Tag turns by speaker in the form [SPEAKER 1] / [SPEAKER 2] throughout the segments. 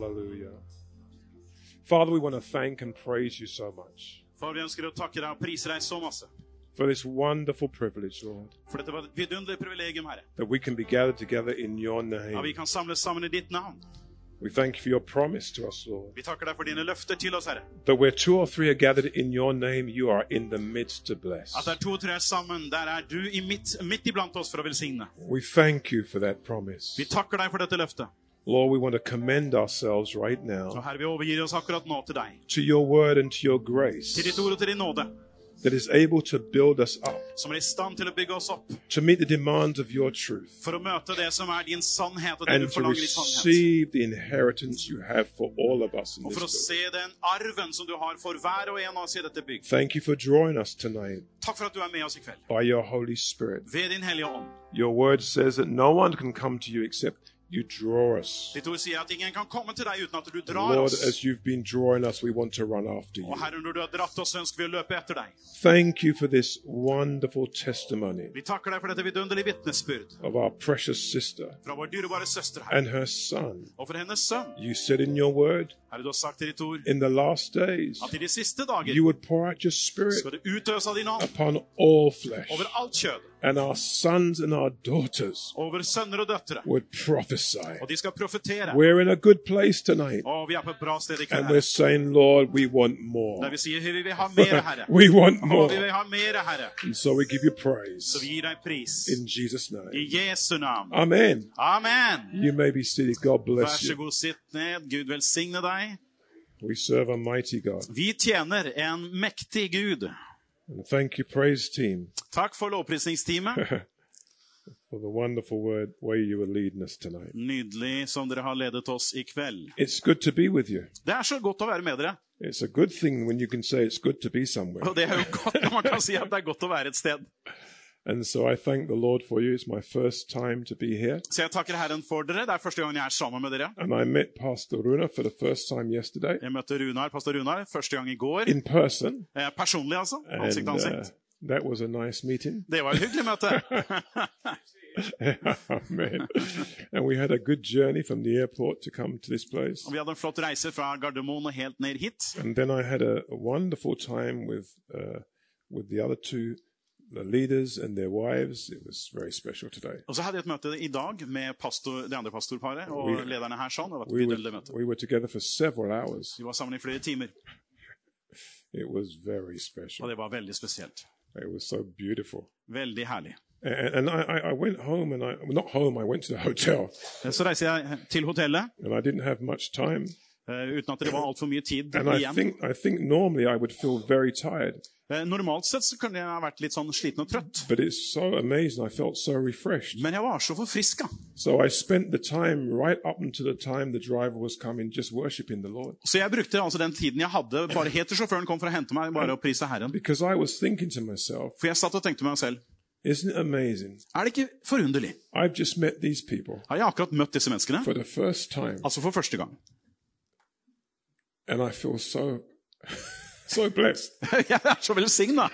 [SPEAKER 1] Hallelujah. Father, we want to thank and praise you so much
[SPEAKER 2] Far, vi ønsker å takke deg og prise deg så masse.
[SPEAKER 1] for this wonderful privilege, Lord,
[SPEAKER 2] For dette var et vidunderlig privilegium, Herre.
[SPEAKER 1] that we can be gathered together in your
[SPEAKER 2] Ja, vi
[SPEAKER 1] name.
[SPEAKER 2] kan samles sammen i ditt navn.
[SPEAKER 1] We thank you for your promise to us, Lord,
[SPEAKER 2] Vi takker deg for dine løfter til oss, Herre.
[SPEAKER 1] that where two or three are gathered in your name, you are in the midst to bless.
[SPEAKER 2] At det er to og tre sammen, der er du i midt, midt iblant oss for å velsigne.
[SPEAKER 1] We thank you for that promise.
[SPEAKER 2] Vi takker deg for dette løftet.
[SPEAKER 1] Lord, we want to commend ourselves right now
[SPEAKER 2] Herre, vi overgir oss akkurat nå til deg.
[SPEAKER 1] to your word and to your grace
[SPEAKER 2] Til ditt ord og til din nåde,
[SPEAKER 1] that is able to build us up
[SPEAKER 2] som er i stand til å bygge oss opp.
[SPEAKER 1] to meet the demands of your truth
[SPEAKER 2] For å møte det som er din sannhet, og det
[SPEAKER 1] and
[SPEAKER 2] du
[SPEAKER 1] to
[SPEAKER 2] forlanger i sannhet.
[SPEAKER 1] receive the inheritance you have for all of us in
[SPEAKER 2] Og for å
[SPEAKER 1] this
[SPEAKER 2] se
[SPEAKER 1] building.
[SPEAKER 2] den arven som du har for hver og en av oss i dette bygg.
[SPEAKER 1] Thank you for drawing us tonight
[SPEAKER 2] Takk for at du er med oss i kveld.
[SPEAKER 1] by your Holy Spirit.
[SPEAKER 2] Ved din hellige ånd.
[SPEAKER 1] Your word says that no one can come to you except you draw us.
[SPEAKER 2] Ditt ord sier at ingen kan komme til deg uten at du
[SPEAKER 1] And
[SPEAKER 2] drar
[SPEAKER 1] Lord,
[SPEAKER 2] oss.
[SPEAKER 1] as you've been drawing us, we want to run after you.
[SPEAKER 2] Og Herre, når du har dratt oss, ønsker vi å løpe etter deg.
[SPEAKER 1] Thank you for this wonderful testimony
[SPEAKER 2] Vi takker deg for dette vidunderlige vitnesbyrd
[SPEAKER 1] of our precious sister
[SPEAKER 2] fra vår dyrebare søster her,
[SPEAKER 1] and her son.
[SPEAKER 2] og for hennes sønn.
[SPEAKER 1] You said in your word,
[SPEAKER 2] Herre, du har sagt i ditt ord
[SPEAKER 1] in the last days,
[SPEAKER 2] at i de siste dager
[SPEAKER 1] you would pour out your spirit
[SPEAKER 2] skal du utøse av din ånd
[SPEAKER 1] upon all flesh,
[SPEAKER 2] over alt kjød,
[SPEAKER 1] and our sons and our daughters
[SPEAKER 2] over sønner og døtre,
[SPEAKER 1] would prophesy.
[SPEAKER 2] de skal profetere.
[SPEAKER 1] We're in a good place tonight,
[SPEAKER 2] vi er på bra sted i kveld,
[SPEAKER 1] and we're saying, Lord, we want more.
[SPEAKER 2] vi sier vi vil ha mer, Herre.
[SPEAKER 1] we want more.
[SPEAKER 2] vi vil ha mer, Herre.
[SPEAKER 1] And so we give you
[SPEAKER 2] Så
[SPEAKER 1] praise
[SPEAKER 2] vi deg pris.
[SPEAKER 1] in Jesus'
[SPEAKER 2] I
[SPEAKER 1] name.
[SPEAKER 2] Jesu navn.
[SPEAKER 1] Amen.
[SPEAKER 2] Amen.
[SPEAKER 1] You may be seated. God bless you.
[SPEAKER 2] sitt ned. Gud velsigne deg.
[SPEAKER 1] We serve a mighty God.
[SPEAKER 2] Vi tjener en mektig Gud.
[SPEAKER 1] And thank you, praise team,
[SPEAKER 2] Takk for lovprisningsteamet.
[SPEAKER 1] for the wonderful word way you were leading us tonight.
[SPEAKER 2] Nydelig som dere har ledet oss i kveld.
[SPEAKER 1] It's good to be with you.
[SPEAKER 2] Det er så godt å være med dere.
[SPEAKER 1] It's a good thing when you can say it's good to be somewhere.
[SPEAKER 2] Og det er jo godt når man kan si at det er godt å være et sted.
[SPEAKER 1] And so I thank the Lord for you. It's my first time to be here.
[SPEAKER 2] Så jeg takker Herren for dere. Det er første gang jeg er sammen med dere.
[SPEAKER 1] And I met Pastor Runa for the first time yesterday
[SPEAKER 2] Jeg møtte Runar, pastor Runar første gang i går.
[SPEAKER 1] in person.
[SPEAKER 2] Eh, Personlig, altså. Ansikt
[SPEAKER 1] uh,
[SPEAKER 2] ansikt.
[SPEAKER 1] that was a nice meeting.
[SPEAKER 2] Det var et hyggelig møte.
[SPEAKER 1] Amen. And we had a good journey from the airport to come to this place.
[SPEAKER 2] Og vi hadde en flott reise fra Gardermoen og helt ned hit.
[SPEAKER 1] And then I had a, a wonderful time with uh, with the other two the leaders and their wives. It was very special today.
[SPEAKER 2] Og så hadde jeg et møte i dag med pastor, det andre pastorparet og
[SPEAKER 1] We-
[SPEAKER 2] lederne her. sånn. Det var et
[SPEAKER 1] We were,
[SPEAKER 2] møte.
[SPEAKER 1] we were together for several hours.
[SPEAKER 2] Vi var sammen i flere timer,
[SPEAKER 1] It was very
[SPEAKER 2] og
[SPEAKER 1] special.
[SPEAKER 2] det var veldig spesielt.
[SPEAKER 1] It was so beautiful.
[SPEAKER 2] Veldig herlig.
[SPEAKER 1] And, and I, I- went home and I, well, not home, I went to the hotel
[SPEAKER 2] Så reiser jeg til hotellet
[SPEAKER 1] and I didn't have much time.
[SPEAKER 2] eh, uten at det var altfor mye tid
[SPEAKER 1] And I think, I think normally I would feel very tired,
[SPEAKER 2] Eh, Normalt sett så kunne jeg vært litt sånn sliten og trøtt,
[SPEAKER 1] so amazing. So
[SPEAKER 2] men jeg var så forfriska.
[SPEAKER 1] So right.
[SPEAKER 2] Så jeg brukte altså den tiden jeg hadde, bare helt til sjåføren kom for å hente meg, bare å prise Herren.
[SPEAKER 1] Myself,
[SPEAKER 2] For jeg satt og tenkte meg selv
[SPEAKER 1] isn't it amazing?
[SPEAKER 2] Er det ikke forunderlig?
[SPEAKER 1] I've just met these people
[SPEAKER 2] Har jeg akkurat møtt disse menneskene?
[SPEAKER 1] for the first time,
[SPEAKER 2] Altså for første gang.
[SPEAKER 1] and I feel so, so blessed.
[SPEAKER 2] Jeg er så velsigna!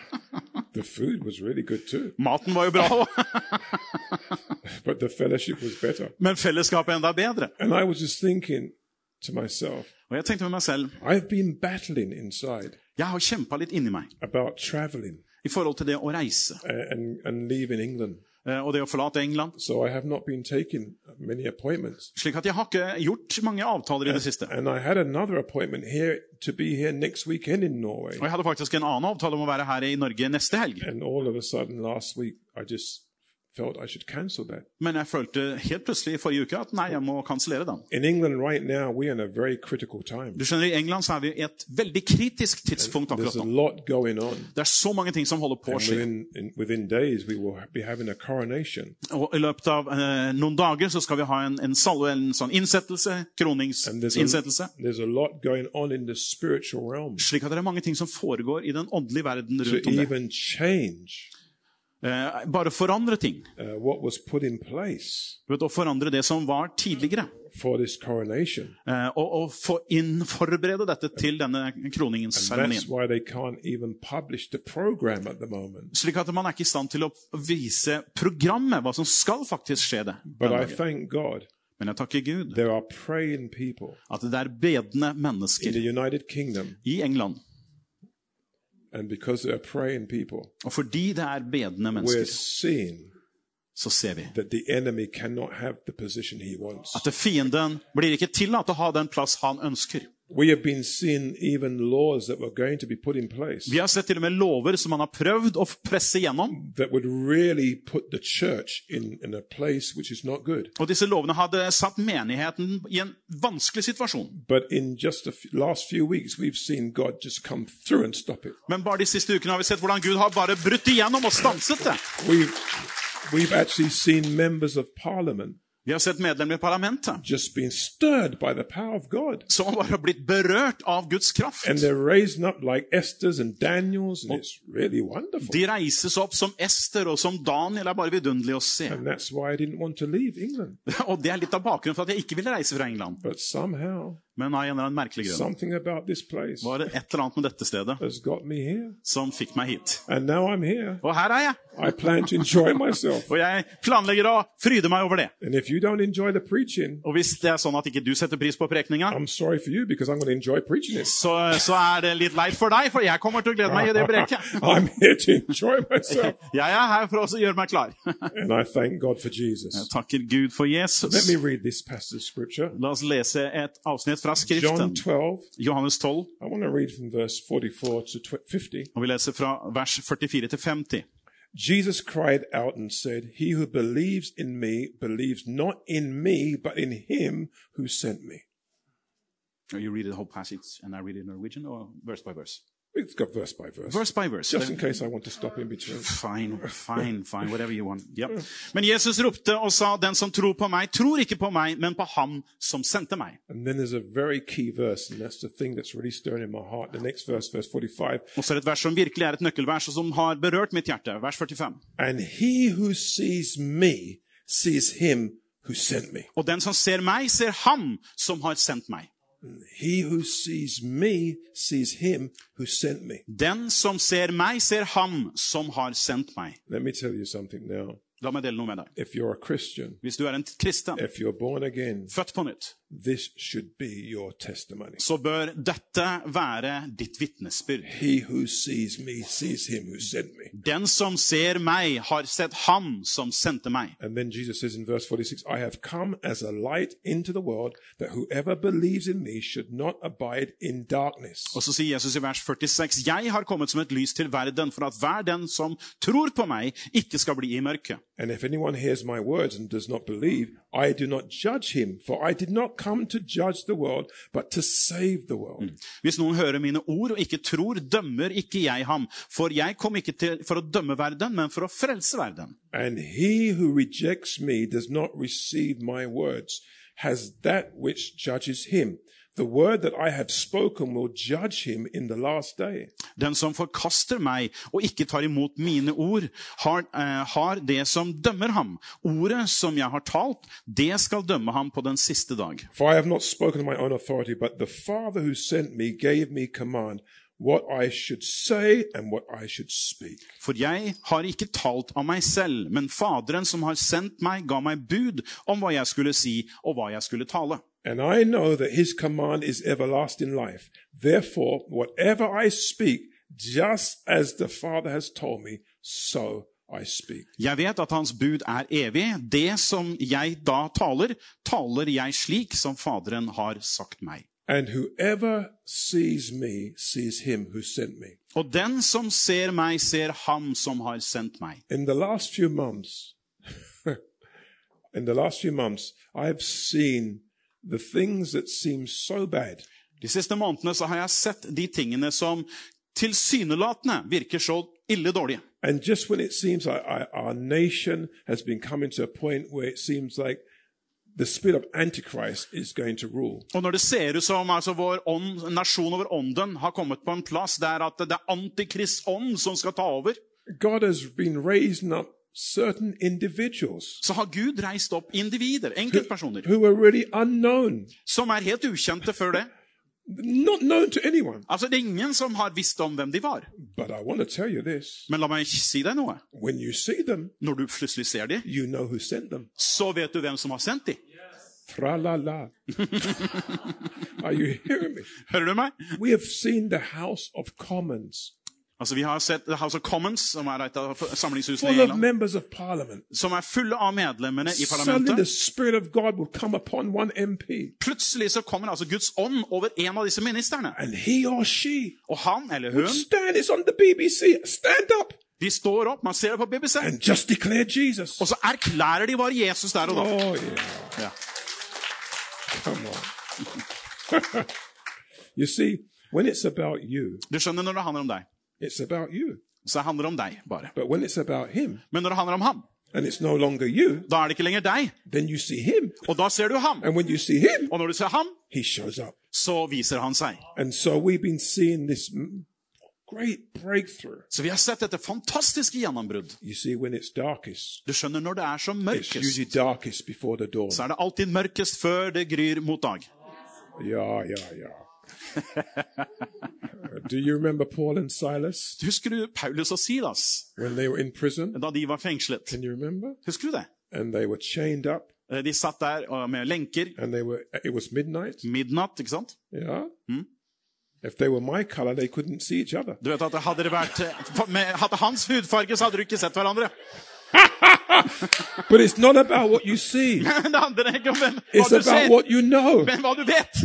[SPEAKER 1] The food was really good too,
[SPEAKER 2] Maten var jo bra òg,
[SPEAKER 1] but the fellowship was better.
[SPEAKER 2] men fellesskapet enda bedre.
[SPEAKER 1] And I was just thinking to myself,
[SPEAKER 2] Og jeg tenkte med meg selv
[SPEAKER 1] I've been battling inside
[SPEAKER 2] jeg har kjempa litt inni meg
[SPEAKER 1] about traveling
[SPEAKER 2] i forhold til det å reise
[SPEAKER 1] and, and, and leaving England.
[SPEAKER 2] Eh, og det å forlate England.
[SPEAKER 1] So.
[SPEAKER 2] Slik at jeg har ikke gjort mange avtaler i det siste. Og jeg hadde faktisk en annen avtale om å være her i Norge neste helg.
[SPEAKER 1] And all of a sudden last week, I just
[SPEAKER 2] Men jeg følte helt plutselig i forrige uke at nei, jeg må kansellere den.
[SPEAKER 1] Right now.
[SPEAKER 2] Du skjønner, I England så er vi i et veldig kritisk tidspunkt akkurat nå. Det er så mange ting som holder på å skje. Og I løpet av eh, noen dager så skal vi ha en, en, salve, en sånn innsettelse, kroningsinnsettelse. Slik at det er mange ting som foregår i den åndelige verden rundt om det. Eh, bare forandre ting.
[SPEAKER 1] uh,
[SPEAKER 2] Å forandre det som var tidligere.
[SPEAKER 1] for.
[SPEAKER 2] Eh, og, og få inn, forberede dette til denne kroningsseremonien. Slik at man er ikke i stand til å vise programmet, hva som skal faktisk skje det. Men jeg takker Gud at det er bedende mennesker i England.
[SPEAKER 1] And because they are praying people,
[SPEAKER 2] Og fordi det er bedende
[SPEAKER 1] we're
[SPEAKER 2] mennesker,
[SPEAKER 1] seeing
[SPEAKER 2] så ser vi at fienden blir ikke tillatt å ha den plass han ønsker.
[SPEAKER 1] We have been seeing even laws that were going to be put in place
[SPEAKER 2] Vi har sett til og med lover som han har prøvd å presse gjennom.
[SPEAKER 1] really put the church in, in a place which is not good.
[SPEAKER 2] Og disse lovene hadde satt menigheten i en vanskelig situasjon.
[SPEAKER 1] But in just the f- last few weeks, we've seen God just come through and stop it.
[SPEAKER 2] Men bare de siste ukene har vi sett hvordan Gud har bare brutt igjennom og stanset det.
[SPEAKER 1] We've, we've actually seen members of parliament
[SPEAKER 2] Vi har sett medlemmer i parlamentet
[SPEAKER 1] just being stirred by the power of God.
[SPEAKER 2] som bare har blitt berørt av Guds kraft.
[SPEAKER 1] And they're raising up like Esther's and Daniel's, and it's really wonderful.
[SPEAKER 2] De reises opp som Ester og som Daniel. er bare vidunderlig å se.
[SPEAKER 1] And that's why I didn't want to leave England.
[SPEAKER 2] Og det er litt av bakgrunnen for at jeg ikke ville reise fra England.
[SPEAKER 1] But somehow,
[SPEAKER 2] Men av en eller annen merkelig grunn var det et eller annet med dette stedet som fikk meg hit. Og her er jeg. Og jeg planlegger å fryde meg over det. Og hvis det er sånn at ikke du setter pris på prekninga, så, så er det litt leit for deg, for jeg kommer til å glede meg i det breket. Jeg er her for å gjøre meg klar. Jeg takker Gud for Jesus. La oss lese et avsnitt
[SPEAKER 1] John
[SPEAKER 2] Skriften.
[SPEAKER 1] 12.
[SPEAKER 2] Johannes 12,
[SPEAKER 1] I want to read from verse 44 to 50.
[SPEAKER 2] og vi leser fra vers 44 til 50.
[SPEAKER 1] Jesus cried out and said, He who believes in me believes not in me, but in him who sent me.
[SPEAKER 2] Are you read the whole passage and I read it in Norwegian or verse by verse?
[SPEAKER 1] It's got verse by verse.
[SPEAKER 2] Verse by verse.
[SPEAKER 1] Just in case I want to stop in between.
[SPEAKER 2] Fine, fine, fine, whatever you want. Yep. Men Jesus ropte og sa, den som tror på meg, tror ikke på meg, men på ham som sendte meg.
[SPEAKER 1] And then there's a very key verse, and that's the thing that's really stirring in my heart. The next verse, verse 45.
[SPEAKER 2] Og så er det et vers som virkelig er et nøkkelvers, og som har berørt mitt hjerte. Vers 45.
[SPEAKER 1] And he who sees me sees him who sent me.
[SPEAKER 2] Og den som ser meg, ser ham som har sendt meg.
[SPEAKER 1] He who sees me sees him who sent me.
[SPEAKER 2] Den som ser meg, ser ham som har sendt meg.
[SPEAKER 1] Let me tell you something now.
[SPEAKER 2] La meg dele noe med deg.
[SPEAKER 1] If you're a Christian,
[SPEAKER 2] Hvis du er en kristen,
[SPEAKER 1] if you're born again,
[SPEAKER 2] født på nytt,
[SPEAKER 1] this should be your testimony.
[SPEAKER 2] så bør dette være ditt vitnesbyrd.
[SPEAKER 1] He who sees me sees him who sent me.
[SPEAKER 2] Den som ser meg, har sett han som sendte meg.
[SPEAKER 1] And then Jesus says in verse 46, I have come as a light into the world that whoever believes in me should not abide in darkness.
[SPEAKER 2] Og så sier Jesus i vers 46, Jeg har kommet som et lys til verden, for at hver den som tror på meg, ikke skal bli i mørket.
[SPEAKER 1] And if anyone hears my words and does not believe, I do not judge him, for I did not come to judge the world, but to save the world. Mm.
[SPEAKER 2] Hvis noen hører mine ord og ikke tror, dømmer ikke jeg ham. For jeg kom ikke til for å dømme verden, men for å frelse verden.
[SPEAKER 1] And he who rejects me does not receive my words, has that which judges him. The word that I have spoken will judge him in the last day.
[SPEAKER 2] Den som forkaster meg og ikke tar imot mine ord, har, uh, har det som dømmer ham. Ordet som jeg har talt, det skal dømme ham på den siste dag.
[SPEAKER 1] For I have not spoken of my own authority, but the Father who sent me gave me command
[SPEAKER 2] For jeg har ikke talt av meg selv, men Faderen som har sendt meg, ga meg bud om hva jeg skulle si og hva jeg skulle tale.
[SPEAKER 1] And I know that his command is everlasting life. Therefore, whatever I speak, just as the Father has told me, so I speak.
[SPEAKER 2] Jeg vet at hans bud er evig. Det som jeg da taler, taler jeg slik som Faderen har sagt meg.
[SPEAKER 1] And whoever sees me sees him who sent me.
[SPEAKER 2] Og den som ser meg, ser ham som har sendt meg.
[SPEAKER 1] In the last few months, in the last few months, I've seen the things that seem so bad
[SPEAKER 2] De siste månedene så har jeg sett de tingene som tilsynelatende virker så ille dårlige.
[SPEAKER 1] And just when it seems like our nation has been coming to a point where it seems like the spirit of Antichrist is going to rule,
[SPEAKER 2] Og når det ser ut som altså, vår ånd, nasjon over ånden har kommet på en plass der at det er antikrists ånd som skal ta over,
[SPEAKER 1] God has been raising up certain individuals
[SPEAKER 2] så har Gud reist opp individer, enkeltpersoner,
[SPEAKER 1] who are really unknown,
[SPEAKER 2] som er helt ukjente før det.
[SPEAKER 1] Not known to anyone.
[SPEAKER 2] Altså, Det er ingen som har visst om hvem de var.
[SPEAKER 1] But I want to tell you this
[SPEAKER 2] Men la meg si deg noe.
[SPEAKER 1] when you see them,
[SPEAKER 2] Når du plutselig ser dem,
[SPEAKER 1] you know who sent them.
[SPEAKER 2] så vet du hvem som har sendt dem.
[SPEAKER 1] Tra la la. Are you hearing me?
[SPEAKER 2] Hører du meg?
[SPEAKER 1] We have seen the House of Commons
[SPEAKER 2] Altså, Vi har sett The House of Commons, som er et av samlingshusene i England, som er fulle av medlemmene i parlamentet. Plutselig så kommer altså Guds ånd over en av disse ministerne. Og han eller hun. De står opp, man ser det på BBC,
[SPEAKER 1] and just Jesus.
[SPEAKER 2] og så erklærer de bare Jesus der og da.
[SPEAKER 1] Oh yeah,
[SPEAKER 2] Yeah.
[SPEAKER 1] come on. you see, when it's about you,
[SPEAKER 2] Du skjønner når det handler om deg,
[SPEAKER 1] it's about you.
[SPEAKER 2] så handler det om deg bare.
[SPEAKER 1] But when it's about him,
[SPEAKER 2] Men når det handler om ham,
[SPEAKER 1] and it's no longer you,
[SPEAKER 2] da er det ikke lenger deg,
[SPEAKER 1] then you see him.
[SPEAKER 2] og da ser du ham.
[SPEAKER 1] And when you see him,
[SPEAKER 2] Og når du ser ham,
[SPEAKER 1] he shows up.
[SPEAKER 2] så viser han seg.
[SPEAKER 1] And so we've been seeing this great breakthrough.
[SPEAKER 2] Så vi har sett dette fantastiske gjennombrudd.
[SPEAKER 1] You see, when it's darkest,
[SPEAKER 2] Du skjønner, når det er som
[SPEAKER 1] it's
[SPEAKER 2] mørkest,
[SPEAKER 1] usually darkest before the dawn.
[SPEAKER 2] så er det alltid mørkest før det gryr mot dag.
[SPEAKER 1] Ja, ja, yeah. Do you remember Paul and Silas
[SPEAKER 2] Husker du Paulus og Silas
[SPEAKER 1] when they were in prison?
[SPEAKER 2] da de var fengslet?
[SPEAKER 1] Can you remember?
[SPEAKER 2] Husker du det?
[SPEAKER 1] And they were chained up,
[SPEAKER 2] Eh, De satt der med lenker.
[SPEAKER 1] and they were. It was midnight.
[SPEAKER 2] Midnatt, ikke sant?
[SPEAKER 1] Yeah. If they were my color, they couldn't see each other.
[SPEAKER 2] Du vet at Hadde det vært eh, hadde hans hudfarge, så hadde du ikke sett hverandre.
[SPEAKER 1] But it's not about what you see.
[SPEAKER 2] Men det handler ikke om hvem, hva
[SPEAKER 1] It's
[SPEAKER 2] du
[SPEAKER 1] about
[SPEAKER 2] ser,
[SPEAKER 1] what you know.
[SPEAKER 2] men hva du vet.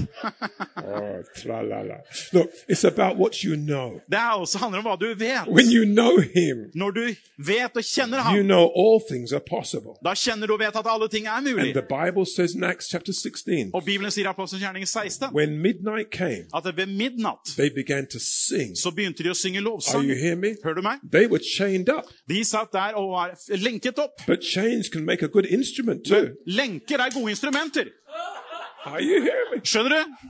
[SPEAKER 1] Oh, tra la la. Look, it's about what you know.
[SPEAKER 2] Det er også handler om hva du vet.
[SPEAKER 1] When you know Him,
[SPEAKER 2] Når du vet og kjenner
[SPEAKER 1] you
[SPEAKER 2] ham,
[SPEAKER 1] know all things are possible.
[SPEAKER 2] da kjenner du og vet at alle ting er
[SPEAKER 1] And
[SPEAKER 2] mulig.
[SPEAKER 1] the Bible says in Acts chapter 16,
[SPEAKER 2] Og Bibelen sier i Apostelens gjerning 16
[SPEAKER 1] when midnight came,
[SPEAKER 2] at ved midnatt
[SPEAKER 1] they began to sing.
[SPEAKER 2] så begynte de å synge
[SPEAKER 1] Are you
[SPEAKER 2] lovsang.
[SPEAKER 1] hearing me?
[SPEAKER 2] Hører du meg?
[SPEAKER 1] They were chained up.
[SPEAKER 2] De satt der og var lenket opp.
[SPEAKER 1] But chains can make a good instrument too.
[SPEAKER 2] Lenker er gode instrumenter.
[SPEAKER 1] Are you hearing me?
[SPEAKER 2] Skjønner du?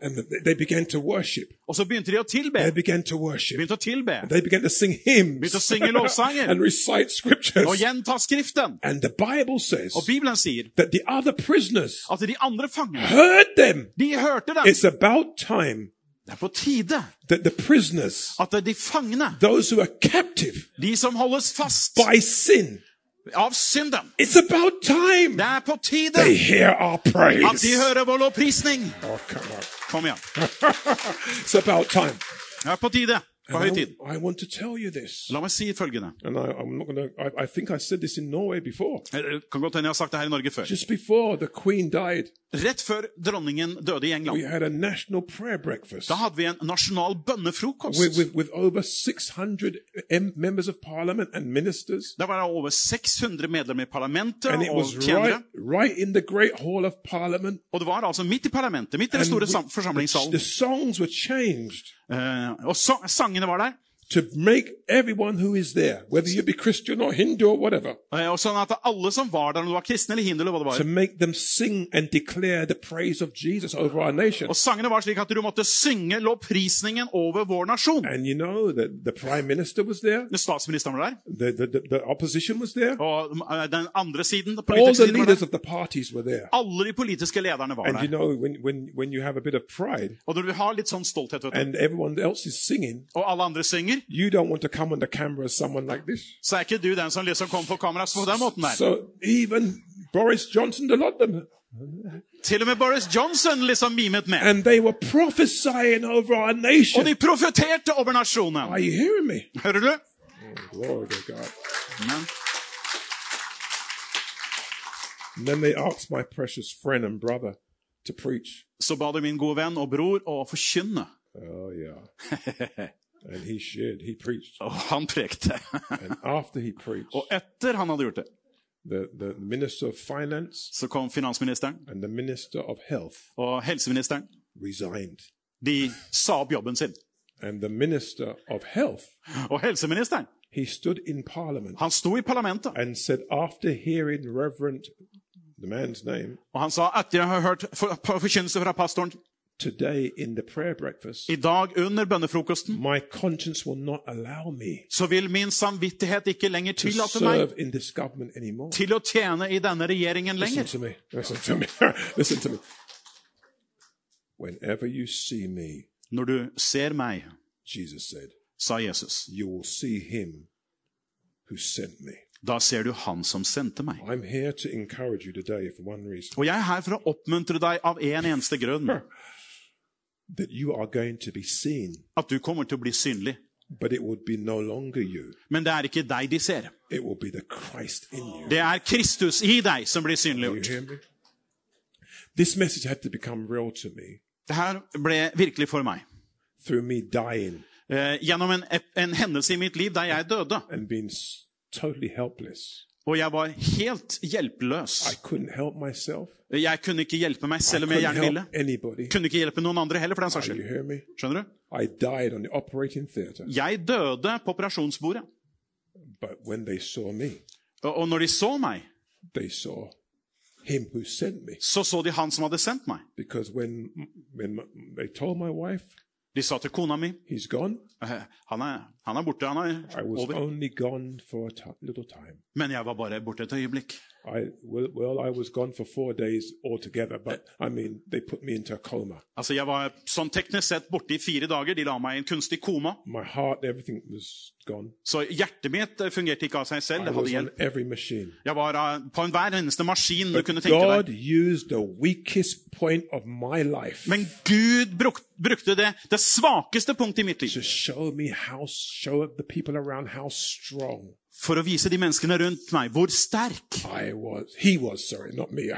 [SPEAKER 1] And they began to worship.
[SPEAKER 2] Og så begynte de å tilbe.
[SPEAKER 1] They began to worship.
[SPEAKER 2] Begynte å tilbe.
[SPEAKER 1] They began to sing hymns
[SPEAKER 2] Begynte å synge lovsanger.
[SPEAKER 1] and recite scriptures.
[SPEAKER 2] Og gjenta Skriften.
[SPEAKER 1] And the Bible says
[SPEAKER 2] Og Bibelen sier
[SPEAKER 1] that the other prisoners
[SPEAKER 2] at de andre fangene,
[SPEAKER 1] heard them.
[SPEAKER 2] de hørte dem.
[SPEAKER 1] It's about time
[SPEAKER 2] Det er på tide
[SPEAKER 1] that the prisoners,
[SPEAKER 2] at de fangene,
[SPEAKER 1] those who are captive
[SPEAKER 2] de som holdes fast
[SPEAKER 1] by sin,
[SPEAKER 2] av synden,
[SPEAKER 1] it's about time
[SPEAKER 2] det er på tide
[SPEAKER 1] they hear our
[SPEAKER 2] at de hører vår lovprisning.
[SPEAKER 1] Oh, come on.
[SPEAKER 2] Kom igjen.
[SPEAKER 1] It's about time.
[SPEAKER 2] Det er på tide. På høy tid.
[SPEAKER 1] I, I want to tell you this.
[SPEAKER 2] La meg si følgende.
[SPEAKER 1] And I, I'm not going I, I think I said this in Norway before.
[SPEAKER 2] Det kan godt hende jeg har sagt det her i Norge før.
[SPEAKER 1] Just before the Queen died,
[SPEAKER 2] Rett før dronningen døde i
[SPEAKER 1] we
[SPEAKER 2] England,
[SPEAKER 1] had a national prayer breakfast
[SPEAKER 2] da hadde vi en nasjonal bønnefrokost.
[SPEAKER 1] with, with, with over 600 M- members of parliament and ministers.
[SPEAKER 2] Da var det over 600 medlemmer i parlamentet
[SPEAKER 1] And it
[SPEAKER 2] og
[SPEAKER 1] was
[SPEAKER 2] tjenere.
[SPEAKER 1] right, right in the great hall of parliament.
[SPEAKER 2] Og det var altså midt i parlamentet, midt i den store sam- forsamlingssalen.
[SPEAKER 1] the songs were changed
[SPEAKER 2] Eh, og så, sangene var der.
[SPEAKER 1] To make everyone who is there, whether you be Christian or Hindu or whatever,
[SPEAKER 2] og sånn at alle som var der, om du var kristen eller hindu, eller hva det
[SPEAKER 1] to
[SPEAKER 2] var,
[SPEAKER 1] make them sing and declare the praise of Jesus over our nation.
[SPEAKER 2] og sangene var slik at du måtte synge lovprisningen over vår nasjon.
[SPEAKER 1] And you know that the prime minister was there,
[SPEAKER 2] Statsministeren var der,
[SPEAKER 1] the, the, the, the opposition was there,
[SPEAKER 2] og eh, den andre siden, den
[SPEAKER 1] all
[SPEAKER 2] politiske
[SPEAKER 1] the
[SPEAKER 2] siden var
[SPEAKER 1] leaders
[SPEAKER 2] der.
[SPEAKER 1] of the parties were there.
[SPEAKER 2] Alle de politiske lederne var
[SPEAKER 1] And you
[SPEAKER 2] der.
[SPEAKER 1] know, when, when, when you have a bit of pride
[SPEAKER 2] Og når du har litt sånn stolthet, vet du,
[SPEAKER 1] and everyone else is singing,
[SPEAKER 2] og alle andre synger,
[SPEAKER 1] you don't want to come on the camera as someone like this.
[SPEAKER 2] så er ikke du den som liksom kommer på kamera på den måten der.
[SPEAKER 1] So even Boris Johnson, a lot of them,
[SPEAKER 2] Til og med Boris Johnson liksom mimet med.
[SPEAKER 1] and they were prophesying over our
[SPEAKER 2] Og
[SPEAKER 1] nation.
[SPEAKER 2] de profeterte over nasjonen.
[SPEAKER 1] Are you hearing me?
[SPEAKER 2] Hører du?
[SPEAKER 1] Glory to God.
[SPEAKER 2] Men,
[SPEAKER 1] And then they asked my precious friend and brother to preach.
[SPEAKER 2] så ba de min gode venn og bror å forkynne.
[SPEAKER 1] Oh, yeah. And he shared, he preached.
[SPEAKER 2] Og han prekte.
[SPEAKER 1] And after he preached,
[SPEAKER 2] Og etter han hadde gjort det,
[SPEAKER 1] the, the minister of finance
[SPEAKER 2] så kom finansministeren
[SPEAKER 1] and the minister of health
[SPEAKER 2] og helseministeren.
[SPEAKER 1] resigned.
[SPEAKER 2] De sa opp jobben sin.
[SPEAKER 1] And the minister of health,
[SPEAKER 2] Og helseministeren
[SPEAKER 1] he stood in parliament
[SPEAKER 2] han sto i parlamentet
[SPEAKER 1] and said, after hearing Reverend, the man's name,
[SPEAKER 2] og han sa etter jeg har for, forkynnelse fra pastoren
[SPEAKER 1] today in the prayer breakfast,
[SPEAKER 2] i dag under bønnefrokosten,
[SPEAKER 1] my conscience will not allow me
[SPEAKER 2] så vil min samvittighet ikke lenger
[SPEAKER 1] to
[SPEAKER 2] tillate meg
[SPEAKER 1] serve in this government anymore.
[SPEAKER 2] til å tjene i denne regjeringen
[SPEAKER 1] Listen
[SPEAKER 2] lenger.
[SPEAKER 1] to me. Listen to me. Listen to me. Whenever you see me,
[SPEAKER 2] Når du ser meg,
[SPEAKER 1] Jesus said,
[SPEAKER 2] sa Jesus,
[SPEAKER 1] you will see him who sent me.
[SPEAKER 2] da ser du han som sendte meg.
[SPEAKER 1] I'm here to encourage you today for one reason
[SPEAKER 2] Og jeg er her for å oppmuntre deg av en eneste grunn.
[SPEAKER 1] That you are going to be seen,
[SPEAKER 2] At du kommer til å bli synlig.
[SPEAKER 1] but it will be no longer you.
[SPEAKER 2] Men det er ikke deg de ser.
[SPEAKER 1] It will be the Christ in you.
[SPEAKER 2] Det er Kristus i deg som blir synliggjort.
[SPEAKER 1] me? This message had to become real to me
[SPEAKER 2] Det her ble virkelig for meg.
[SPEAKER 1] through me dying
[SPEAKER 2] Eh, gjennom en, en hendelse i mitt liv der jeg døde.
[SPEAKER 1] and being totally helpless.
[SPEAKER 2] Og jeg var helt hjelpeløs. Jeg kunne ikke hjelpe meg selv om jeg gjerne ville.
[SPEAKER 1] anybody.
[SPEAKER 2] Kunne ikke hjelpe noen andre heller, for den saks skyld. Skjønner du? Jeg døde på operasjonsbordet.
[SPEAKER 1] me,
[SPEAKER 2] Og når de så meg,
[SPEAKER 1] me.
[SPEAKER 2] så så de han som hadde sendt meg.
[SPEAKER 1] When when wife
[SPEAKER 2] De sa til kona mi
[SPEAKER 1] he's gone,
[SPEAKER 2] eh, han er, han er borte, han er over. Men jeg var bare borte et øyeblikk.
[SPEAKER 1] I well, well, I was gone for four days altogether, but I mean, they put me into a coma.
[SPEAKER 2] Altså, Jeg var sånn teknisk sett borte i fire dager. De la meg i en kunstig koma.
[SPEAKER 1] My heart, everything was gone.
[SPEAKER 2] Så hjertet mitt eh, fungerte ikke av seg selv.
[SPEAKER 1] I
[SPEAKER 2] Det hadde
[SPEAKER 1] was on
[SPEAKER 2] hjelp.
[SPEAKER 1] every machine.
[SPEAKER 2] Jeg var eh, på enhver eneste maskin du
[SPEAKER 1] But
[SPEAKER 2] kunne tenke deg. Men Gud brukte brukte det, det svakeste punktet i mitt liv for å vise de menneskene rundt meg hvor sterk,
[SPEAKER 1] was. Was, sorry, me.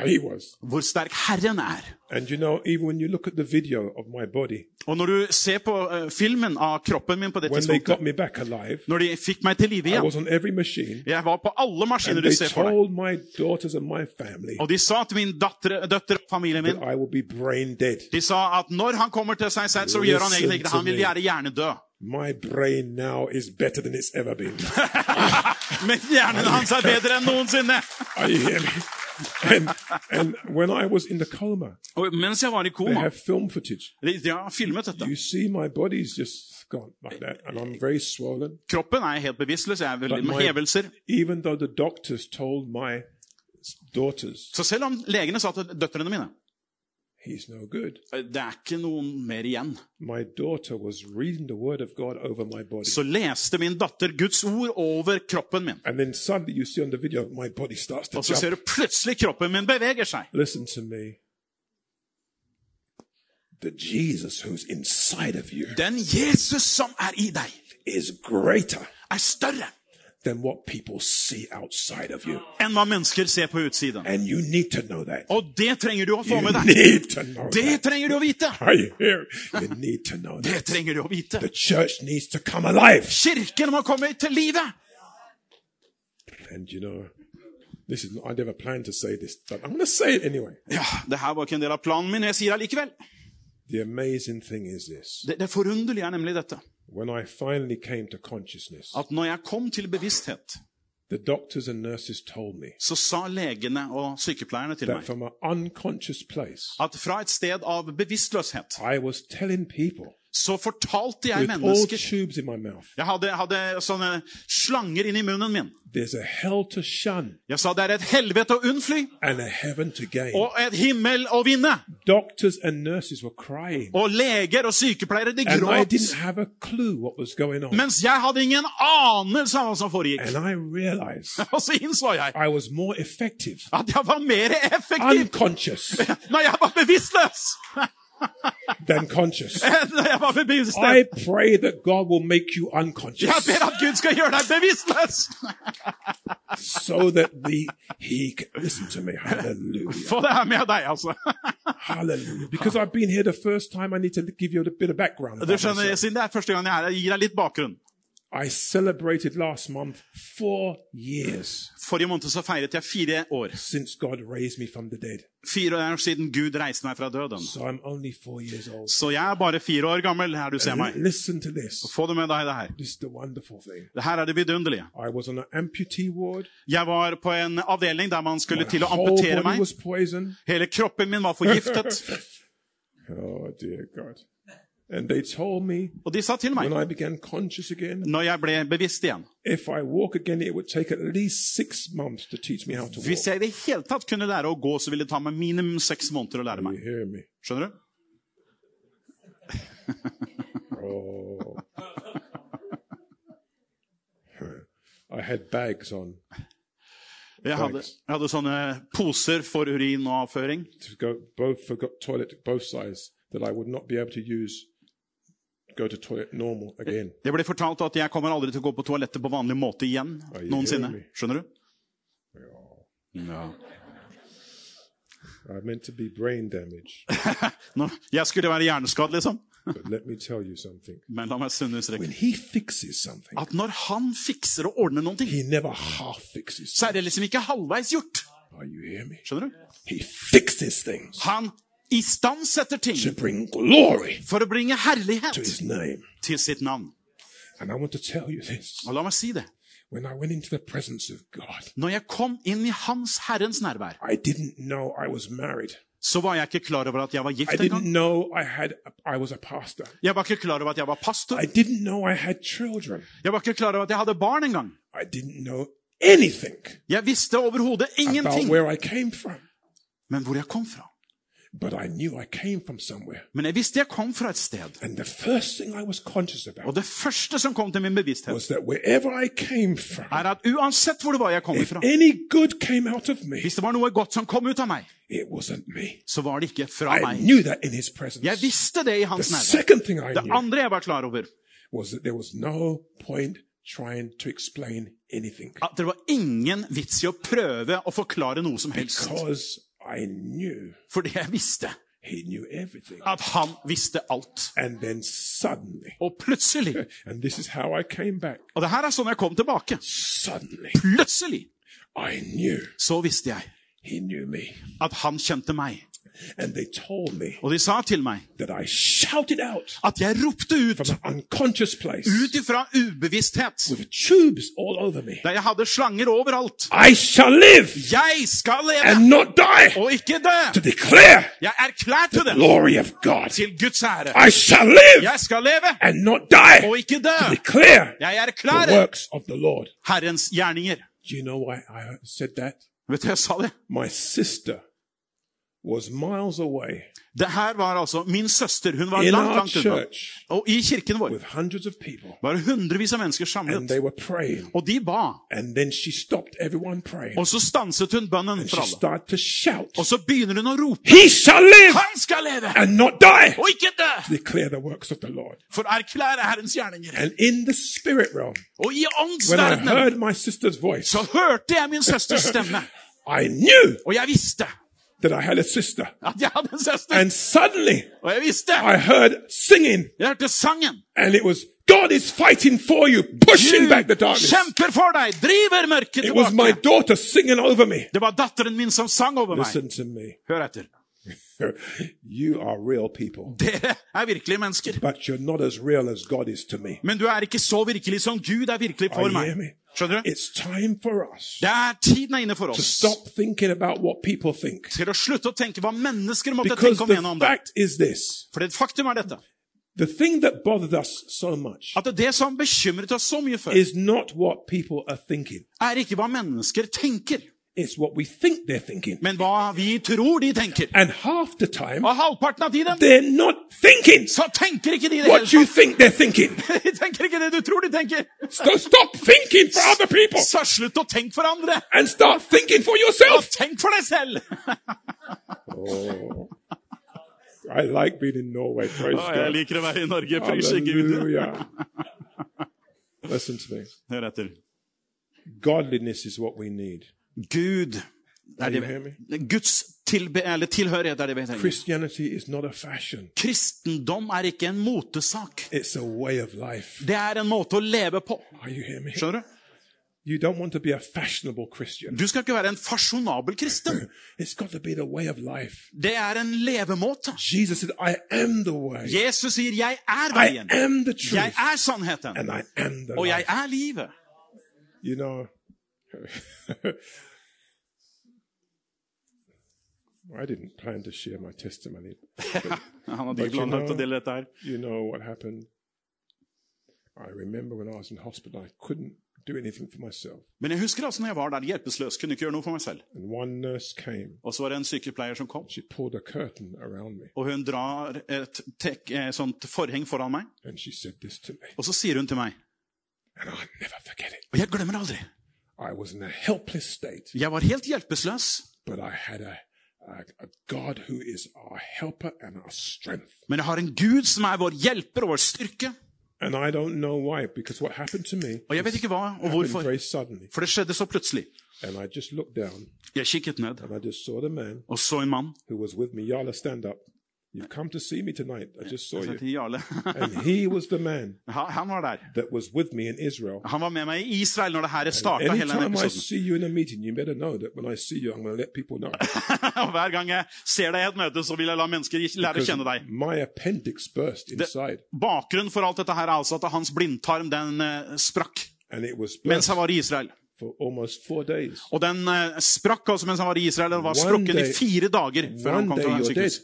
[SPEAKER 2] Hvor sterk Herren er.
[SPEAKER 1] You know, even when you look at the video of my body,
[SPEAKER 2] Og når du ser på uh, filmen av kroppen min på det
[SPEAKER 1] when
[SPEAKER 2] tidspunktet,
[SPEAKER 1] alive,
[SPEAKER 2] når de fikk meg til live igjen
[SPEAKER 1] was on every machine,
[SPEAKER 2] Jeg var på alle maskiner du ser for deg.
[SPEAKER 1] told my daughters and my family
[SPEAKER 2] Og de sa til min datter, døtter og familien min
[SPEAKER 1] that I will be brain dead.
[SPEAKER 2] De sa at når han kommer til seg selv, så gjør han egentlig ikke det. Han vil gjerne hjernedø.
[SPEAKER 1] My brain now is better than it's ever been.
[SPEAKER 2] Men hjernen hans er bedre enn noensinne.
[SPEAKER 1] And, and when I was in the coma,
[SPEAKER 2] Og mens jeg var i
[SPEAKER 1] they
[SPEAKER 2] koma
[SPEAKER 1] have film footage.
[SPEAKER 2] De de har filmet dette.
[SPEAKER 1] You see, my body's just gone like that, and I'm very swollen.
[SPEAKER 2] Kroppen er helt bevisstløs. Jeg er veldig med hevelser.
[SPEAKER 1] Even though the doctors told my daughters
[SPEAKER 2] Så selv om legene sa til døtrene mine
[SPEAKER 1] he's no good,
[SPEAKER 2] det er ikke noen mer igjen,
[SPEAKER 1] my daughter was reading the word of God over my body.
[SPEAKER 2] så leste min datter Guds ord over kroppen min.
[SPEAKER 1] And then suddenly you see on the video, my body starts to
[SPEAKER 2] Og så ser
[SPEAKER 1] jump.
[SPEAKER 2] du plutselig kroppen min beveger seg.
[SPEAKER 1] Listen to me. The Jesus who's inside of you
[SPEAKER 2] Den Jesus som er i deg,
[SPEAKER 1] is greater
[SPEAKER 2] er større
[SPEAKER 1] than what people see outside of you.
[SPEAKER 2] enn hva mennesker ser på utsiden.
[SPEAKER 1] And you need to know that.
[SPEAKER 2] Og det trenger du å få
[SPEAKER 1] You
[SPEAKER 2] med deg.
[SPEAKER 1] need to know
[SPEAKER 2] Det
[SPEAKER 1] that.
[SPEAKER 2] trenger du vite.
[SPEAKER 1] Are you here? You need to know
[SPEAKER 2] Det
[SPEAKER 1] that.
[SPEAKER 2] trenger du å vite.
[SPEAKER 1] The church needs to come alive.
[SPEAKER 2] Kirken må komme til live.
[SPEAKER 1] And you know, this is I never planned to say this, but I'm going to say it anyway.
[SPEAKER 2] Ja, det her var ikke en del av planen min, jeg sier det likevel.
[SPEAKER 1] The amazing thing is this:
[SPEAKER 2] Det, det forunderlige er nemlig dette,
[SPEAKER 1] when I finally came to consciousness,
[SPEAKER 2] at når jeg kom til bevissthet,
[SPEAKER 1] the doctors and nurses told me
[SPEAKER 2] så sa legene og sykepleierne til
[SPEAKER 1] that
[SPEAKER 2] meg
[SPEAKER 1] from an unconscious place,
[SPEAKER 2] at fra et sted av bevisstløshet,
[SPEAKER 1] I was telling people
[SPEAKER 2] så fortalte jeg mennesker Jeg hadde, hadde sånne slanger inni munnen min. Jeg sa det er et helvete å unnfly. og et himmel å vinne. Og leger og sykepleiere, de gråt. Mens jeg hadde ingen anelse av hva som foregikk. Og så innså jeg at jeg var mer effektiv.
[SPEAKER 1] Unconscious.
[SPEAKER 2] Når jeg var bevisstløs
[SPEAKER 1] than conscious.
[SPEAKER 2] enn når jeg var
[SPEAKER 1] I pray that God will make you unconscious
[SPEAKER 2] ber at Gud skal gjøre deg bevisstløs
[SPEAKER 1] so that the He can listen to me. Hallelujah.
[SPEAKER 2] Få det her med deg, altså.
[SPEAKER 1] Hallelujah. Because I've been here the first time, I need to give you a bit of background.
[SPEAKER 2] Du skjønner. Siden det er første gang jeg er her, jeg gir deg litt bakgrunn.
[SPEAKER 1] I celebrated last month four years
[SPEAKER 2] Forrige måned så feiret jeg fire år.
[SPEAKER 1] since God raised me from the dead.
[SPEAKER 2] Fire år siden Gud reiste meg fra døden.
[SPEAKER 1] So I'm only four years old.
[SPEAKER 2] Så jeg er bare fire år gammel her du ser meg.
[SPEAKER 1] Listen to this.
[SPEAKER 2] Få det med deg, det her.
[SPEAKER 1] This is the wonderful thing.
[SPEAKER 2] Det her er det vidunderlige.
[SPEAKER 1] I was on an amputee ward.
[SPEAKER 2] Jeg var på en avdeling der man skulle
[SPEAKER 1] My
[SPEAKER 2] til å
[SPEAKER 1] whole
[SPEAKER 2] amputere
[SPEAKER 1] body
[SPEAKER 2] meg.
[SPEAKER 1] was poisoned.
[SPEAKER 2] Hele kroppen min var forgiftet.
[SPEAKER 1] Oh dear God. Me
[SPEAKER 2] Og de sa til meg,
[SPEAKER 1] again,
[SPEAKER 2] når jeg ble bevisst igjen
[SPEAKER 1] again.
[SPEAKER 2] Hvis jeg i det hele tatt kunne lære å gå, så ville det ta meg minimum seks måneder å lære meg.
[SPEAKER 1] me?
[SPEAKER 2] Skjønner du?
[SPEAKER 1] Oh. I had bags on.
[SPEAKER 2] Jeg hadde, jeg hadde sånne poser for urin og avføring.
[SPEAKER 1] to go both toilet both sides that I would not be able to use. Go to normal again.
[SPEAKER 2] Jeg ble fortalt at jeg kommer aldri til å gå på toalettet på vanlig måte igjen. Noensinne. Skjønner du? Ja.
[SPEAKER 1] I meant to be brain damaged,
[SPEAKER 2] Nå, jeg skulle være hjerneskadd, liksom.
[SPEAKER 1] but let me tell you something.
[SPEAKER 2] Men la meg understreke
[SPEAKER 1] When he fixes something,
[SPEAKER 2] at når han fikser og ordner noen ting,
[SPEAKER 1] he never half fixes.
[SPEAKER 2] så er det liksom ikke halvveis gjort. Skjønner du?
[SPEAKER 1] He fixes
[SPEAKER 2] Han istandsetter ting for å bringe herlighet til sitt navn.
[SPEAKER 1] And I want to tell you this.
[SPEAKER 2] Og la meg si det.
[SPEAKER 1] When I went into the presence of God,
[SPEAKER 2] Når jeg kom inn i Hans Herrens nærvær,
[SPEAKER 1] I didn't know I was married.
[SPEAKER 2] så var jeg ikke klar over at jeg var gift
[SPEAKER 1] didn't
[SPEAKER 2] engang.
[SPEAKER 1] know I had I was a pastor.
[SPEAKER 2] Jeg var ikke klar over at jeg var pastor.
[SPEAKER 1] I didn't know I had children.
[SPEAKER 2] Jeg var ikke klar over at jeg hadde barn engang.
[SPEAKER 1] I didn't know anything
[SPEAKER 2] Jeg visste overhodet ingenting
[SPEAKER 1] where I came from.
[SPEAKER 2] men hvor jeg kom fra. Men jeg visste jeg kom fra et sted. Og det første som kom til min bevissthet,
[SPEAKER 1] from,
[SPEAKER 2] er at uansett hvor det var jeg kom fra,
[SPEAKER 1] me,
[SPEAKER 2] hvis det var noe godt som kom ut av meg,
[SPEAKER 1] me.
[SPEAKER 2] så var det ikke fra
[SPEAKER 1] I
[SPEAKER 2] meg. Jeg visste det i hans nærvær. Det andre jeg var klar over,
[SPEAKER 1] was that there was no point trying to explain anything
[SPEAKER 2] at det var ingen vits i å prøve å forklare noe som helst.
[SPEAKER 1] because
[SPEAKER 2] Fordi jeg visste
[SPEAKER 1] he knew everything.
[SPEAKER 2] at han visste alt.
[SPEAKER 1] And then suddenly,
[SPEAKER 2] Og plutselig
[SPEAKER 1] and this is how I came back,
[SPEAKER 2] Og det her er sånn jeg kom tilbake.
[SPEAKER 1] suddenly
[SPEAKER 2] Plutselig
[SPEAKER 1] I knew
[SPEAKER 2] så visste jeg
[SPEAKER 1] he knew me.
[SPEAKER 2] at han kjente meg.
[SPEAKER 1] And they told me
[SPEAKER 2] Og de sa til meg
[SPEAKER 1] that I shouted out
[SPEAKER 2] at jeg ropte ut
[SPEAKER 1] from an unconscious place
[SPEAKER 2] ut ifra ubevissthet,
[SPEAKER 1] with tubes all over me.
[SPEAKER 2] der jeg hadde slanger overalt.
[SPEAKER 1] I shall live
[SPEAKER 2] Jeg skal leve
[SPEAKER 1] and not die
[SPEAKER 2] og ikke dø!
[SPEAKER 1] to declare
[SPEAKER 2] Jeg erklærte
[SPEAKER 1] the
[SPEAKER 2] det
[SPEAKER 1] glory of God.
[SPEAKER 2] til Guds ære.
[SPEAKER 1] I shall live
[SPEAKER 2] Jeg skal leve
[SPEAKER 1] and not die
[SPEAKER 2] og ikke
[SPEAKER 1] to
[SPEAKER 2] dø!
[SPEAKER 1] declare
[SPEAKER 2] Jeg
[SPEAKER 1] the
[SPEAKER 2] erklærer
[SPEAKER 1] works of the Lord.
[SPEAKER 2] Herrens gjerninger.
[SPEAKER 1] Do you know why I said that?
[SPEAKER 2] Vet du, jeg sa det.
[SPEAKER 1] My sister
[SPEAKER 2] Det her var altså min søster. Hun var langt, langt unna. Og i kirken vår var det hundrevis av mennesker samlet. Og de ba. Og så stanset hun bønnen for alle. Og så begynner hun å rope. Han skal leve og ikke dø! For å erklære Herrens gjerninger. Og i åndsverdenen så hørte jeg min søsters stemme. Og jeg visste
[SPEAKER 1] that I had a sister.
[SPEAKER 2] at jeg hadde en søster.
[SPEAKER 1] And suddenly
[SPEAKER 2] Og jeg visste
[SPEAKER 1] I heard singing,
[SPEAKER 2] Jeg hørte sangen.
[SPEAKER 1] and it was God is fighting for you, pushing back the darkness.
[SPEAKER 2] kjemper for deg, driver mørket
[SPEAKER 1] It was my daughter singing over me.
[SPEAKER 2] Det var datteren min som sang over meg.
[SPEAKER 1] Listen to me. You are real people,
[SPEAKER 2] Dere er virkelige mennesker.
[SPEAKER 1] but you're not as real as God is to me.
[SPEAKER 2] Men du er ikke så virkelig som Gud er virkelig for meg.
[SPEAKER 1] me?
[SPEAKER 2] Skjønner du?
[SPEAKER 1] It's time for us
[SPEAKER 2] Det er tiden er inne for
[SPEAKER 1] to
[SPEAKER 2] oss
[SPEAKER 1] stop thinking about what people think.
[SPEAKER 2] til å slutte å tenke hva mennesker måtte
[SPEAKER 1] Because
[SPEAKER 2] tenke om
[SPEAKER 1] the
[SPEAKER 2] andre.
[SPEAKER 1] is this
[SPEAKER 2] For det faktum er dette.
[SPEAKER 1] the thing that bothered us so much
[SPEAKER 2] At det som bekymret oss så mye før,
[SPEAKER 1] is not what people are thinking,
[SPEAKER 2] er ikke hva mennesker tenker, men hva vi tror de tenker.
[SPEAKER 1] Time,
[SPEAKER 2] Og halvparten av tiden så tenker ikke de det hele. De tenker ikke det du tror de tenker.
[SPEAKER 1] So stop for other
[SPEAKER 2] Så slutt å tenke for andre.
[SPEAKER 1] and start thinking for
[SPEAKER 2] Og tenk for deg selv.
[SPEAKER 1] Oh, I like being in Norway. Praise
[SPEAKER 2] Å, jeg liker å være i Norge. pris Gud.
[SPEAKER 1] Listen to me.
[SPEAKER 2] Hør etter.
[SPEAKER 1] Godliness is what we need.
[SPEAKER 2] Gud er det vi, Guds tilbe, eller tilhørighet er det vi trenger.
[SPEAKER 1] Christianity is not a fashion,
[SPEAKER 2] Kristendom er ikke en motesak.
[SPEAKER 1] it's a way of life.
[SPEAKER 2] Det er en måte å leve på.
[SPEAKER 1] Are you hearing me?
[SPEAKER 2] Skjønner du?
[SPEAKER 1] You don't want to be a fashionable Christian.
[SPEAKER 2] Du skal ikke være en fasjonabel kristen.
[SPEAKER 1] It's got to be the way of life.
[SPEAKER 2] Det er en levemåte.
[SPEAKER 1] Jesus said, I am the way.
[SPEAKER 2] Jesus sier 'Jeg er
[SPEAKER 1] I
[SPEAKER 2] veien'.
[SPEAKER 1] am the
[SPEAKER 2] Jeg er sannheten.
[SPEAKER 1] And I am the
[SPEAKER 2] Og jeg er livet.
[SPEAKER 1] You know, I didn't plan to share my testimony.
[SPEAKER 2] Han hadde
[SPEAKER 1] But
[SPEAKER 2] ikke
[SPEAKER 1] you
[SPEAKER 2] planlagt å
[SPEAKER 1] know-
[SPEAKER 2] dele dette her.
[SPEAKER 1] You know what happened? I remember when I was in hospital, I couldn't do anything for myself.
[SPEAKER 2] Men jeg husker altså når jeg var der hjelpeløs, kunne ikke gjøre noe for meg selv.
[SPEAKER 1] And one nurse came.
[SPEAKER 2] Og så var det en sykepleier som kom,
[SPEAKER 1] She pulled a curtain around me.
[SPEAKER 2] og hun drar et tek, eh, sånt forheng foran meg.
[SPEAKER 1] And she said this to me.
[SPEAKER 2] Og så sier hun til meg,
[SPEAKER 1] And I'll never forget it.
[SPEAKER 2] og jeg glemmer aldri,
[SPEAKER 1] I was in a helpless state,
[SPEAKER 2] Jeg var helt hjelpeløs.
[SPEAKER 1] but I had a,
[SPEAKER 2] Men jeg har en Gud som er vår hjelper og vår styrke. Og jeg vet ikke hva og hvorfor, for det skjedde så plutselig. Jeg kikket ned og så en mann.
[SPEAKER 1] You've come to see me tonight. I just saw you. And he was the man
[SPEAKER 2] Han var der.
[SPEAKER 1] that was with me in Israel.
[SPEAKER 2] Han var med meg i Israel når det her starta hele denne
[SPEAKER 1] Anytime I
[SPEAKER 2] episoden.
[SPEAKER 1] see you in a meeting, you better know that when I see you, I'm going to let people know.
[SPEAKER 2] Og Hver gang jeg ser deg i et møte, så vil jeg la mennesker lære å kjenne deg.
[SPEAKER 1] my appendix burst inside,
[SPEAKER 2] Bakgrunnen for alt dette her er altså at hans blindtarm den eh, sprakk mens han var i Israel.
[SPEAKER 1] for almost four days.
[SPEAKER 2] Og den eh, sprakk altså mens han var i Israel. Den var
[SPEAKER 1] sprukket
[SPEAKER 2] i fire dager før han kom til sykehus.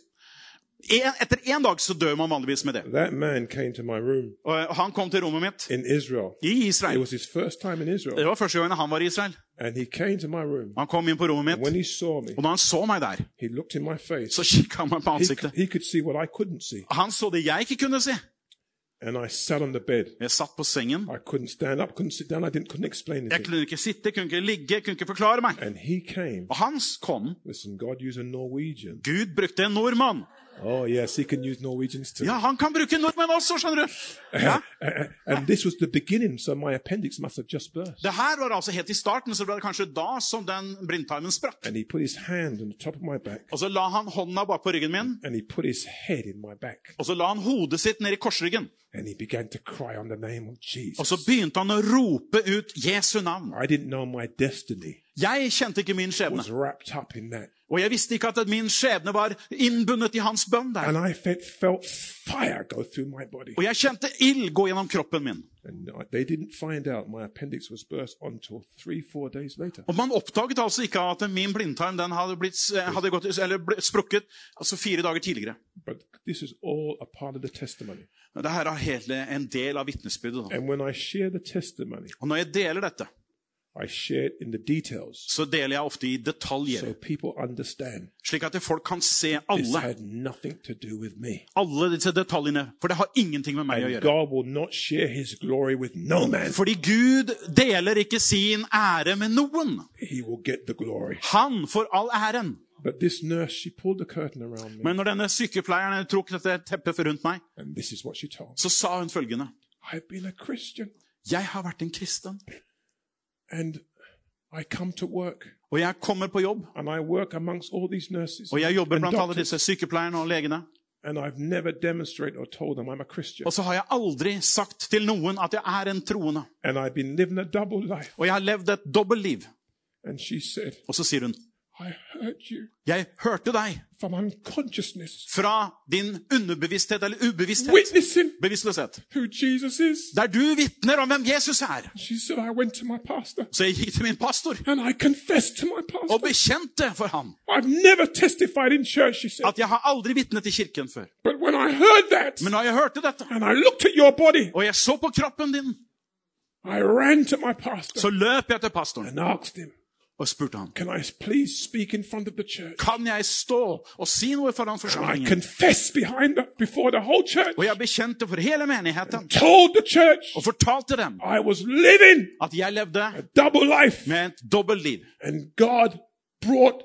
[SPEAKER 2] En, etter én dag så dør man vanligvis med det.
[SPEAKER 1] That man came to my room
[SPEAKER 2] Og han kom til rommet mitt
[SPEAKER 1] in Israel.
[SPEAKER 2] i
[SPEAKER 1] It
[SPEAKER 2] Israel.
[SPEAKER 1] was his first time in
[SPEAKER 2] Det
[SPEAKER 1] Israel.
[SPEAKER 2] var første gangen han var i Israel.
[SPEAKER 1] And he came to my room.
[SPEAKER 2] Han kom inn på rommet
[SPEAKER 1] And when
[SPEAKER 2] mitt,
[SPEAKER 1] he saw me,
[SPEAKER 2] og da han så meg der,
[SPEAKER 1] he looked in my face.
[SPEAKER 2] så kikka han meg på
[SPEAKER 1] He,
[SPEAKER 2] ansiktet.
[SPEAKER 1] he could see what I couldn't see.
[SPEAKER 2] Han så det jeg ikke kunne se.
[SPEAKER 1] And I sat on the bed.
[SPEAKER 2] Jeg satt på sengen.
[SPEAKER 1] I couldn't stand up, couldn't sit down. I didn't couldn't explain
[SPEAKER 2] Jeg
[SPEAKER 1] anything.
[SPEAKER 2] kunne ikke sitte, kunne ikke ligge, kunne ikke forklare meg.
[SPEAKER 1] And he came.
[SPEAKER 2] Og han kom.
[SPEAKER 1] Listen, God used a Norwegian.
[SPEAKER 2] Gud brukte en nordmann.
[SPEAKER 1] Oh yes, he can use Norwegians too.
[SPEAKER 2] Ja, han kan bruke nordmenn også, skjønner du. Ja.
[SPEAKER 1] A- a- And this was the beginning, so my appendix must have just burst.
[SPEAKER 2] Det her var altså helt i starten, så det var kanskje da som den blindtarmen sprakk.
[SPEAKER 1] And he put his hand on the top of my back,
[SPEAKER 2] Og så la han hånda bak på ryggen min,
[SPEAKER 1] and he put his head in my back,
[SPEAKER 2] og så la han hodet sitt ned i korsryggen.
[SPEAKER 1] And he began to cry on the name of
[SPEAKER 2] Og så begynte han å rope ut Jesu navn.
[SPEAKER 1] I didn't know my
[SPEAKER 2] Jeg kjente ikke min skjebne.
[SPEAKER 1] was up in that.
[SPEAKER 2] Og jeg visste ikke at min skjebne var innbundet i hans bønn der.
[SPEAKER 1] And I felt, felt fire go through my body.
[SPEAKER 2] Og jeg kjente ild gå gjennom kroppen min.
[SPEAKER 1] And I- they didn't find out my appendix was burst until three, four days later.
[SPEAKER 2] Og man oppdaget altså ikke at min blindtarm den hadde, blitt, hadde gått, eller ble, sprukket altså fire dager tidligere.
[SPEAKER 1] But this is all a part of the.
[SPEAKER 2] Dette er hele en del av vitnesbyrdet. da.
[SPEAKER 1] And when I share the testimony,
[SPEAKER 2] Og når jeg deler dette, så deler jeg ofte i detaljer.
[SPEAKER 1] so
[SPEAKER 2] Slik at folk kan se alle,
[SPEAKER 1] had nothing to do with me.
[SPEAKER 2] alle disse detaljene. For det har ingenting med meg å gjøre.
[SPEAKER 1] Not share his glory with no man.
[SPEAKER 2] Fordi Gud deler ikke sin ære med noen.
[SPEAKER 1] He will get the glory.
[SPEAKER 2] Han får all æren.
[SPEAKER 1] But this nurse, she pulled the curtain around me.
[SPEAKER 2] Men når denne sykepleieren tok dette teppet rundt meg,
[SPEAKER 1] And this is what she told
[SPEAKER 2] så sa hun følgende.
[SPEAKER 1] I've been a Christian
[SPEAKER 2] Jeg har vært en kristen,
[SPEAKER 1] and I come to work
[SPEAKER 2] og jeg kommer på jobb.
[SPEAKER 1] and I work amongst all these nurses
[SPEAKER 2] Og jeg jobber blant alle disse sykepleierne og legene.
[SPEAKER 1] and I've never demonstrated or told them I'm a Christian.
[SPEAKER 2] Og så har jeg aldri sagt til noen at jeg er en troende.
[SPEAKER 1] And I've been living a double life.
[SPEAKER 2] Og jeg har levd et dobbeltliv.
[SPEAKER 1] And she said,
[SPEAKER 2] Og så sier hun, jeg hørte deg. Fra din underbevissthet eller ubevissthet. Bevisstløshet. Der du vitner om hvem Jesus er. Så jeg gikk til min pastor. Og bekjente for ham. At jeg har aldri vitnet i kirken før. Men når jeg hørte dette, og jeg så på kroppen din, så løp jeg til pastoren og spurte ham,
[SPEAKER 1] Can I please speak in front of the church?
[SPEAKER 2] kan jeg stå og si noe foran forsamlingen?
[SPEAKER 1] confessed behind the, before the whole church,
[SPEAKER 2] Og jeg bekjente for hele menigheten
[SPEAKER 1] told the church
[SPEAKER 2] og fortalte dem
[SPEAKER 1] I was living
[SPEAKER 2] at jeg levde
[SPEAKER 1] a double life.
[SPEAKER 2] med et dobbeltliv.
[SPEAKER 1] And God brought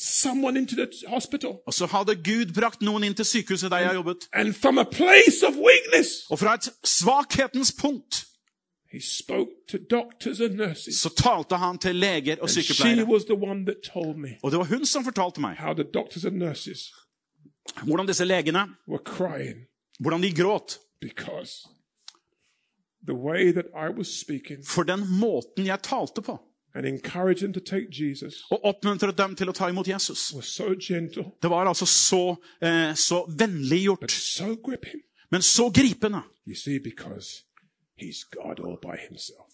[SPEAKER 1] someone into the hospital.
[SPEAKER 2] Og så hadde Gud brakt noen inn til sykehuset der jeg jobbet.
[SPEAKER 1] And from a place of weakness,
[SPEAKER 2] Og fra et svakhetens punkt så talte han til leger og sykepleiere. Og det var hun som fortalte meg hvordan disse legene hvordan de gråt for den måten jeg talte på. Og oppmuntret dem til å ta imot Jesus. Det var altså så, eh, så vennliggjort, men så gripende.
[SPEAKER 1] You see, because he's God all by himself.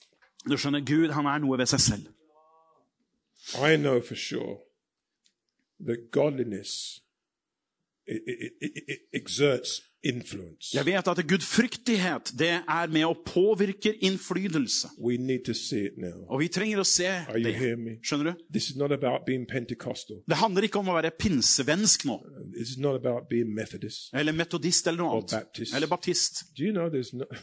[SPEAKER 2] Du skjønner, Gud han er noe ved seg selv.
[SPEAKER 1] I know for sure that godliness it, it, it, it exerts influence.
[SPEAKER 2] Jeg vet at gudfryktighet det er med å påvirke innflytelse.
[SPEAKER 1] We need to see it now.
[SPEAKER 2] Og vi trenger å se
[SPEAKER 1] Are you
[SPEAKER 2] det.
[SPEAKER 1] me?
[SPEAKER 2] Skjønner du?
[SPEAKER 1] This is not about being Pentecostal.
[SPEAKER 2] Det handler ikke om å være pinsevensk nå,
[SPEAKER 1] This is not about being Methodist.
[SPEAKER 2] eller metodist eller noe annet.
[SPEAKER 1] Baptist.
[SPEAKER 2] Eller baptist.
[SPEAKER 1] Do you know there's no.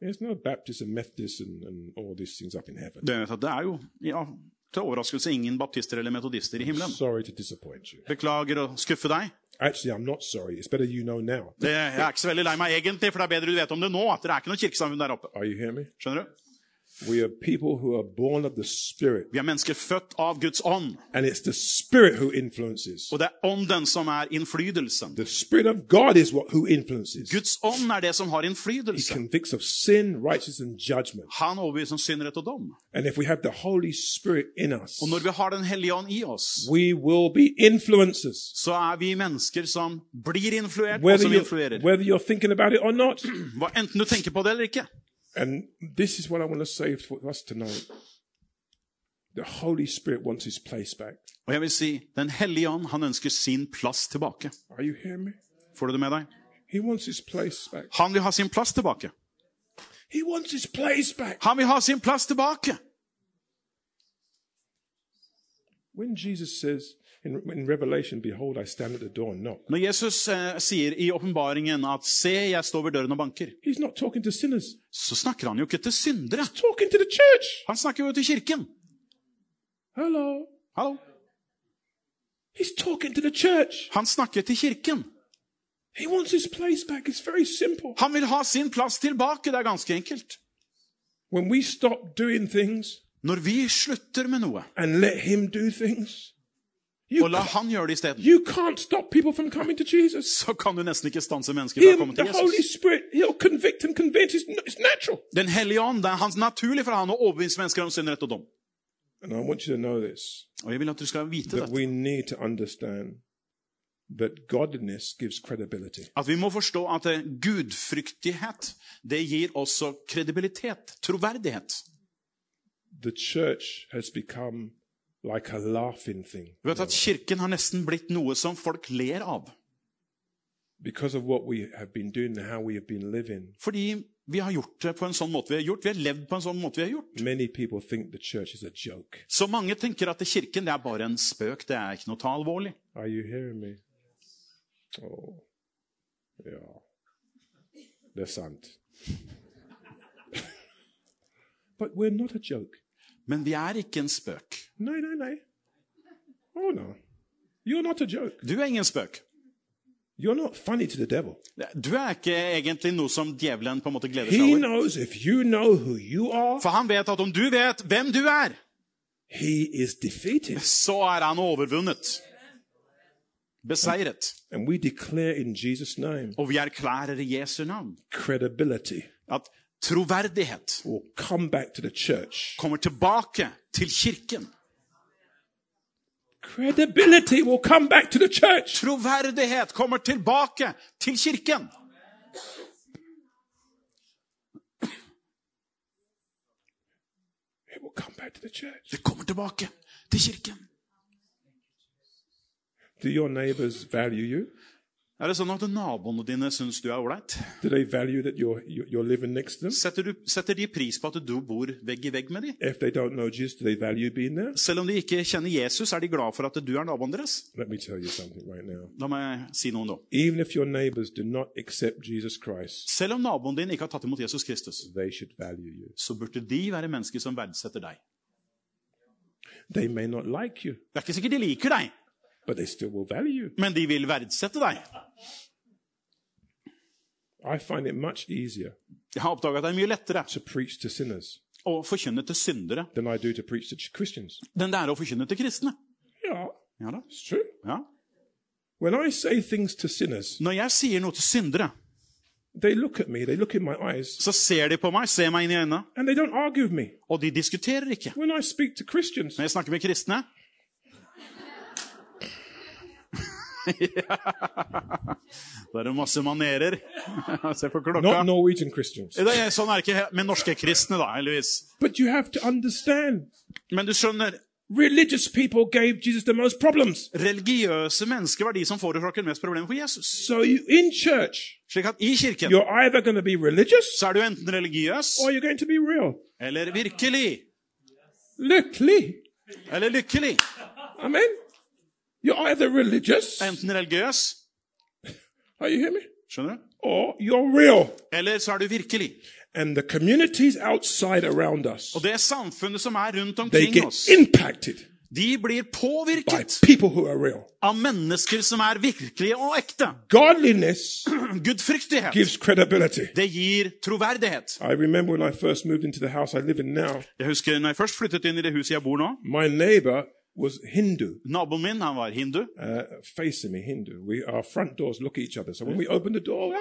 [SPEAKER 1] There's no Baptist and Methodist and, and all these things up in heaven.
[SPEAKER 2] Det, det er jo ja, til overraskelse ingen baptister eller metodister i himmelen.
[SPEAKER 1] Sorry to disappoint you.
[SPEAKER 2] Beklager å skuffe deg.
[SPEAKER 1] Actually, I'm not sorry. It's better you know now.
[SPEAKER 2] Det, jeg er ikke så veldig lei meg egentlig, for det er bedre du vet om det nå. at det er ikke noe kirkesamfunn der oppe. Skjønner du? Vi er mennesker født av Guds ånd, og det er ånden som er innflytelsen. Guds ånd er det som har innflytelse.
[SPEAKER 1] sin.
[SPEAKER 2] Han overbeviser om synd, rett og dom.
[SPEAKER 1] Us,
[SPEAKER 2] Og når vi har Den hellige ånd i oss, så er vi mennesker som blir influert, og som influerer. Hva, enten du tenker på det eller ikke.
[SPEAKER 1] And this is what I want to say for us tonight. The Holy Spirit wants his place back.
[SPEAKER 2] Og jeg vil si, Den hellige ånd han ønsker sin plass tilbake.
[SPEAKER 1] Are you hearing me?
[SPEAKER 2] Får du det med deg?
[SPEAKER 1] He wants his place back.
[SPEAKER 2] Han vil ha sin plass tilbake.
[SPEAKER 1] He wants his place back.
[SPEAKER 2] Han vil ha sin plass tilbake!
[SPEAKER 1] When Jesus says in, in Revelation, Behold, I stand at the door and knock,
[SPEAKER 2] Når Jesus eh, sier i åpenbaringen at 'se, jeg står ved døren og banker',
[SPEAKER 1] he's not talking to sinners,
[SPEAKER 2] så snakker han jo ikke til syndere.
[SPEAKER 1] he's talking to the church.
[SPEAKER 2] Han snakker jo til kirken.
[SPEAKER 1] Hello.
[SPEAKER 2] Hallo?
[SPEAKER 1] He's talking to the church.
[SPEAKER 2] Han snakker til kirken.
[SPEAKER 1] He wants his place back. It's very simple.
[SPEAKER 2] Han vil ha sin plass tilbake. Det er ganske enkelt.
[SPEAKER 1] When we stop doing things
[SPEAKER 2] Når vi slutter med noe,
[SPEAKER 1] and let him do things, you,
[SPEAKER 2] og la han gjøre det isteden, så kan du nesten ikke stanse mennesker fra å komme til Jesus.
[SPEAKER 1] Spirit. It's, it's.
[SPEAKER 2] Den hellige ånd, det er hans naturlig for han å overbevise mennesker om sin rett og dom.
[SPEAKER 1] This
[SPEAKER 2] Og jeg vil at du skal vite dette. At vi må forstå at eh, gudfryktighet, det gir også kredibilitet, troverdighet.
[SPEAKER 1] The church has become like a laughing thing
[SPEAKER 2] Du vet at Kirken har nesten blitt noe som folk ler av.
[SPEAKER 1] because of what we have been doing and how we have been living.
[SPEAKER 2] Fordi vi har gjort det på en sånn måte vi har gjort. Vi har levd på en sånn måte vi har gjort.
[SPEAKER 1] Many people think the church is a joke.
[SPEAKER 2] Så mange tenker at Kirken det er bare en spøk. Det er ikke noe ta alvorlig.
[SPEAKER 1] Are you hearing me? Oh, yeah. Det er sant. but we're not a joke.
[SPEAKER 2] Men vi er ikke en spøk.
[SPEAKER 1] Nei, nei, nei. Oh, no. You're not a joke.
[SPEAKER 2] Du er ingen spøk.
[SPEAKER 1] You're not funny to the devil.
[SPEAKER 2] Du er ikke egentlig noe som djevelen på en måte gleder seg over.
[SPEAKER 1] you know are,
[SPEAKER 2] For han vet at om du vet hvem du er, så er han overvunnet. Beseiret.
[SPEAKER 1] And name
[SPEAKER 2] Og vi erklærer i Jesu navn at troverdighet
[SPEAKER 1] will come back to the church.
[SPEAKER 2] kommer tilbake til kirken.
[SPEAKER 1] Credibility will come back to the church.
[SPEAKER 2] Troverdighet kommer tilbake til kirken.
[SPEAKER 1] It will come back to the church.
[SPEAKER 2] Det kommer tilbake til kirken.
[SPEAKER 1] Do your neighbors value you?
[SPEAKER 2] Er det sånn at naboene dine syns du er ålreit?
[SPEAKER 1] Do they value that you're, you're you're living next to them?
[SPEAKER 2] Setter, du- setter de pris på at du bor vegg i vegg med dem?
[SPEAKER 1] If they don't know Jesus, do they value being there?
[SPEAKER 2] Selv om de ikke kjenner Jesus, er de glad for at du er naboen deres?
[SPEAKER 1] Let me tell you right now.
[SPEAKER 2] La meg si noe nå.
[SPEAKER 1] Even if your do not Jesus Christ,
[SPEAKER 2] Selv om naboen din ikke har tatt imot Jesus Kristus,
[SPEAKER 1] they value you.
[SPEAKER 2] så burde de være mennesker som verdsetter deg.
[SPEAKER 1] They may not like you,
[SPEAKER 2] Det er ikke sikkert de liker deg, men de vil verdsette deg.
[SPEAKER 1] I find it much easier
[SPEAKER 2] Jeg har oppdaga at det er mye lettere
[SPEAKER 1] to to
[SPEAKER 2] å forkynne til syndere
[SPEAKER 1] than I do to to
[SPEAKER 2] enn det er å forkynne til kristne. Ja da.
[SPEAKER 1] it's true.
[SPEAKER 2] Ja.
[SPEAKER 1] When I say to sinners,
[SPEAKER 2] Når jeg sier noe til syndere,
[SPEAKER 1] they look at me, they look in my eyes,
[SPEAKER 2] så ser de på meg, ser meg inn i øynene,
[SPEAKER 1] and they don't argue with me.
[SPEAKER 2] og de diskuterer ikke.
[SPEAKER 1] When I speak to
[SPEAKER 2] Når jeg snakker med kristne Da er det masse manerer. Se på klokka.
[SPEAKER 1] not Norwegian Christians.
[SPEAKER 2] Det er, sånn er det ikke med norske kristne, da, heldigvis.
[SPEAKER 1] But you have to understand,
[SPEAKER 2] Men du skjønner,
[SPEAKER 1] religious people gave Jesus the most problems.
[SPEAKER 2] religiøse mennesker var de som forårsaket mest problemer for Jesus.
[SPEAKER 1] So you in church,
[SPEAKER 2] Slik at i kirken
[SPEAKER 1] you're either going to be religious
[SPEAKER 2] så er du enten religiøs
[SPEAKER 1] or you're going to be real.
[SPEAKER 2] eller virkelig.
[SPEAKER 1] Lykkelig.
[SPEAKER 2] Eller lykkelig.
[SPEAKER 1] Amen. You're either religious,
[SPEAKER 2] Enten religiøs,
[SPEAKER 1] are you hear me?
[SPEAKER 2] skjønner du?
[SPEAKER 1] Or you're real.
[SPEAKER 2] Eller så er du virkelig.
[SPEAKER 1] And the communities outside around us,
[SPEAKER 2] Og det samfunnet som er rundt
[SPEAKER 1] they
[SPEAKER 2] omkring
[SPEAKER 1] get
[SPEAKER 2] oss,
[SPEAKER 1] impacted
[SPEAKER 2] de blir
[SPEAKER 1] by
[SPEAKER 2] påvirket
[SPEAKER 1] people who are real.
[SPEAKER 2] av mennesker som er virkelige og ekte.
[SPEAKER 1] Godliness
[SPEAKER 2] Gudfryktighet.
[SPEAKER 1] gives credibility.
[SPEAKER 2] Det gir troverdighet.
[SPEAKER 1] I remember when I first moved into the house I live in now,
[SPEAKER 2] Jeg husker når jeg først flyttet inn i det huset jeg bor nå.
[SPEAKER 1] my neighbor was Hindu,
[SPEAKER 2] Naboen min han var hindu.
[SPEAKER 1] uh, facing me, Hindu. We, our front doors look at each other. So when we open the door,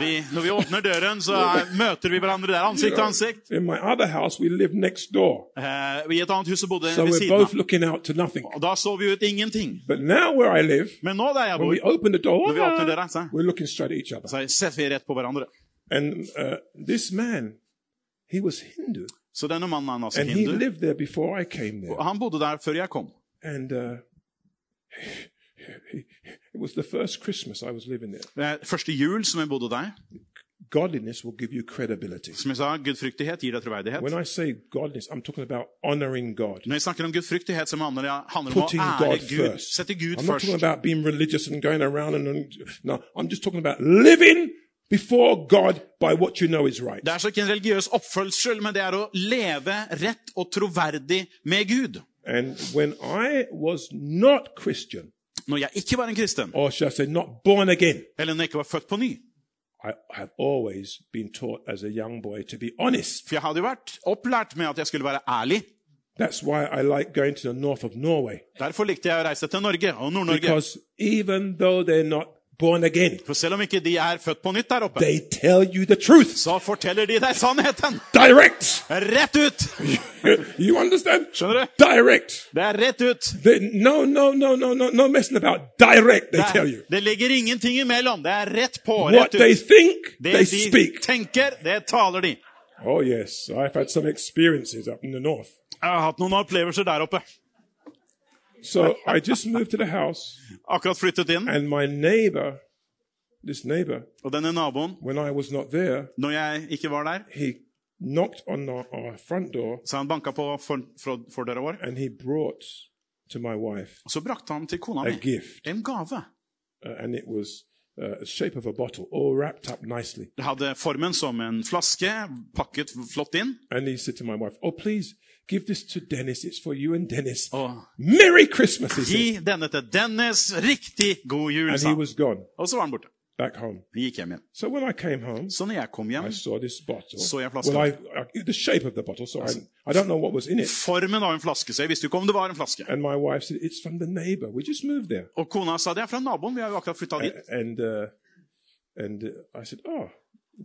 [SPEAKER 2] Vi, når vi åpner døren, så er, møter vi hverandre der ansikt til ansikt.
[SPEAKER 1] in my other house, we live next door.
[SPEAKER 2] Eh, I et annet hus bodde
[SPEAKER 1] So
[SPEAKER 2] ved
[SPEAKER 1] we're
[SPEAKER 2] siden
[SPEAKER 1] both looking out to nothing.
[SPEAKER 2] Og da så vi ut ingenting.
[SPEAKER 1] But now where I live,
[SPEAKER 2] Men nå der jeg
[SPEAKER 1] when we open the door,
[SPEAKER 2] når vi åpner døra, så,
[SPEAKER 1] we're looking straight at each other.
[SPEAKER 2] så ser vi rett på hverandre.
[SPEAKER 1] And uh, this man, he was Hindu.
[SPEAKER 2] Så denne mannen er altså
[SPEAKER 1] And he
[SPEAKER 2] hindu.
[SPEAKER 1] lived there before I came there.
[SPEAKER 2] Og Han bodde der før jeg kom.
[SPEAKER 1] And uh, it was the first Christmas I was living there.
[SPEAKER 2] Eh, Første jul som jeg bodde der,
[SPEAKER 1] Godliness will give you credibility.
[SPEAKER 2] som jeg sa, gudfryktighet gir deg troverdighet.
[SPEAKER 1] When I say godliness, I'm talking about honoring God,
[SPEAKER 2] Når jeg snakker om gudfryktighet, så handler det handler om å ære
[SPEAKER 1] God
[SPEAKER 2] Gud.
[SPEAKER 1] first.
[SPEAKER 2] Sette Gud
[SPEAKER 1] I'm not talking
[SPEAKER 2] først.
[SPEAKER 1] about being religious and going around and no, I'm just talking about living before God by what you know is right.
[SPEAKER 2] Det er altså ikke en religiøs oppfølgsel, men det er å leve rett og troverdig med Gud.
[SPEAKER 1] And when I was not Christian,
[SPEAKER 2] Når jeg ikke var en kristen,
[SPEAKER 1] or should I say not born again,
[SPEAKER 2] eller når jeg ikke var født på ny.
[SPEAKER 1] I have always been taught as a young boy to be honest.
[SPEAKER 2] For jeg hadde jo vært opplært med at jeg skulle være ærlig.
[SPEAKER 1] That's why I like going to the north of Norway.
[SPEAKER 2] Derfor likte jeg å reise til Norge og Nord-Norge.
[SPEAKER 1] Because even though they're not born again,
[SPEAKER 2] For selv om ikke de er født på nytt der oppe,
[SPEAKER 1] they tell you the truth
[SPEAKER 2] så forteller de deg sannheten.
[SPEAKER 1] direct.
[SPEAKER 2] Rett ut!
[SPEAKER 1] you understand?
[SPEAKER 2] Skjønner du?
[SPEAKER 1] Direct.
[SPEAKER 2] Det er rett ut.
[SPEAKER 1] They, no, no, no, no, no, no messing about. Direct, they
[SPEAKER 2] Det,
[SPEAKER 1] tell you.
[SPEAKER 2] det ligger ingenting imellom. Det er rett på,
[SPEAKER 1] What
[SPEAKER 2] rett
[SPEAKER 1] they
[SPEAKER 2] ut.
[SPEAKER 1] think,
[SPEAKER 2] Det
[SPEAKER 1] they
[SPEAKER 2] de
[SPEAKER 1] speak.
[SPEAKER 2] tenker, det taler de.
[SPEAKER 1] Oh, yes. I've had some experiences up in the north.
[SPEAKER 2] Jeg har hatt noen opplevelser der oppe.
[SPEAKER 1] So I just moved to the house,
[SPEAKER 2] Akkurat flyttet inn.
[SPEAKER 1] and my neighbor, this neighbor,
[SPEAKER 2] Og denne naboen,
[SPEAKER 1] when I was not there,
[SPEAKER 2] når jeg ikke var der,
[SPEAKER 1] he knocked on our, our front door
[SPEAKER 2] så han banka på for, for, fordøra vår.
[SPEAKER 1] and he brought to my wife
[SPEAKER 2] Og så brakte han til kona
[SPEAKER 1] a
[SPEAKER 2] mi
[SPEAKER 1] gift.
[SPEAKER 2] en gave.
[SPEAKER 1] Uh, and it was uh, shape of a bottle, all wrapped up nicely.
[SPEAKER 2] Det hadde formen som en flaske, pakket flott inn.
[SPEAKER 1] And he said to my wife, Oh, please give this to Dennis. It's for you and Dennis.
[SPEAKER 2] Og
[SPEAKER 1] Merry Christmas, he said.
[SPEAKER 2] gi denne til Dennis. Riktig god jul,
[SPEAKER 1] And
[SPEAKER 2] sa
[SPEAKER 1] he
[SPEAKER 2] han.
[SPEAKER 1] was gone
[SPEAKER 2] Og så var han borte.
[SPEAKER 1] back home.
[SPEAKER 2] Vi gikk hjem igjen.
[SPEAKER 1] So when I came home,
[SPEAKER 2] Så når jeg kom hjem,
[SPEAKER 1] I saw this bottle.
[SPEAKER 2] Så jeg flasken.
[SPEAKER 1] Well, I, I, the shape of the bottle, so I, I don't know what was in it.
[SPEAKER 2] formen av en flaske, så jeg visste jo ikke om det var en flaske.
[SPEAKER 1] And my wife said, It's from the neighbor. We just moved there.
[SPEAKER 2] Og kona sa det er fra naboen, vi har jo akkurat flytta dit.
[SPEAKER 1] And, uh, and uh, I said, Oh,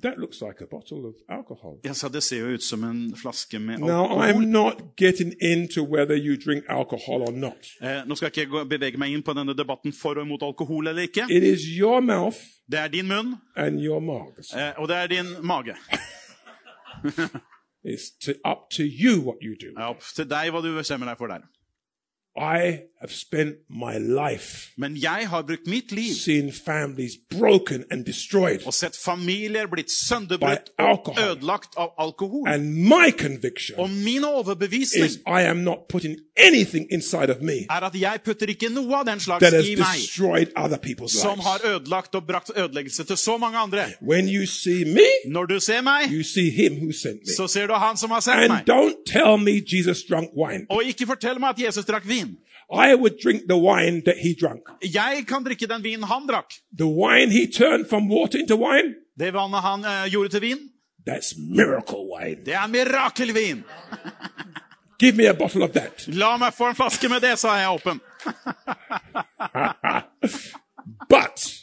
[SPEAKER 1] that looks like a bottle of alcohol.
[SPEAKER 2] Sa det ser jo ut som en flaske med
[SPEAKER 1] Now, I'm
[SPEAKER 2] alkohol.
[SPEAKER 1] not getting into whether you drink alcohol or not.
[SPEAKER 2] Eh, nå skal ikke jeg bevege meg inn på denne debatten for og imot alkohol eller ikke.
[SPEAKER 1] It is your mouth
[SPEAKER 2] Det er din munn,
[SPEAKER 1] and your mags.
[SPEAKER 2] eh, og det er din mage.
[SPEAKER 1] It's to, up to you what you do.
[SPEAKER 2] Det er opp til deg hva du bestemmer deg for der.
[SPEAKER 1] I have spent my life
[SPEAKER 2] Men jeg har brukt mitt liv
[SPEAKER 1] seeing families broken and destroyed.
[SPEAKER 2] og sett familier blitt sønderbrutt
[SPEAKER 1] By
[SPEAKER 2] og
[SPEAKER 1] alcohol.
[SPEAKER 2] ødelagt av alkohol.
[SPEAKER 1] And my conviction
[SPEAKER 2] Og min overbevisning
[SPEAKER 1] is I am not putting anything inside of me
[SPEAKER 2] er at jeg putter ikke noe av den slags
[SPEAKER 1] that has
[SPEAKER 2] i meg
[SPEAKER 1] destroyed other people's
[SPEAKER 2] som har
[SPEAKER 1] lives.
[SPEAKER 2] ødelagt og brakt ødeleggelse til så mange andre.
[SPEAKER 1] When you see me,
[SPEAKER 2] Når du ser meg,
[SPEAKER 1] you see him who sent me.
[SPEAKER 2] så ser du han som har sendt
[SPEAKER 1] And
[SPEAKER 2] meg.
[SPEAKER 1] don't tell me Jesus drank wine.
[SPEAKER 2] Og ikke fortell meg at Jesus drakk vin.
[SPEAKER 1] I would drink the wine that he drank.
[SPEAKER 2] Jeg kan drikke den vinen han drakk.
[SPEAKER 1] The wine he turned from water into wine,
[SPEAKER 2] Det vannet han uh, gjorde til vin,
[SPEAKER 1] that's miracle wine.
[SPEAKER 2] det er mirakelvin.
[SPEAKER 1] Give me a bottle of that.
[SPEAKER 2] La meg få en flaske med det, sa jeg åpen.
[SPEAKER 1] But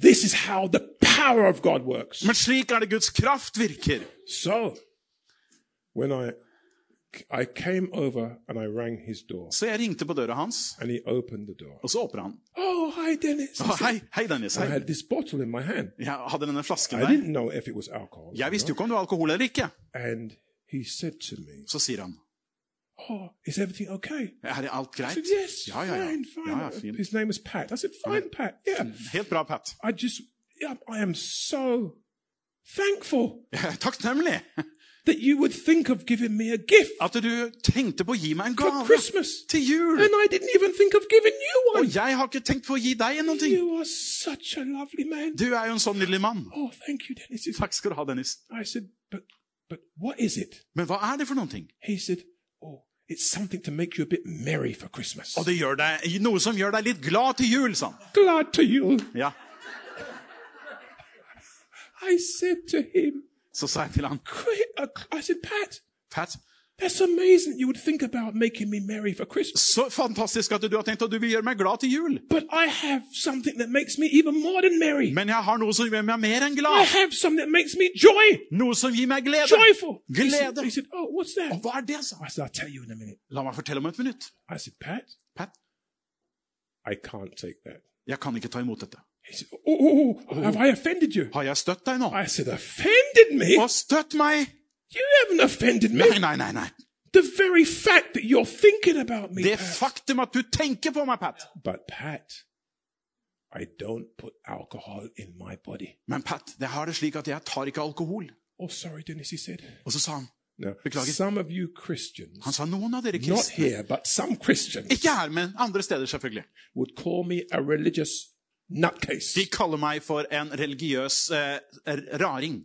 [SPEAKER 1] this is how the power of God works.
[SPEAKER 2] Men slik er det Guds kraft virker.
[SPEAKER 1] So, when I I came over and I rang his door,
[SPEAKER 2] Så jeg ringte på døra hans,
[SPEAKER 1] and he opened the door.
[SPEAKER 2] og så åpner han.
[SPEAKER 1] Oh, hi, Dennis.
[SPEAKER 2] Å, hei, hei, Dennis.
[SPEAKER 1] I
[SPEAKER 2] Hei.
[SPEAKER 1] had this bottle in my hand.
[SPEAKER 2] Jeg hadde denne flasken
[SPEAKER 1] I
[SPEAKER 2] der.
[SPEAKER 1] didn't know if it was alcohol.
[SPEAKER 2] Jeg visste jo ikke om det var alkohol eller ikke.
[SPEAKER 1] And he said to me,
[SPEAKER 2] Så sier han,
[SPEAKER 1] Oh, is everything okay?
[SPEAKER 2] er det alt
[SPEAKER 1] I
[SPEAKER 2] greit?
[SPEAKER 1] said, Yes,
[SPEAKER 2] Ja, ja, ja.
[SPEAKER 1] fine, fine.
[SPEAKER 2] Ja, ja.
[SPEAKER 1] His name is Pat. I said, Fine, Pat. Yeah.
[SPEAKER 2] Helt bra, Pat.
[SPEAKER 1] I just, yeah, I am so thankful.
[SPEAKER 2] Takknemlig.
[SPEAKER 1] that you would think of giving me a gift
[SPEAKER 2] At du tenkte på å gi meg en
[SPEAKER 1] for
[SPEAKER 2] gave
[SPEAKER 1] Christmas.
[SPEAKER 2] til jul.
[SPEAKER 1] And I didn't even think of giving you one.
[SPEAKER 2] Og jeg har ikke tenkt på å gi deg noen ting.
[SPEAKER 1] You are such a lovely man.
[SPEAKER 2] Du er jo en sånn nydelig mann.
[SPEAKER 1] Oh, thank you, Dennis.
[SPEAKER 2] Takk skal du ha, Dennis.
[SPEAKER 1] I said, but, but what is it?
[SPEAKER 2] Men hva er det for noen ting?
[SPEAKER 1] He said, oh, it's something to make you a bit merry for Christmas.
[SPEAKER 2] Og det gjør deg, noe som gjør deg litt glad til jul, sa han.
[SPEAKER 1] Glad to you.
[SPEAKER 2] Ja.
[SPEAKER 1] I said to him,
[SPEAKER 2] Så sa jeg til han,
[SPEAKER 1] I said, Pat,
[SPEAKER 2] Pat,
[SPEAKER 1] that's amazing you would think about making me merry for Christmas.
[SPEAKER 2] så fantastisk at du har tenkt at du vil gjøre meg glad til jul.
[SPEAKER 1] But I have something that makes me even more than merry.
[SPEAKER 2] Men jeg har noe som gjør meg mer enn
[SPEAKER 1] I
[SPEAKER 2] glad.
[SPEAKER 1] have something that makes me joy,
[SPEAKER 2] Noe som gir meg glede.
[SPEAKER 1] joyful. He said,
[SPEAKER 2] Glede.
[SPEAKER 1] he said, oh, what's
[SPEAKER 2] Og hva er det, sa?
[SPEAKER 1] I said, I'll tell you in a minute.
[SPEAKER 2] La meg fortelle om et minutt.
[SPEAKER 1] I said, Pat,
[SPEAKER 2] Pat,
[SPEAKER 1] I can't take that.
[SPEAKER 2] jeg kan ikke ta imot dette.
[SPEAKER 1] He said, oh, oh, oh, have I offended you?
[SPEAKER 2] Har jeg støtt deg nå?
[SPEAKER 1] I said, offended me?
[SPEAKER 2] Og støtt meg?
[SPEAKER 1] You haven't offended me.
[SPEAKER 2] Nei, nei, nei, nei.
[SPEAKER 1] The very fact that you're thinking about me,
[SPEAKER 2] Det
[SPEAKER 1] Pat.
[SPEAKER 2] faktum at du tenker på meg, Pat.
[SPEAKER 1] But Pat, I don't put alcohol in my body.
[SPEAKER 2] Men Pat, det har det slik at jeg tar ikke alkohol.
[SPEAKER 1] Oh, sorry, Dennis, he said.
[SPEAKER 2] Og så sa han,
[SPEAKER 1] No.
[SPEAKER 2] Beklager.
[SPEAKER 1] Some of you Christians,
[SPEAKER 2] han sa noen av dere
[SPEAKER 1] not
[SPEAKER 2] kristne,
[SPEAKER 1] here, but some Christians,
[SPEAKER 2] ikke her, men andre steder selvfølgelig,
[SPEAKER 1] would call me a religious nutcase.
[SPEAKER 2] de kaller meg for en religiøs eh, raring.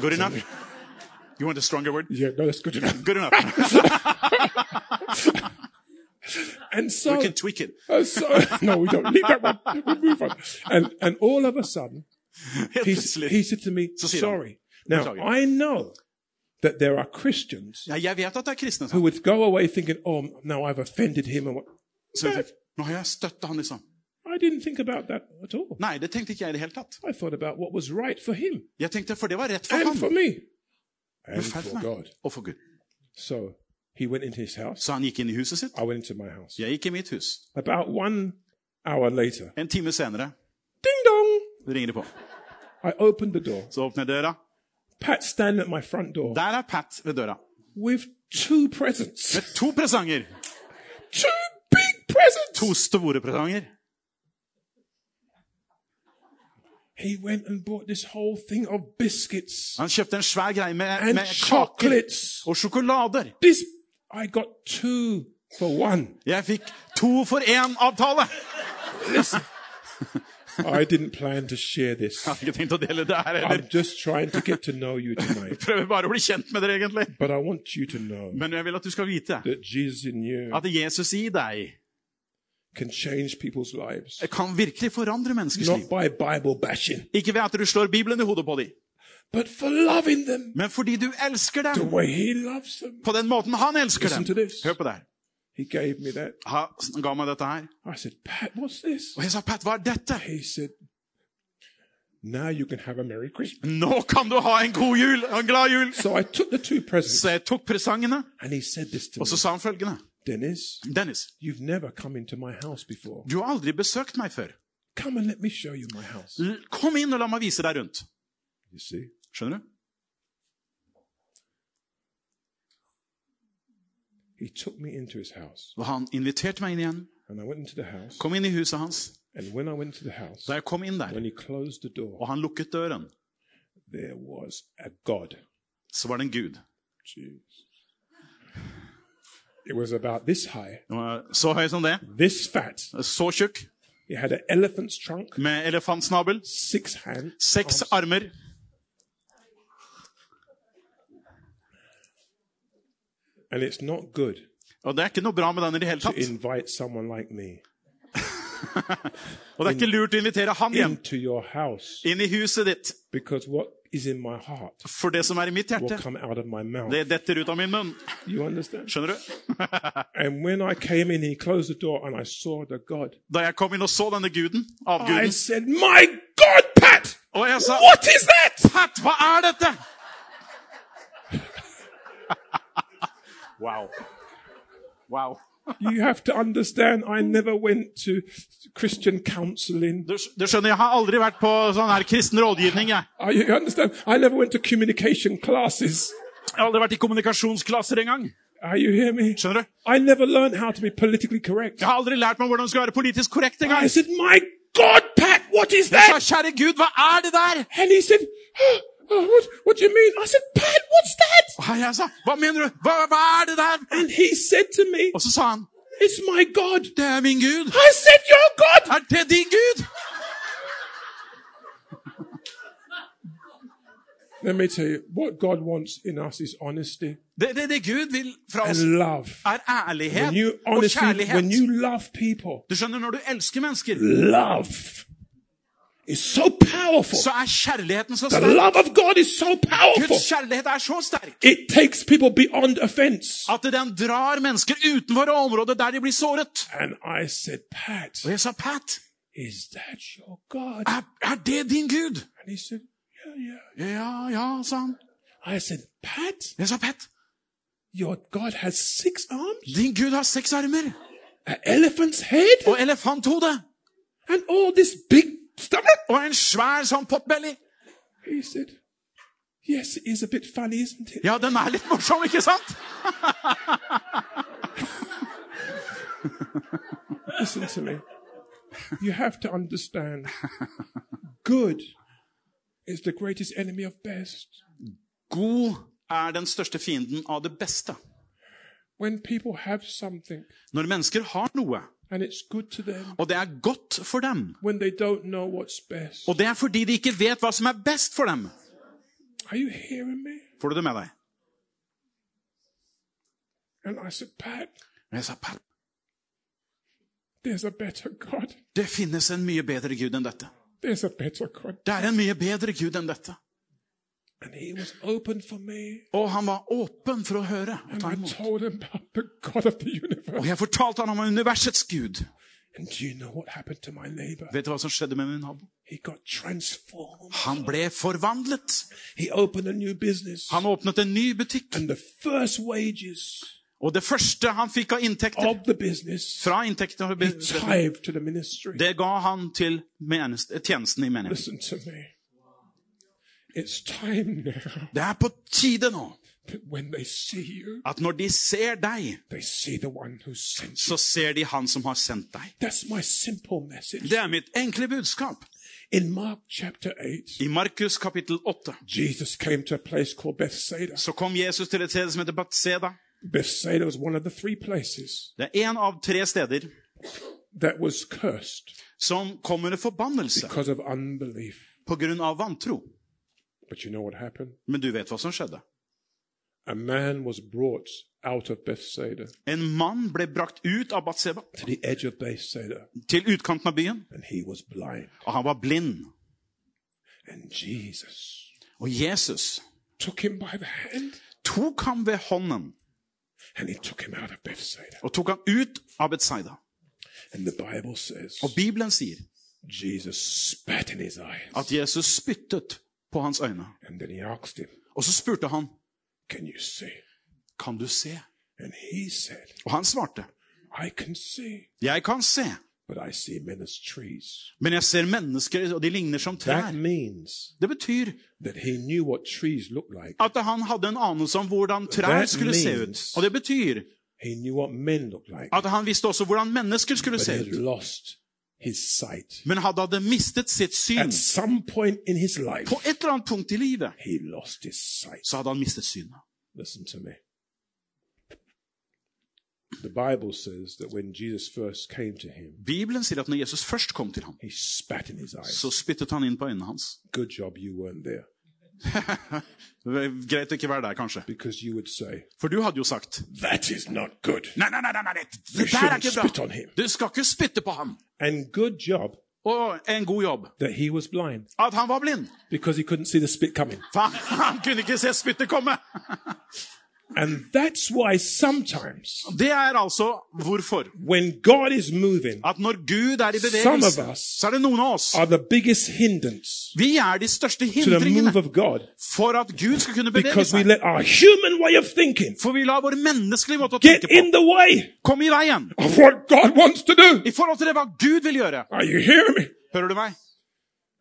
[SPEAKER 2] Good enough? You want a stronger word?
[SPEAKER 1] Yeah, no, that's good enough.
[SPEAKER 2] Good enough.
[SPEAKER 1] And so,
[SPEAKER 2] We can tweak it.
[SPEAKER 1] uh, so no, we don't leave that one. We move on. And and all of a sudden, he, he said to me, "Sorry." Now I know that there are Christians
[SPEAKER 2] Ja, jeg vet at det kristne. sa
[SPEAKER 1] who would go away thinking, "Oh, now I've offended him," and what.
[SPEAKER 2] Så jeg Nå har jeg støtta han, liksom.
[SPEAKER 1] I didn't think about that at all.
[SPEAKER 2] Nei, det tenkte ikke jeg i det hele tatt.
[SPEAKER 1] I thought about what was right for him
[SPEAKER 2] Jeg tenkte, for det var rett for
[SPEAKER 1] and for
[SPEAKER 2] ham.
[SPEAKER 1] me
[SPEAKER 2] Men
[SPEAKER 1] and
[SPEAKER 2] feil
[SPEAKER 1] for
[SPEAKER 2] for meg.
[SPEAKER 1] God.
[SPEAKER 2] Og for Gud.
[SPEAKER 1] So he went into his house.
[SPEAKER 2] Så han gikk inn i huset sitt.
[SPEAKER 1] I went into my house.
[SPEAKER 2] Jeg gikk i mitt hus.
[SPEAKER 1] About one hour later,
[SPEAKER 2] En time senere
[SPEAKER 1] ding dong,
[SPEAKER 2] ringer det på.
[SPEAKER 1] I opened the door.
[SPEAKER 2] Så åpner jeg døra.
[SPEAKER 1] Pat standing at my front door
[SPEAKER 2] Der er Pat ved døra.
[SPEAKER 1] with two presents.
[SPEAKER 2] Med to presanger.
[SPEAKER 1] Two big presents.
[SPEAKER 2] To store presanger.
[SPEAKER 1] He went and bought this whole thing of biscuits
[SPEAKER 2] Han kjøpte en svær greie med,
[SPEAKER 1] and
[SPEAKER 2] med kaker
[SPEAKER 1] chocolates.
[SPEAKER 2] og sjokolader.
[SPEAKER 1] This, I got two for one.
[SPEAKER 2] Jeg fikk to for én-avtale.
[SPEAKER 1] I didn't plan to share this.
[SPEAKER 2] Jeg hadde ikke tenkt å dele det her
[SPEAKER 1] I'm
[SPEAKER 2] heller.
[SPEAKER 1] just trying to get to know you tonight.
[SPEAKER 2] Prøver bare å bli kjent med dere, egentlig.
[SPEAKER 1] But I want you to know
[SPEAKER 2] Men jeg vil at du skal vite
[SPEAKER 1] that Jesus in you
[SPEAKER 2] at Jesus i deg
[SPEAKER 1] can change people's lives.
[SPEAKER 2] Kan virkelig forandre menneskers liv. Ikke ved at du slår Bibelen i hodet på dem, men fordi du elsker dem på den måten han elsker dem. Hør på det her. Han ga meg dette her. Og jeg sa, Pat, hva er dette? Nå kan du ha en god jul en glad jul! Så jeg tok presangene, og så sa han følgende.
[SPEAKER 1] Dennis,
[SPEAKER 2] Dennis,
[SPEAKER 1] you've never come into my house before.
[SPEAKER 2] du har aldri besøkt meg før.
[SPEAKER 1] Come and let me show you my house.
[SPEAKER 2] L- Kom inn og la meg vise deg rundt.
[SPEAKER 1] You see?
[SPEAKER 2] Skjønner du?
[SPEAKER 1] He took me into his house
[SPEAKER 2] Og han inviterte meg inn igjen.
[SPEAKER 1] and I went into the house.
[SPEAKER 2] Kom inn i huset hans.
[SPEAKER 1] And when I went to the house,
[SPEAKER 2] Da jeg kom der,
[SPEAKER 1] when he closed the door,
[SPEAKER 2] og han lukket døren,
[SPEAKER 1] there was a God.
[SPEAKER 2] så var det en gud.
[SPEAKER 1] Jeez. It was about this high,
[SPEAKER 2] Den var Så høy som det.
[SPEAKER 1] this fat.
[SPEAKER 2] Så tjukk.
[SPEAKER 1] It had an elephant's trunk,
[SPEAKER 2] Med elefantsnabel.
[SPEAKER 1] six hands,
[SPEAKER 2] Seks
[SPEAKER 1] arms.
[SPEAKER 2] armer.
[SPEAKER 1] and it's not good
[SPEAKER 2] Og det er ikke noe bra med den i det hele
[SPEAKER 1] to
[SPEAKER 2] tatt.
[SPEAKER 1] invite someone like me
[SPEAKER 2] Og det er ikke lurt å invitere han hjem. Inn i huset ditt.
[SPEAKER 1] heart
[SPEAKER 2] For det som er i mitt hjerte, det detter ut av min munn. Skjønner du?
[SPEAKER 1] In, door God.
[SPEAKER 2] Da jeg kom inn og så denne guden, avguden,
[SPEAKER 1] said, God, Pat!
[SPEAKER 2] og jeg sa? Pat, hva er dette? Wow. Wow.
[SPEAKER 1] You have to understand, I never went to Christian counseling.
[SPEAKER 2] Du, du skjønner, jeg har aldri vært på sånn her kristen rådgivning. Jeg.
[SPEAKER 1] I, you understand? I never went to communication classes.
[SPEAKER 2] jeg har aldri vært i kommunikasjonsklasser engang.
[SPEAKER 1] Are you hear me?
[SPEAKER 2] Skjønner du?
[SPEAKER 1] I never learned how to be politically correct.
[SPEAKER 2] Jeg har aldri lært meg hvordan det skal være politisk korrekt
[SPEAKER 1] I
[SPEAKER 2] engang.
[SPEAKER 1] said, My God, Pat, what is
[SPEAKER 2] Jeg sa, kjære Gud, hva er det der?
[SPEAKER 1] And he said, Oh, what, what do you mean? I said, Pat, what's that?
[SPEAKER 2] Og jeg sa, hva mener du? Hva, hva er det der?
[SPEAKER 1] And he said to me,
[SPEAKER 2] Og så sa han,
[SPEAKER 1] It's my God.
[SPEAKER 2] det er min Gud.
[SPEAKER 1] I said, Your God.
[SPEAKER 2] Er det din Gud?
[SPEAKER 1] Let me tell you, what God wants in us is honesty
[SPEAKER 2] Det, det, det Gud vil fra
[SPEAKER 1] and
[SPEAKER 2] oss,
[SPEAKER 1] love.
[SPEAKER 2] er ærlighet
[SPEAKER 1] you
[SPEAKER 2] og
[SPEAKER 1] honestly, when
[SPEAKER 2] kjærlighet.
[SPEAKER 1] you love people,
[SPEAKER 2] Du skjønner, når du elsker mennesker,
[SPEAKER 1] love so powerful.
[SPEAKER 2] så er kjærligheten så sterk.
[SPEAKER 1] so powerful.
[SPEAKER 2] Guds kjærlighet er så sterk at den drar mennesker utenfor området der de blir såret.
[SPEAKER 1] And I said, Pat,
[SPEAKER 2] Og jeg sa, Pat,
[SPEAKER 1] is that your God?
[SPEAKER 2] er, er det din Gud?
[SPEAKER 1] And he said, Yeah, yeah.
[SPEAKER 2] Ja, ja, sa han.
[SPEAKER 1] I said, Pat,
[SPEAKER 2] Jeg sa, Pat,
[SPEAKER 1] your God has six arms,
[SPEAKER 2] din Gud har seks armer og elefanthode
[SPEAKER 1] and all this big stomach.
[SPEAKER 2] og en svær sånn potbelly.
[SPEAKER 1] He said, Yes, it is a bit funny, isn't it?
[SPEAKER 2] Ja, den er litt morsom, ikke sant?
[SPEAKER 1] Listen to me. You have to understand good is the greatest enemy of best.
[SPEAKER 2] God er den største fienden av det beste.
[SPEAKER 1] When people have something
[SPEAKER 2] Når mennesker har noe,
[SPEAKER 1] and it's good to them,
[SPEAKER 2] og det er godt for dem,
[SPEAKER 1] when they don't know what's best.
[SPEAKER 2] og det er fordi de ikke vet hva som er best for dem
[SPEAKER 1] Are you hearing me?
[SPEAKER 2] Får du det med deg?
[SPEAKER 1] And I said, Pat,
[SPEAKER 2] Og jeg sa, Pat,
[SPEAKER 1] there's a better God.
[SPEAKER 2] det finnes en mye bedre Gud enn dette.
[SPEAKER 1] There's a better God.
[SPEAKER 2] Det er en mye bedre Gud enn dette. Og han var åpen for å høre og ta imot. Og jeg fortalte han om universets Gud.
[SPEAKER 1] You know?
[SPEAKER 2] Vet du hva som skjedde med min nabo? Han ble forvandlet. Han åpnet en ny butikk. Og det første han fikk av inntekter
[SPEAKER 1] business,
[SPEAKER 2] fra inntekter, det ga han til tjenesten i menigheten.
[SPEAKER 1] Listen to me. It's time now
[SPEAKER 2] Det er på tide nå
[SPEAKER 1] you,
[SPEAKER 2] at når de ser deg, så ser de han som har sendt deg. Det er mitt enkle budskap.
[SPEAKER 1] Mark 8,
[SPEAKER 2] I Markus kapittel 8
[SPEAKER 1] Jesus came to a place called Bethsaida.
[SPEAKER 2] så kom Jesus til et sted som heter.
[SPEAKER 1] Bethsaida places
[SPEAKER 2] Det er en av tre steder som kom under forbannelse på grunn av vantro.
[SPEAKER 1] But you know what happened?
[SPEAKER 2] Men du vet hva som skjedde.
[SPEAKER 1] A man was brought out of Bethsaida
[SPEAKER 2] En mann ble brakt ut av Batseba
[SPEAKER 1] to the edge of Bethsaida,
[SPEAKER 2] til utkanten av byen,
[SPEAKER 1] and he was blind.
[SPEAKER 2] og han var blind.
[SPEAKER 1] And Jesus
[SPEAKER 2] Og Jesus
[SPEAKER 1] took him by the hand
[SPEAKER 2] tok ham ved hånden
[SPEAKER 1] and he took him out of Bethsaida.
[SPEAKER 2] og tok ham ut av Bethsaida.
[SPEAKER 1] And the Bible says
[SPEAKER 2] Og Bibelen sier
[SPEAKER 1] Jesus spat in his eyes.
[SPEAKER 2] at Jesus spyttet på hans øyne. Og så spurte han,
[SPEAKER 1] Can you see?
[SPEAKER 2] kan du se?
[SPEAKER 1] Said,
[SPEAKER 2] Og han svarte,
[SPEAKER 1] I can see,
[SPEAKER 2] jeg kan se,
[SPEAKER 1] but I see men as trees.
[SPEAKER 2] men jeg ser mennesker, og de ligner som trær.
[SPEAKER 1] That means
[SPEAKER 2] Det betyr
[SPEAKER 1] that he knew what trees like.
[SPEAKER 2] at han hadde en anelse om hvordan trær skulle se ut. Og det betyr at han visste også hvordan mennesker skulle se ut.
[SPEAKER 1] His sight.
[SPEAKER 2] Men han hadde mistet sitt syn.
[SPEAKER 1] At some point in his life,
[SPEAKER 2] På et eller annet punkt i livet
[SPEAKER 1] he lost his sight.
[SPEAKER 2] så hadde han mistet synet.
[SPEAKER 1] Listen to me. The Bible says that when Jesus first came to him,
[SPEAKER 2] Bibelen sier at når Jesus først kom til ham,
[SPEAKER 1] he spat in his eyes.
[SPEAKER 2] så spyttet han inn på øynene hans.
[SPEAKER 1] Good job you weren't there.
[SPEAKER 2] Greit å ikke være der, kanskje.
[SPEAKER 1] Because you would say,
[SPEAKER 2] For du hadde jo sagt
[SPEAKER 1] That is not good.
[SPEAKER 2] Nei, nei, nei, nei, nei.
[SPEAKER 1] You
[SPEAKER 2] det der er
[SPEAKER 1] shouldn't
[SPEAKER 2] ikke
[SPEAKER 1] spit
[SPEAKER 2] bra.
[SPEAKER 1] on him.
[SPEAKER 2] Du skal ikke spytte på ham.
[SPEAKER 1] And good job
[SPEAKER 2] Og en god jobb. At han var blind. For han kunne ikke se spyttet komme.
[SPEAKER 1] And that's why sometimes
[SPEAKER 2] Det er altså hvorfor.
[SPEAKER 1] when God is moving,
[SPEAKER 2] At når Gud er i
[SPEAKER 1] Some
[SPEAKER 2] bevegelse,
[SPEAKER 1] us
[SPEAKER 2] så er det noen av oss
[SPEAKER 1] are the biggest hindrance
[SPEAKER 2] Vi er de største
[SPEAKER 1] to the
[SPEAKER 2] hindringene
[SPEAKER 1] move of God
[SPEAKER 2] for at Gud skal kunne bevege
[SPEAKER 1] because we
[SPEAKER 2] seg.
[SPEAKER 1] let our human way of thinking
[SPEAKER 2] For vi lar vår menneskelige måte å
[SPEAKER 1] get
[SPEAKER 2] tenke
[SPEAKER 1] in
[SPEAKER 2] på
[SPEAKER 1] the way
[SPEAKER 2] komme i veien.
[SPEAKER 1] of what God wants to do.
[SPEAKER 2] I forhold til det hva Gud vil gjøre.
[SPEAKER 1] Are you hearing me?
[SPEAKER 2] Hører du meg?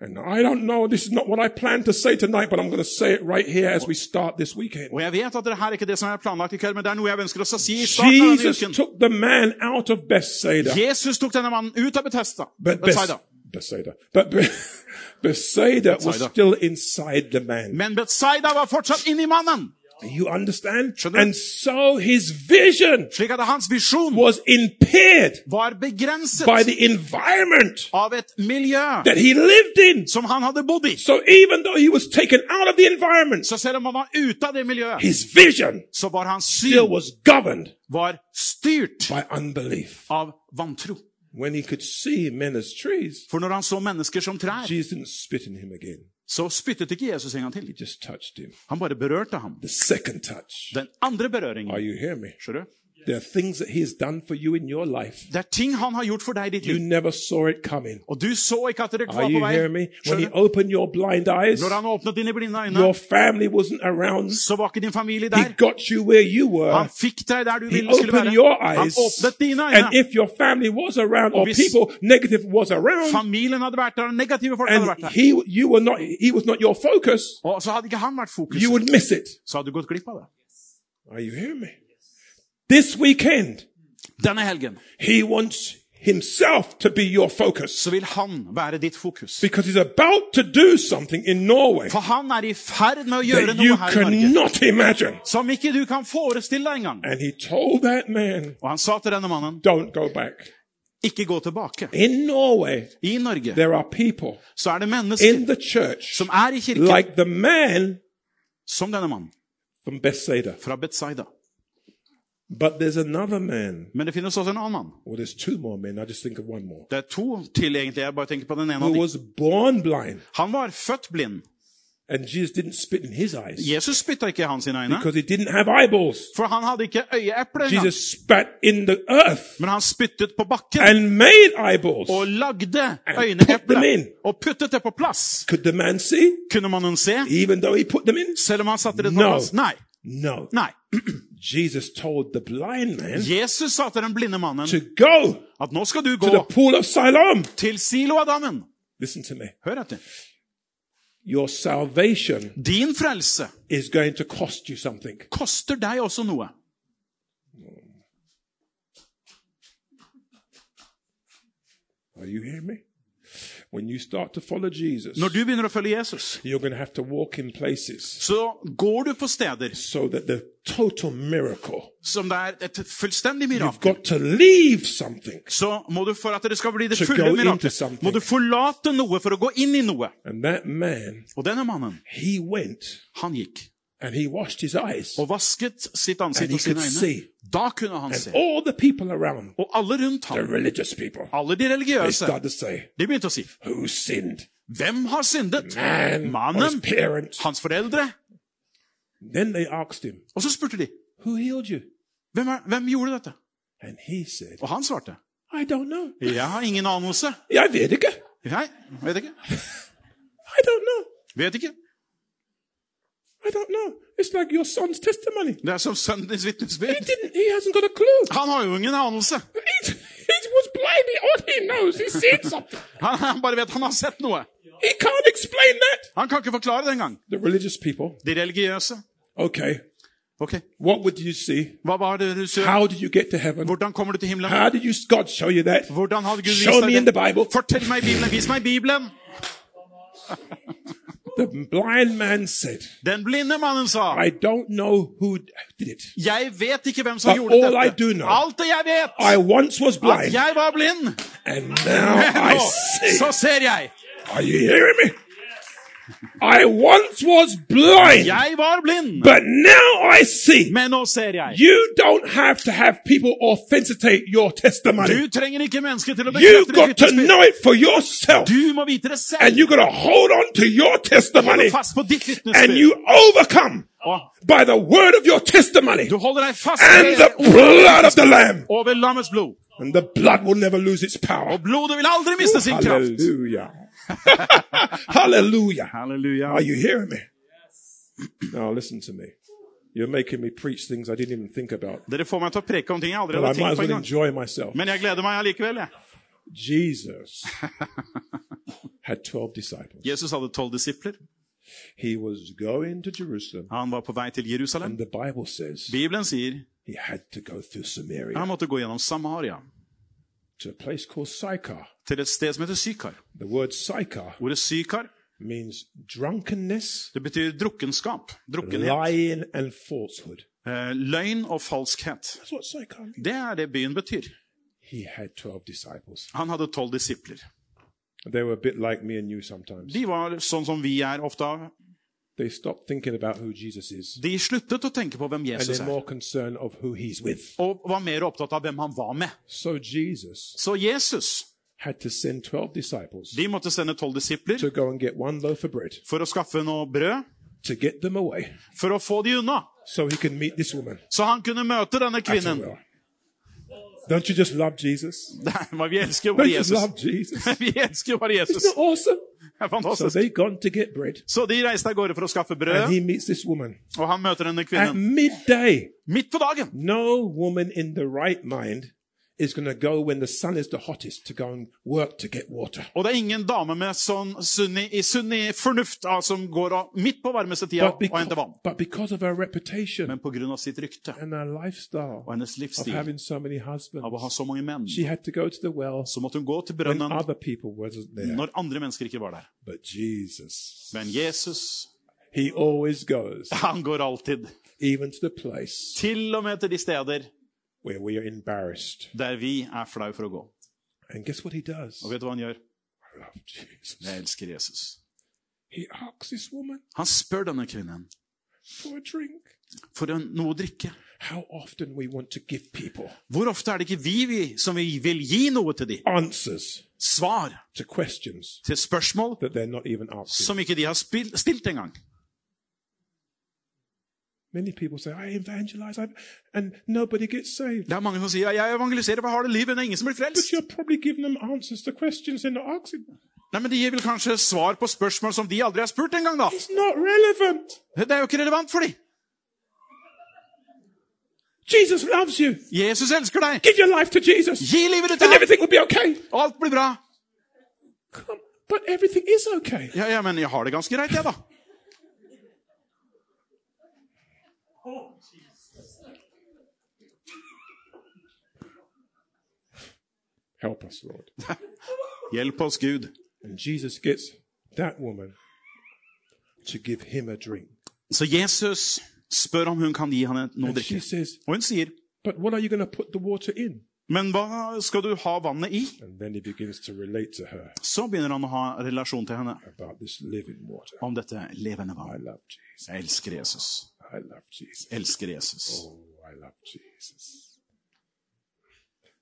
[SPEAKER 1] And I don't know, this is not what I planned to say tonight, but I'm going to say it right here as we start this weekend.
[SPEAKER 2] Og jeg vet at det her er ikke det som er planlagt i kveld, men det er noe jeg ønsker å si i starten av
[SPEAKER 1] Jesus
[SPEAKER 2] uken.
[SPEAKER 1] took the man out of Bethsaida.
[SPEAKER 2] Jesus tok denne mannen ut av Bethesda.
[SPEAKER 1] But
[SPEAKER 2] Bethsaida.
[SPEAKER 1] Bethsaida. But, Bethsaida was still inside the man.
[SPEAKER 2] Men Bethsaida var fortsatt inni mannen.
[SPEAKER 1] You understand?
[SPEAKER 2] Skjønner du?
[SPEAKER 1] And so his vision
[SPEAKER 2] Slik at er hans visjon
[SPEAKER 1] was impaired
[SPEAKER 2] var begrenset
[SPEAKER 1] by the environment
[SPEAKER 2] av et miljø
[SPEAKER 1] that he lived in.
[SPEAKER 2] som han hadde bodd i.
[SPEAKER 1] So even though he was taken out of the environment,
[SPEAKER 2] Så selv om han var ute av det miljøet,
[SPEAKER 1] his vision
[SPEAKER 2] så var hans
[SPEAKER 1] still was governed
[SPEAKER 2] var styrt
[SPEAKER 1] by unbelief.
[SPEAKER 2] av vantro.
[SPEAKER 1] When he could see men as trees,
[SPEAKER 2] For når han så mennesker som trær,
[SPEAKER 1] Jesus didn't spit in him again.
[SPEAKER 2] Så spyttet ikke Jesus en gang til. Han bare berørte ham. Den andre berøringen. Skjønner du?
[SPEAKER 1] There are things that he has done for you in your life.
[SPEAKER 2] Det er ting han har gjort for deg i ditt
[SPEAKER 1] You
[SPEAKER 2] liv.
[SPEAKER 1] never saw it coming.
[SPEAKER 2] Og du så ikke at det var
[SPEAKER 1] Are
[SPEAKER 2] på
[SPEAKER 1] you
[SPEAKER 2] vei.
[SPEAKER 1] hearing me? When he opened your blind eyes,
[SPEAKER 2] Når han åpnet dine blinde øyne,
[SPEAKER 1] your family wasn't around.
[SPEAKER 2] så var ikke din familie
[SPEAKER 1] He
[SPEAKER 2] der.
[SPEAKER 1] got you where you
[SPEAKER 2] Han
[SPEAKER 1] were.
[SPEAKER 2] fikk deg der du
[SPEAKER 1] He
[SPEAKER 2] ville skulle
[SPEAKER 1] opened your
[SPEAKER 2] være. Han
[SPEAKER 1] eyes.
[SPEAKER 2] åpnet dine
[SPEAKER 1] And if your family was around or
[SPEAKER 2] Og hvis-
[SPEAKER 1] people negative was around,
[SPEAKER 2] Familien hadde vært der, og negative folk hadde vært
[SPEAKER 1] and
[SPEAKER 2] der.
[SPEAKER 1] he, you were not, he was not your focus,
[SPEAKER 2] Og så hadde ikke han vært
[SPEAKER 1] you would miss it.
[SPEAKER 2] så hadde du gått glipp av det.
[SPEAKER 1] Are you hearing me? This weekend,
[SPEAKER 2] Denne helgen
[SPEAKER 1] he wants himself to be your focus
[SPEAKER 2] så vil han være ditt fokus.
[SPEAKER 1] because he's about to do something in Norway
[SPEAKER 2] For han er i ferd med å gjøre
[SPEAKER 1] that you
[SPEAKER 2] noe her i Norge
[SPEAKER 1] imagine.
[SPEAKER 2] som ikke du kan forestille deg engang.
[SPEAKER 1] And he told that man,
[SPEAKER 2] Og han sa til denne mannen,
[SPEAKER 1] don't go back.
[SPEAKER 2] ikke gå tilbake.
[SPEAKER 1] In Norway,
[SPEAKER 2] I Norge
[SPEAKER 1] there are people
[SPEAKER 2] så er det
[SPEAKER 1] in
[SPEAKER 2] mennesker
[SPEAKER 1] the church
[SPEAKER 2] som er i kirken,
[SPEAKER 1] like the man
[SPEAKER 2] som denne mannen
[SPEAKER 1] from Bethsaida.
[SPEAKER 2] fra Betsaida.
[SPEAKER 1] But there's another man.
[SPEAKER 2] Men det finnes også en annen.
[SPEAKER 1] Well, there's two more men. I just think of one more.
[SPEAKER 2] Det er to til egentlig, jeg bare tenker på den ene
[SPEAKER 1] Who was born blind.
[SPEAKER 2] Han var født blind.
[SPEAKER 1] And Jesus didn't spit in his eyes
[SPEAKER 2] Jesus spytta ikke i hans øyne,
[SPEAKER 1] because he didn't have eyeballs.
[SPEAKER 2] for han hadde ikke øyeeple engang.
[SPEAKER 1] Jesus spat in the earth
[SPEAKER 2] Men han spyttet på bakken
[SPEAKER 1] and made eyeballs.
[SPEAKER 2] og lagde
[SPEAKER 1] put them
[SPEAKER 2] øyneeplet
[SPEAKER 1] in.
[SPEAKER 2] og puttet det på plass.
[SPEAKER 1] Could the man see
[SPEAKER 2] Kunne mannen se,
[SPEAKER 1] even though he put them in?
[SPEAKER 2] selv om han satte det på
[SPEAKER 1] No.
[SPEAKER 2] plass? Nei.
[SPEAKER 1] No.
[SPEAKER 2] Nei.
[SPEAKER 1] Jesus told the blind man
[SPEAKER 2] Jesus sa til den blinde mannen
[SPEAKER 1] to go
[SPEAKER 2] at nå skal du
[SPEAKER 1] to the
[SPEAKER 2] gå
[SPEAKER 1] pool of
[SPEAKER 2] til Siloadammen. Hør etter.
[SPEAKER 1] Your salvation
[SPEAKER 2] Din frelse
[SPEAKER 1] is going to cost you something.
[SPEAKER 2] koster deg også noe.
[SPEAKER 1] Are you hearing me? When you start to follow Jesus,
[SPEAKER 2] Når du begynner å følge Jesus,
[SPEAKER 1] you're going to have to walk in places
[SPEAKER 2] så går du på steder
[SPEAKER 1] so that the total miracle,
[SPEAKER 2] som det er et fullstendig
[SPEAKER 1] you've
[SPEAKER 2] mirakel.
[SPEAKER 1] got to leave something.
[SPEAKER 2] Så må du for at det skal bli det
[SPEAKER 1] To go
[SPEAKER 2] fulle
[SPEAKER 1] into
[SPEAKER 2] mirakelet,
[SPEAKER 1] something.
[SPEAKER 2] må du forlate noe for å gå inn i noe.
[SPEAKER 1] And that man,
[SPEAKER 2] Og denne mannen,
[SPEAKER 1] he went
[SPEAKER 2] han gikk
[SPEAKER 1] and he washed his eyes.
[SPEAKER 2] og vasket sitt
[SPEAKER 1] And
[SPEAKER 2] ansikt
[SPEAKER 1] he
[SPEAKER 2] og sine øyne.
[SPEAKER 1] see.
[SPEAKER 2] Da kunne han
[SPEAKER 1] And
[SPEAKER 2] se.
[SPEAKER 1] all the people around,
[SPEAKER 2] Og alle rundt ham,
[SPEAKER 1] people,
[SPEAKER 2] alle de religiøse,
[SPEAKER 1] say,
[SPEAKER 2] de begynte å si Hvem har syndet?
[SPEAKER 1] Man
[SPEAKER 2] Mannen? Hans foreldre?
[SPEAKER 1] Then they asked him,
[SPEAKER 2] Og så spurte de
[SPEAKER 1] Who healed you?
[SPEAKER 2] hvem, er, hvem gjorde dette?
[SPEAKER 1] Said,
[SPEAKER 2] Og han svarte
[SPEAKER 1] I don't know.
[SPEAKER 2] jeg har ingen anelse.
[SPEAKER 1] Jeg vet ikke.
[SPEAKER 2] Jeg vet ikke.
[SPEAKER 1] I.
[SPEAKER 2] Vet ikke.
[SPEAKER 1] I don't know. It's like your son's testimony.
[SPEAKER 2] Det er som sønnen
[SPEAKER 1] He
[SPEAKER 2] vitnesbyrd.
[SPEAKER 1] didn't. He hasn't got a clue.
[SPEAKER 2] Han har jo ingen anelse.
[SPEAKER 1] He, he was blind. All he knows, he seen something.
[SPEAKER 2] Han, han bare vet han har sett noe.
[SPEAKER 1] He can't explain that.
[SPEAKER 2] Han kan ikke forklare det engang.
[SPEAKER 1] The religious people.
[SPEAKER 2] De religiøse.
[SPEAKER 1] Okay.
[SPEAKER 2] Ok,
[SPEAKER 1] What would you see?
[SPEAKER 2] Hva var det du så?
[SPEAKER 1] How did you get to heaven?
[SPEAKER 2] Hvordan kommer du til himmelen?
[SPEAKER 1] How did you God show you that?
[SPEAKER 2] Hvordan hadde Gud
[SPEAKER 1] Show me
[SPEAKER 2] vist
[SPEAKER 1] in
[SPEAKER 2] deg
[SPEAKER 1] the
[SPEAKER 2] det?
[SPEAKER 1] Bible.
[SPEAKER 2] Fortell meg Bibelen. Vis meg Bibelen.
[SPEAKER 1] The blind man said,
[SPEAKER 2] Den blinde mannen sa
[SPEAKER 1] I don't know who did it.
[SPEAKER 2] Jeg vet ikke hvem som
[SPEAKER 1] But
[SPEAKER 2] gjorde
[SPEAKER 1] all I
[SPEAKER 2] dette.
[SPEAKER 1] do know-
[SPEAKER 2] Alt det jeg vet,
[SPEAKER 1] I once was
[SPEAKER 2] at jeg var blind.
[SPEAKER 1] and now I
[SPEAKER 2] Nå,
[SPEAKER 1] see.
[SPEAKER 2] så ser jeg.
[SPEAKER 1] Are you hearing me? I once was blind,
[SPEAKER 2] Jeg var blind,
[SPEAKER 1] but now I see.
[SPEAKER 2] men nå ser jeg.
[SPEAKER 1] You don't have to have people authenticate your testimony.
[SPEAKER 2] Du trenger ikke mennesker til å
[SPEAKER 1] You've
[SPEAKER 2] bekrefte
[SPEAKER 1] got to know it for yourself.
[SPEAKER 2] Du må vite det selv.
[SPEAKER 1] And you got to hold on to your testimony.
[SPEAKER 2] Hold fast på ditt
[SPEAKER 1] And you overcome by the word of your testimony
[SPEAKER 2] du deg fast
[SPEAKER 1] and the blood of the Lamb.
[SPEAKER 2] lammets blod.
[SPEAKER 1] And the blood will never lose its power.
[SPEAKER 2] Og blodet vil aldri miste sin kraft.
[SPEAKER 1] Hallelujah. Hallelujah. Are you hearing me? Yes. Now listen to me. You're making me preach things I didn't even think about.
[SPEAKER 2] Dere får meg til å preke om ting jeg aldri
[SPEAKER 1] But I
[SPEAKER 2] hadde
[SPEAKER 1] might
[SPEAKER 2] tenkt
[SPEAKER 1] as
[SPEAKER 2] på
[SPEAKER 1] well
[SPEAKER 2] engang.
[SPEAKER 1] enjoy myself.
[SPEAKER 2] Men jeg gleder meg allikevel. jeg.
[SPEAKER 1] Jesus had 12 disciples.
[SPEAKER 2] Jesus hadde tolv disipler.
[SPEAKER 1] He was going to Jerusalem.
[SPEAKER 2] Han var på vei til Jerusalem.
[SPEAKER 1] And the Bible says
[SPEAKER 2] Bibelen sier
[SPEAKER 1] he had to go through Samaria.
[SPEAKER 2] han måtte gå gjennom Samaria.
[SPEAKER 1] To a place called Sychar.
[SPEAKER 2] til et sted som heter Sykar.
[SPEAKER 1] The word Sychar
[SPEAKER 2] Ordet Sykar
[SPEAKER 1] means drunkenness,
[SPEAKER 2] det betyr drukkenskap, drukkenhet,
[SPEAKER 1] lying, and falsehood.
[SPEAKER 2] eh, løgn og falskhet.
[SPEAKER 1] That's what Sychar means.
[SPEAKER 2] Det er det byen betyr.
[SPEAKER 1] He had 12 disciples.
[SPEAKER 2] Han hadde tolv disipler.
[SPEAKER 1] They were a bit like me and you sometimes.
[SPEAKER 2] De var sånn som vi er ofte.
[SPEAKER 1] They stopped thinking about who Jesus is
[SPEAKER 2] De sluttet å tenke på hvem Jesus er, og var mer opptatt av hvem han var med.
[SPEAKER 1] So Jesus
[SPEAKER 2] Så Jesus
[SPEAKER 1] had to send 12 disciples
[SPEAKER 2] de måtte sende tolv disipler
[SPEAKER 1] to go and get one loaf of bread
[SPEAKER 2] for å skaffe noe brød,
[SPEAKER 1] to get them away
[SPEAKER 2] for å få de unna.
[SPEAKER 1] so he can meet this woman.
[SPEAKER 2] Så han kunne møte denne kvinnen.
[SPEAKER 1] Don't you just love Jesus?
[SPEAKER 2] Nei, men vi elsker jo
[SPEAKER 1] Don't you just
[SPEAKER 2] Jesus.
[SPEAKER 1] love Jesus?
[SPEAKER 2] Vi elsker jo bare Jesus.
[SPEAKER 1] Isn't it awesome?
[SPEAKER 2] Det
[SPEAKER 1] So
[SPEAKER 2] fantastisk.
[SPEAKER 1] they gone to get bread
[SPEAKER 2] Så de reiste av gårde for å skaffe brød,
[SPEAKER 1] and he meets this woman.
[SPEAKER 2] og han møter denne
[SPEAKER 1] At
[SPEAKER 2] kvinnen
[SPEAKER 1] midday,
[SPEAKER 2] midt på dagen.
[SPEAKER 1] no woman in the right mind is going to go when the sun is the hottest to go and work to get water.
[SPEAKER 2] Og det er ingen dame med sånn sunni, i, sunn fornuft ja, som går og, midt på varmeste tida og henter vann.
[SPEAKER 1] but because of her reputation
[SPEAKER 2] Men pga. sitt rykte
[SPEAKER 1] and her lifestyle
[SPEAKER 2] og hennes
[SPEAKER 1] of
[SPEAKER 2] livsstil
[SPEAKER 1] having so many
[SPEAKER 2] av å ha så mange menn,
[SPEAKER 1] she had to go to the well
[SPEAKER 2] så måtte hun gå til
[SPEAKER 1] when
[SPEAKER 2] brønnen
[SPEAKER 1] other people wasn't there.
[SPEAKER 2] når andre mennesker ikke var der.
[SPEAKER 1] But Jesus,
[SPEAKER 2] Men Jesus,
[SPEAKER 1] he always goes,
[SPEAKER 2] han går alltid.
[SPEAKER 1] even to the place
[SPEAKER 2] Til og med til de steder
[SPEAKER 1] where we are embarrassed.
[SPEAKER 2] der vi er flau for å gå.
[SPEAKER 1] And guess what he does?
[SPEAKER 2] Og vet du hva han gjør?
[SPEAKER 1] I love Jesus.
[SPEAKER 2] Jeg elsker Jesus.
[SPEAKER 1] He asks this woman
[SPEAKER 2] Han spør denne kvinnen
[SPEAKER 1] for a drink.
[SPEAKER 2] for en, noe å drikke.
[SPEAKER 1] How often we want to give people
[SPEAKER 2] Hvor ofte er det ikke vi, vi som vi vil gi noe til dem?
[SPEAKER 1] answers
[SPEAKER 2] Svar
[SPEAKER 1] to questions
[SPEAKER 2] til spørsmål
[SPEAKER 1] that they're not even asking.
[SPEAKER 2] som ikke de har spil- stilt engang.
[SPEAKER 1] Many people say, I evangelize, I, and nobody gets saved.
[SPEAKER 2] Det er mange som sier jeg evangeliserer for harde liv, men det er ingen som blir
[SPEAKER 1] But
[SPEAKER 2] frelst.
[SPEAKER 1] you're probably giving them answers to questions in the oxygen.
[SPEAKER 2] Nei, men De gir vel kanskje svar på spørsmål som de aldri har spurt engang, da.
[SPEAKER 1] It's not relevant.
[SPEAKER 2] Det er jo ikke relevant for dem.
[SPEAKER 1] Jesus loves you.
[SPEAKER 2] Jesus elsker deg.
[SPEAKER 1] Give your life to Jesus,
[SPEAKER 2] Gi livet ditt
[SPEAKER 1] and
[SPEAKER 2] til ham,
[SPEAKER 1] everything will be okay.
[SPEAKER 2] og alt blir bra.
[SPEAKER 1] Come, but everything is okay.
[SPEAKER 2] Ja, ja, men jeg har det ganske greit, jeg, da.
[SPEAKER 1] Help us, Lord.
[SPEAKER 2] Hjelp oss, Gud.
[SPEAKER 1] And Jesus gets that woman to give him a drink.
[SPEAKER 2] Så Jesus spør om hun kan gi henne noe å drikke.
[SPEAKER 1] says,
[SPEAKER 2] Og hun sier,
[SPEAKER 1] But what are you going to put the water in?
[SPEAKER 2] men hva skal du ha vannet i?
[SPEAKER 1] And then he to to her
[SPEAKER 2] Så begynner han å ha relasjon til henne
[SPEAKER 1] about this water.
[SPEAKER 2] om dette levende
[SPEAKER 1] vannet.
[SPEAKER 2] vann. Jeg elsker Jesus.
[SPEAKER 1] Jeg.
[SPEAKER 2] Elsker Jesus.
[SPEAKER 1] Oh, I love Jesus.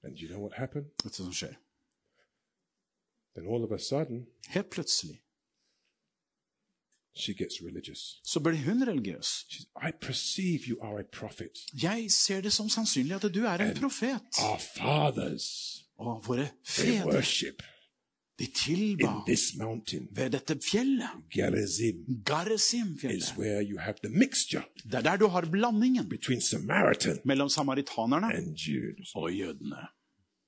[SPEAKER 1] And you know what happened?
[SPEAKER 2] Vet du hva som skjer?
[SPEAKER 1] Then all of a sudden,
[SPEAKER 2] Helt plutselig
[SPEAKER 1] she gets religious.
[SPEAKER 2] så blir hun religiøs.
[SPEAKER 1] She says, I perceive you are a prophet.
[SPEAKER 2] Jeg ser det som sannsynlig at du er en profet.
[SPEAKER 1] Our fathers,
[SPEAKER 2] Og våre
[SPEAKER 1] they
[SPEAKER 2] fedre,
[SPEAKER 1] worship
[SPEAKER 2] de
[SPEAKER 1] in this mountain.
[SPEAKER 2] ved dette fjellet.
[SPEAKER 1] Gerizim is
[SPEAKER 2] Garesim-fjellet.
[SPEAKER 1] where you have the mixture
[SPEAKER 2] Det er der du har blandingen
[SPEAKER 1] between Samaritan
[SPEAKER 2] mellom samaritanerne
[SPEAKER 1] and Jews.
[SPEAKER 2] og jødene.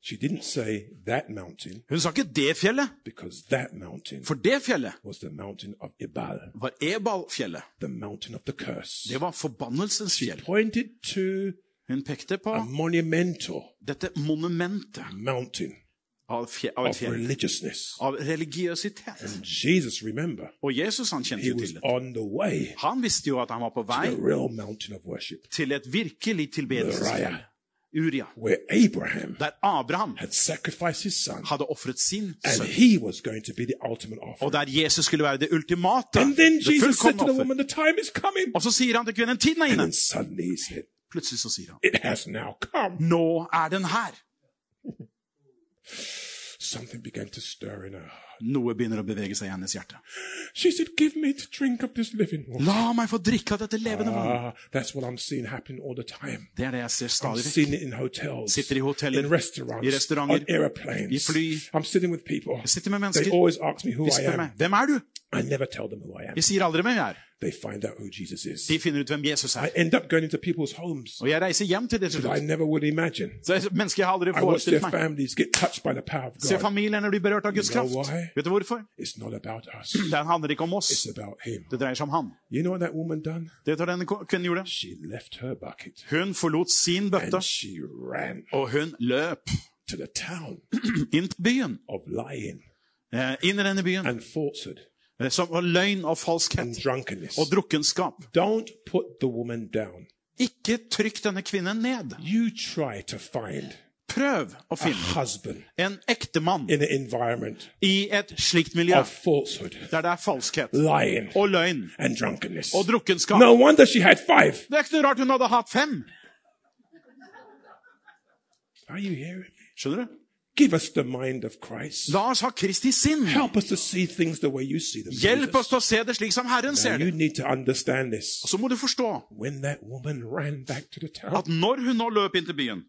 [SPEAKER 1] She didn't say that mountain
[SPEAKER 2] Hun sa ikke det fjellet,
[SPEAKER 1] because that mountain
[SPEAKER 2] for det fjellet
[SPEAKER 1] was the mountain of Ebal,
[SPEAKER 2] var Ebal-fjellet.
[SPEAKER 1] the mountain of the curse.
[SPEAKER 2] Det var forbannelsens fjell.
[SPEAKER 1] Pointed to
[SPEAKER 2] Hun pekte på
[SPEAKER 1] a monumental
[SPEAKER 2] dette monumentet
[SPEAKER 1] mountain
[SPEAKER 2] av, fje, av et
[SPEAKER 1] of
[SPEAKER 2] fjell.
[SPEAKER 1] religiousness.
[SPEAKER 2] Av religiøsitet.
[SPEAKER 1] Jesus, remember,
[SPEAKER 2] Og Jesus han kjente
[SPEAKER 1] he
[SPEAKER 2] jo
[SPEAKER 1] was
[SPEAKER 2] til det.
[SPEAKER 1] on the way
[SPEAKER 2] Han visste jo at han var på vei
[SPEAKER 1] to the real mountain of worship,
[SPEAKER 2] til et virkelig tilbedelsesfjell.
[SPEAKER 1] Uriah,
[SPEAKER 2] Uria.
[SPEAKER 1] where Abraham
[SPEAKER 2] Der Abraham
[SPEAKER 1] had sacrificed his son,
[SPEAKER 2] hadde ofret sin
[SPEAKER 1] and
[SPEAKER 2] sønn.
[SPEAKER 1] he was going to be the ultimate
[SPEAKER 2] Og
[SPEAKER 1] offering.
[SPEAKER 2] der Jesus skulle være det ultimate,
[SPEAKER 1] And then
[SPEAKER 2] det
[SPEAKER 1] Jesus said to
[SPEAKER 2] fullkomne
[SPEAKER 1] the
[SPEAKER 2] offer.
[SPEAKER 1] woman, The time is coming.
[SPEAKER 2] Og så sier han til kvinnen, tiden er
[SPEAKER 1] And
[SPEAKER 2] inne.
[SPEAKER 1] then suddenly he said,
[SPEAKER 2] Plutselig så sier han,
[SPEAKER 1] It has now come.
[SPEAKER 2] nå er den her.
[SPEAKER 1] Something began to stir in her.
[SPEAKER 2] Noe begynner å bevege seg i hennes hjerte.
[SPEAKER 1] She said, Give me to drink of this living water.
[SPEAKER 2] La meg få drikke av dette levende vann.
[SPEAKER 1] Ah, that's what I'm seeing happen all the time.
[SPEAKER 2] Det er det jeg ser
[SPEAKER 1] I'm
[SPEAKER 2] stadig vekk.
[SPEAKER 1] seeing it in hotels,
[SPEAKER 2] Sitter i hoteller,
[SPEAKER 1] in restaurants,
[SPEAKER 2] i restauranter,
[SPEAKER 1] on airplanes.
[SPEAKER 2] i fly.
[SPEAKER 1] I'm sitting with people.
[SPEAKER 2] Jeg sitter med
[SPEAKER 1] They
[SPEAKER 2] mennesker.
[SPEAKER 1] always ask me who
[SPEAKER 2] De
[SPEAKER 1] I
[SPEAKER 2] spør
[SPEAKER 1] am.
[SPEAKER 2] meg, hvem er du?
[SPEAKER 1] I never tell them who I am.
[SPEAKER 2] Jeg sier aldri hvem jeg er.
[SPEAKER 1] They find out who Jesus is.
[SPEAKER 2] De finner ut hvem Jesus
[SPEAKER 1] I
[SPEAKER 2] er.
[SPEAKER 1] end up going into people's homes
[SPEAKER 2] Og jeg reiser hjem til det til
[SPEAKER 1] I never would imagine.
[SPEAKER 2] Så Mennesker jeg aldri
[SPEAKER 1] I watch their
[SPEAKER 2] meg.
[SPEAKER 1] families get touched by the power of God.
[SPEAKER 2] Se familiene blir berørt av Guds
[SPEAKER 1] You know
[SPEAKER 2] kraft.
[SPEAKER 1] why?
[SPEAKER 2] Vet du hvorfor?
[SPEAKER 1] It's not about us.
[SPEAKER 2] Det handler ikke om oss.
[SPEAKER 1] It's about Him.
[SPEAKER 2] Det dreier seg om han.
[SPEAKER 1] You know what that woman done?
[SPEAKER 2] Det tar denne kvinnen gjorde.
[SPEAKER 1] She left her bucket
[SPEAKER 2] Hun forlot sin bøtte,
[SPEAKER 1] and she ran
[SPEAKER 2] og hun løp
[SPEAKER 1] to the town
[SPEAKER 2] inn til byen.
[SPEAKER 1] of lying
[SPEAKER 2] Eh, inn i denne byen.
[SPEAKER 1] and falsehood
[SPEAKER 2] eh, Som var løgn og falskhet og drukkenskap.
[SPEAKER 1] Don't put the woman down.
[SPEAKER 2] Ikke trykk denne kvinnen ned.
[SPEAKER 1] You try to find
[SPEAKER 2] Prøv å finne en ektemann i et slikt miljø der det er falskhet og løgn
[SPEAKER 1] and
[SPEAKER 2] og drukkenskap.
[SPEAKER 1] No she had five.
[SPEAKER 2] Det er ikke noe rart hun hadde hatt fem. Skjønner du?
[SPEAKER 1] Give us the mind of Christ.
[SPEAKER 2] La oss ha Kristi sinn.
[SPEAKER 1] Help us to see things the way you see them.
[SPEAKER 2] Hjelp oss til å se det slik som Herren ser
[SPEAKER 1] you
[SPEAKER 2] det.
[SPEAKER 1] need to understand this.
[SPEAKER 2] Og så må du forstå
[SPEAKER 1] When that woman ran back to the town
[SPEAKER 2] at når hun nå løp inn til byen,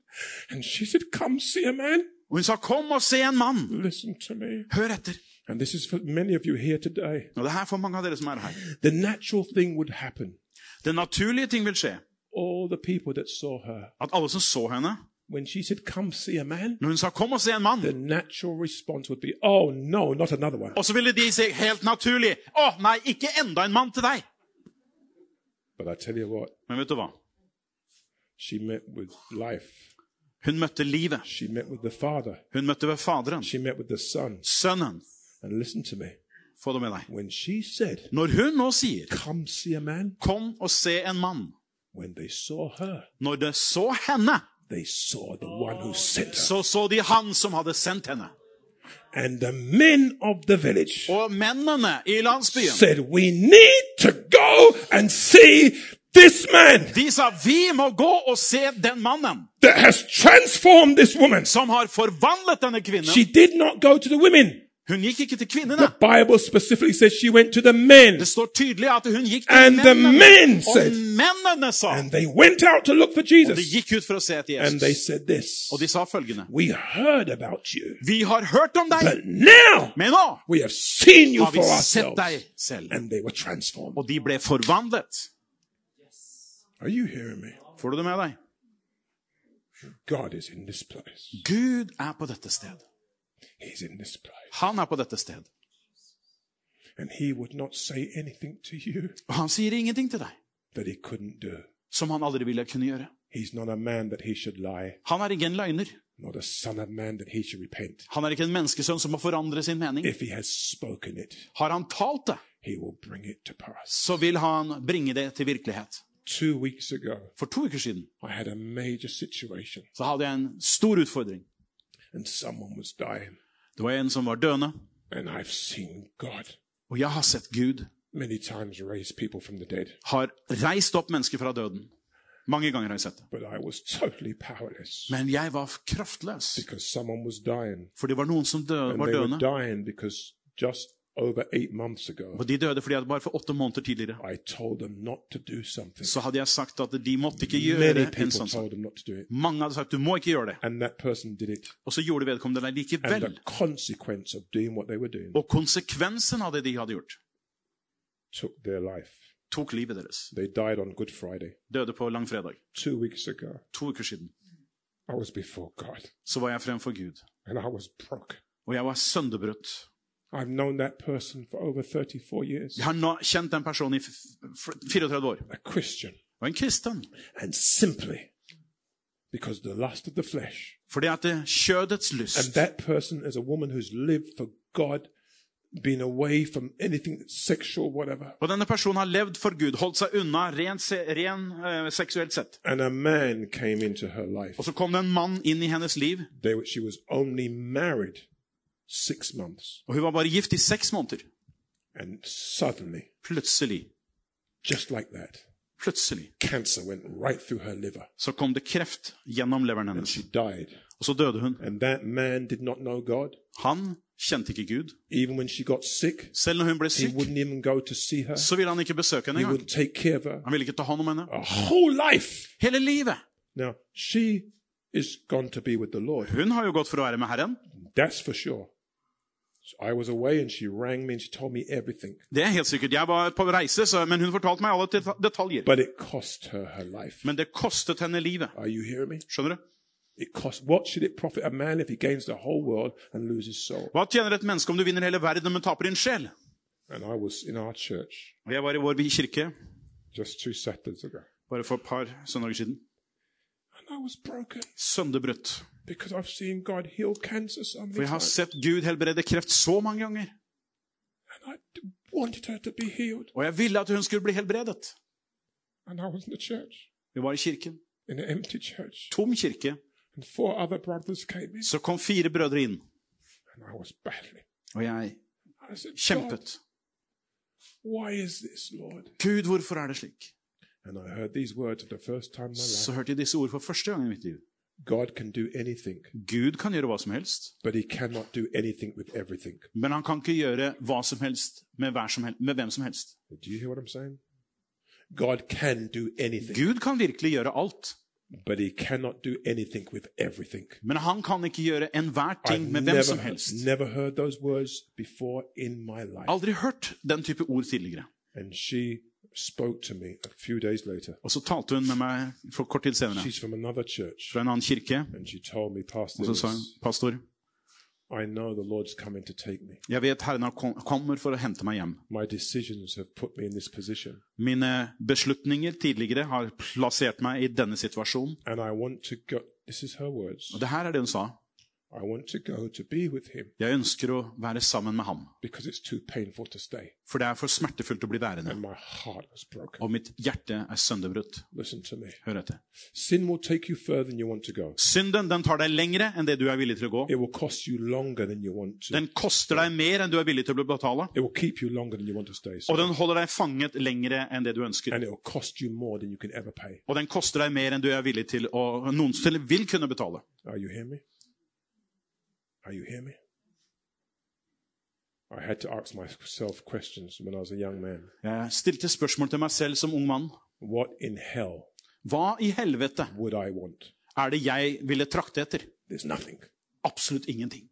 [SPEAKER 1] and she said, Come see a man,
[SPEAKER 2] og hun sa 'kom og se en mann',
[SPEAKER 1] listen to me.
[SPEAKER 2] hør etter.
[SPEAKER 1] And this is for many of you here today.
[SPEAKER 2] Og det er for mange av dere som er her.
[SPEAKER 1] The natural thing would happen.
[SPEAKER 2] Den naturlige ting vil skje.
[SPEAKER 1] All the people that saw her,
[SPEAKER 2] At alle som så henne,
[SPEAKER 1] when she said, Come see a man,
[SPEAKER 2] når hun sa 'kom og se en mann',
[SPEAKER 1] natural response would be, Oh, no, not another one.
[SPEAKER 2] og så ville de si helt naturlig 'Å, nei, ikke enda en mann til deg'.
[SPEAKER 1] But I tell you what,
[SPEAKER 2] Men vet du hva?
[SPEAKER 1] she met with life.
[SPEAKER 2] Hun møtte livet.
[SPEAKER 1] She met with the Father.
[SPEAKER 2] Hun møtte ved Faderen.
[SPEAKER 1] She met with the Son.
[SPEAKER 2] Sønnen.
[SPEAKER 1] And listen to me.
[SPEAKER 2] Få det med deg.
[SPEAKER 1] When she said,
[SPEAKER 2] Når hun nå sier
[SPEAKER 1] Come see a man,
[SPEAKER 2] 'kom og se en mann',
[SPEAKER 1] when they saw her,
[SPEAKER 2] når de så henne,
[SPEAKER 1] they saw the one who sent her.
[SPEAKER 2] så så de han som hadde sendt henne.
[SPEAKER 1] And the men of the village
[SPEAKER 2] Og mennene i landsbyen
[SPEAKER 1] said, We need to go and see this man
[SPEAKER 2] de sa vi må gå og se den mannen
[SPEAKER 1] that has transformed this woman.
[SPEAKER 2] som har forvandlet denne kvinnen.
[SPEAKER 1] She did not go to the women.
[SPEAKER 2] Hun gikk ikke til kvinnene.
[SPEAKER 1] The Bible specifically says she went to the men.
[SPEAKER 2] Det står tydelig at hun gikk til
[SPEAKER 1] And the
[SPEAKER 2] mennene.
[SPEAKER 1] men
[SPEAKER 2] Og
[SPEAKER 1] said,
[SPEAKER 2] mennene sa
[SPEAKER 1] and they went out to look for
[SPEAKER 2] Og de
[SPEAKER 1] Jesus.
[SPEAKER 2] gikk ut for å se etter
[SPEAKER 1] And they said this
[SPEAKER 2] Og de sa følgende
[SPEAKER 1] We heard about you,
[SPEAKER 2] Vi har hørt om deg,
[SPEAKER 1] but now
[SPEAKER 2] men nå
[SPEAKER 1] we have seen you
[SPEAKER 2] har vi
[SPEAKER 1] for
[SPEAKER 2] sett
[SPEAKER 1] ourselves.
[SPEAKER 2] deg selv.
[SPEAKER 1] And they were transformed.
[SPEAKER 2] Og de ble forvandlet.
[SPEAKER 1] Are you hearing me?
[SPEAKER 2] Får du det med deg?
[SPEAKER 1] God is in this place.
[SPEAKER 2] Gud er på dette sted. Han er på dette sted.
[SPEAKER 1] And he would not say anything to you
[SPEAKER 2] Og han sier ingenting til deg
[SPEAKER 1] that he couldn't do.
[SPEAKER 2] som han aldri ville kunne gjøre.
[SPEAKER 1] He's not a man that he should lie,
[SPEAKER 2] Han er ikke en løgner.
[SPEAKER 1] not a son of man that he should repent.
[SPEAKER 2] Han er ikke en menneskesønn som må forandre sin mening.
[SPEAKER 1] If he has spoken it,
[SPEAKER 2] Har han talt det,
[SPEAKER 1] he will bring it to pass.
[SPEAKER 2] så vil han bringe det til virkelighet.
[SPEAKER 1] Ago,
[SPEAKER 2] For to uker siden
[SPEAKER 1] I had a major situation
[SPEAKER 2] så hadde jeg en stor utfordring.
[SPEAKER 1] And someone was dying.
[SPEAKER 2] Det var en som var døende,
[SPEAKER 1] And I've seen God
[SPEAKER 2] og jeg har sett Gud
[SPEAKER 1] many times raise people from the dead,
[SPEAKER 2] har reist opp mennesker fra døden. Mange ganger har jeg sett det.
[SPEAKER 1] but I was totally powerless
[SPEAKER 2] Men jeg var kraftløs,
[SPEAKER 1] because someone was dying.
[SPEAKER 2] for det var noen som dø,
[SPEAKER 1] And
[SPEAKER 2] var
[SPEAKER 1] they were
[SPEAKER 2] døende.
[SPEAKER 1] dying because just over eight months ago,
[SPEAKER 2] Og de døde fordi at bare for åtte måneder tidligere
[SPEAKER 1] I told them not to do something.
[SPEAKER 2] så hadde jeg sagt at de måtte ikke gjøre en sånn sak. Mange hadde sagt du må ikke gjøre det.
[SPEAKER 1] And that person did it.
[SPEAKER 2] Og så gjorde vedkommende det
[SPEAKER 1] And
[SPEAKER 2] likevel.
[SPEAKER 1] the consequence of doing what they were doing
[SPEAKER 2] Og konsekvensen av det de hadde gjort,
[SPEAKER 1] took their life.
[SPEAKER 2] tok livet deres.
[SPEAKER 1] They died on Good Friday.
[SPEAKER 2] Døde på langfredag.
[SPEAKER 1] Two weeks ago,
[SPEAKER 2] To uker siden.
[SPEAKER 1] I was before God
[SPEAKER 2] Så var jeg fremfor Gud.
[SPEAKER 1] and I was broke.
[SPEAKER 2] Og jeg var sønderbrutt.
[SPEAKER 1] I've known that person for over 34 years.
[SPEAKER 2] Jeg har nå kjent den personen i f- f- 34 år.
[SPEAKER 1] A Christian.
[SPEAKER 2] Og en kristen.
[SPEAKER 1] And simply because the lust of the flesh.
[SPEAKER 2] Fordi at det kjødets
[SPEAKER 1] And
[SPEAKER 2] lyst.
[SPEAKER 1] that person is a woman who's lived for God, been away from anything sexual, whatever.
[SPEAKER 2] Og denne personen har levd for Gud, holdt seg unna ren, ren uh, seksuelt sett.
[SPEAKER 1] And a man came into her life.
[SPEAKER 2] Og så kom det en mann inn i hennes liv,
[SPEAKER 1] They, she was only married six months.
[SPEAKER 2] og hun var bare gift i seks måneder.
[SPEAKER 1] And suddenly,
[SPEAKER 2] Plutselig,
[SPEAKER 1] just like that,
[SPEAKER 2] plutselig,
[SPEAKER 1] cancer went right through her liver.
[SPEAKER 2] så kom det kreft gjennom leveren
[SPEAKER 1] And
[SPEAKER 2] hennes.
[SPEAKER 1] she died.
[SPEAKER 2] Og så døde hun.
[SPEAKER 1] And that man did not know God.
[SPEAKER 2] Han kjente ikke Gud.
[SPEAKER 1] Even when she got sick,
[SPEAKER 2] Selv når hun ble
[SPEAKER 1] he
[SPEAKER 2] syk,
[SPEAKER 1] wouldn't even go to see her.
[SPEAKER 2] så ville han ikke besøke henne
[SPEAKER 1] He
[SPEAKER 2] engang.
[SPEAKER 1] wouldn't take care of her.
[SPEAKER 2] Han ville ikke ta hånd om henne.
[SPEAKER 1] A whole life.
[SPEAKER 2] Hele livet.
[SPEAKER 1] Now, she is gone to be with the Lord.
[SPEAKER 2] Hun har jo gått for å være med Herren.
[SPEAKER 1] That's for sure.
[SPEAKER 2] Det er helt sikkert. Jeg var på reise, så, men hun fortalte meg alle detaljer.
[SPEAKER 1] But it cost her her life.
[SPEAKER 2] Men det kostet henne livet.
[SPEAKER 1] Are you hearing me?
[SPEAKER 2] Skjønner du?
[SPEAKER 1] It cost. What should it profit a man if he gains the whole world and loses his soul?
[SPEAKER 2] Hva tjener et menneske om du vinner hele verden, men taper din sjel?
[SPEAKER 1] And I was in our church
[SPEAKER 2] Og Jeg var i vår kirke
[SPEAKER 1] just two Saturdays ago.
[SPEAKER 2] bare for et par søndager siden.
[SPEAKER 1] And I was broken
[SPEAKER 2] Sønderbrutt.
[SPEAKER 1] because I've seen God heal cancer so
[SPEAKER 2] For jeg har sett Gud helbrede kreft så mange ganger. Og jeg ville at hun skulle bli helbredet. Vi var i kirken. Tom kirke. Så kom fire brødre inn. Og jeg kjempet. Gud, hvorfor er det slik? Så hørte jeg disse ord for første gang i mitt liv. Gud kan gjøre hva som helst, men han kan ikke gjøre hva som helst med, som helst, med hvem som helst. Gud kan virkelig gjøre alt,
[SPEAKER 1] but he cannot do anything with everything.
[SPEAKER 2] men han kan ikke gjøre enhver
[SPEAKER 1] I've
[SPEAKER 2] ting med hvem som helst.
[SPEAKER 1] never heard those words before in my life.
[SPEAKER 2] Aldri hørt den type ord tidligere.
[SPEAKER 1] And she spoke to me a few days later.
[SPEAKER 2] Og så talte hun med meg for kort tid senere
[SPEAKER 1] She's from another church.
[SPEAKER 2] fra en annen kirke,
[SPEAKER 1] And she told me,
[SPEAKER 2] og så sa hun, pastor,
[SPEAKER 1] I know the Lord's coming to take me.
[SPEAKER 2] jeg vet Herren kommer for å hente meg hjem.
[SPEAKER 1] My have put me in this.
[SPEAKER 2] Mine beslutninger tidligere har plassert meg i denne situasjonen.
[SPEAKER 1] And I want to go. This is her words.
[SPEAKER 2] Og det her er det hun sa. Jeg ønsker å være sammen med ham, for det er for smertefullt å bli værende. Og mitt hjerte er sønderbrutt. Hør etter. Synden den tar deg lengre enn det du er villig til å gå. Den koster deg mer enn du er villig til å betale. Og den holder deg fanget lengre enn det du ønsker. Og den koster deg mer enn du er villig til å noensinne vil kunne betale.
[SPEAKER 1] Are you hear me? Are you hearing me? I had to ask myself questions when I was a young man.
[SPEAKER 2] Jeg stilte spørsmål til meg selv som ung mann.
[SPEAKER 1] What in hell
[SPEAKER 2] Hva i helvete
[SPEAKER 1] would I want?
[SPEAKER 2] er det jeg ville trakte etter?
[SPEAKER 1] There's nothing.
[SPEAKER 2] Absolutt ingenting.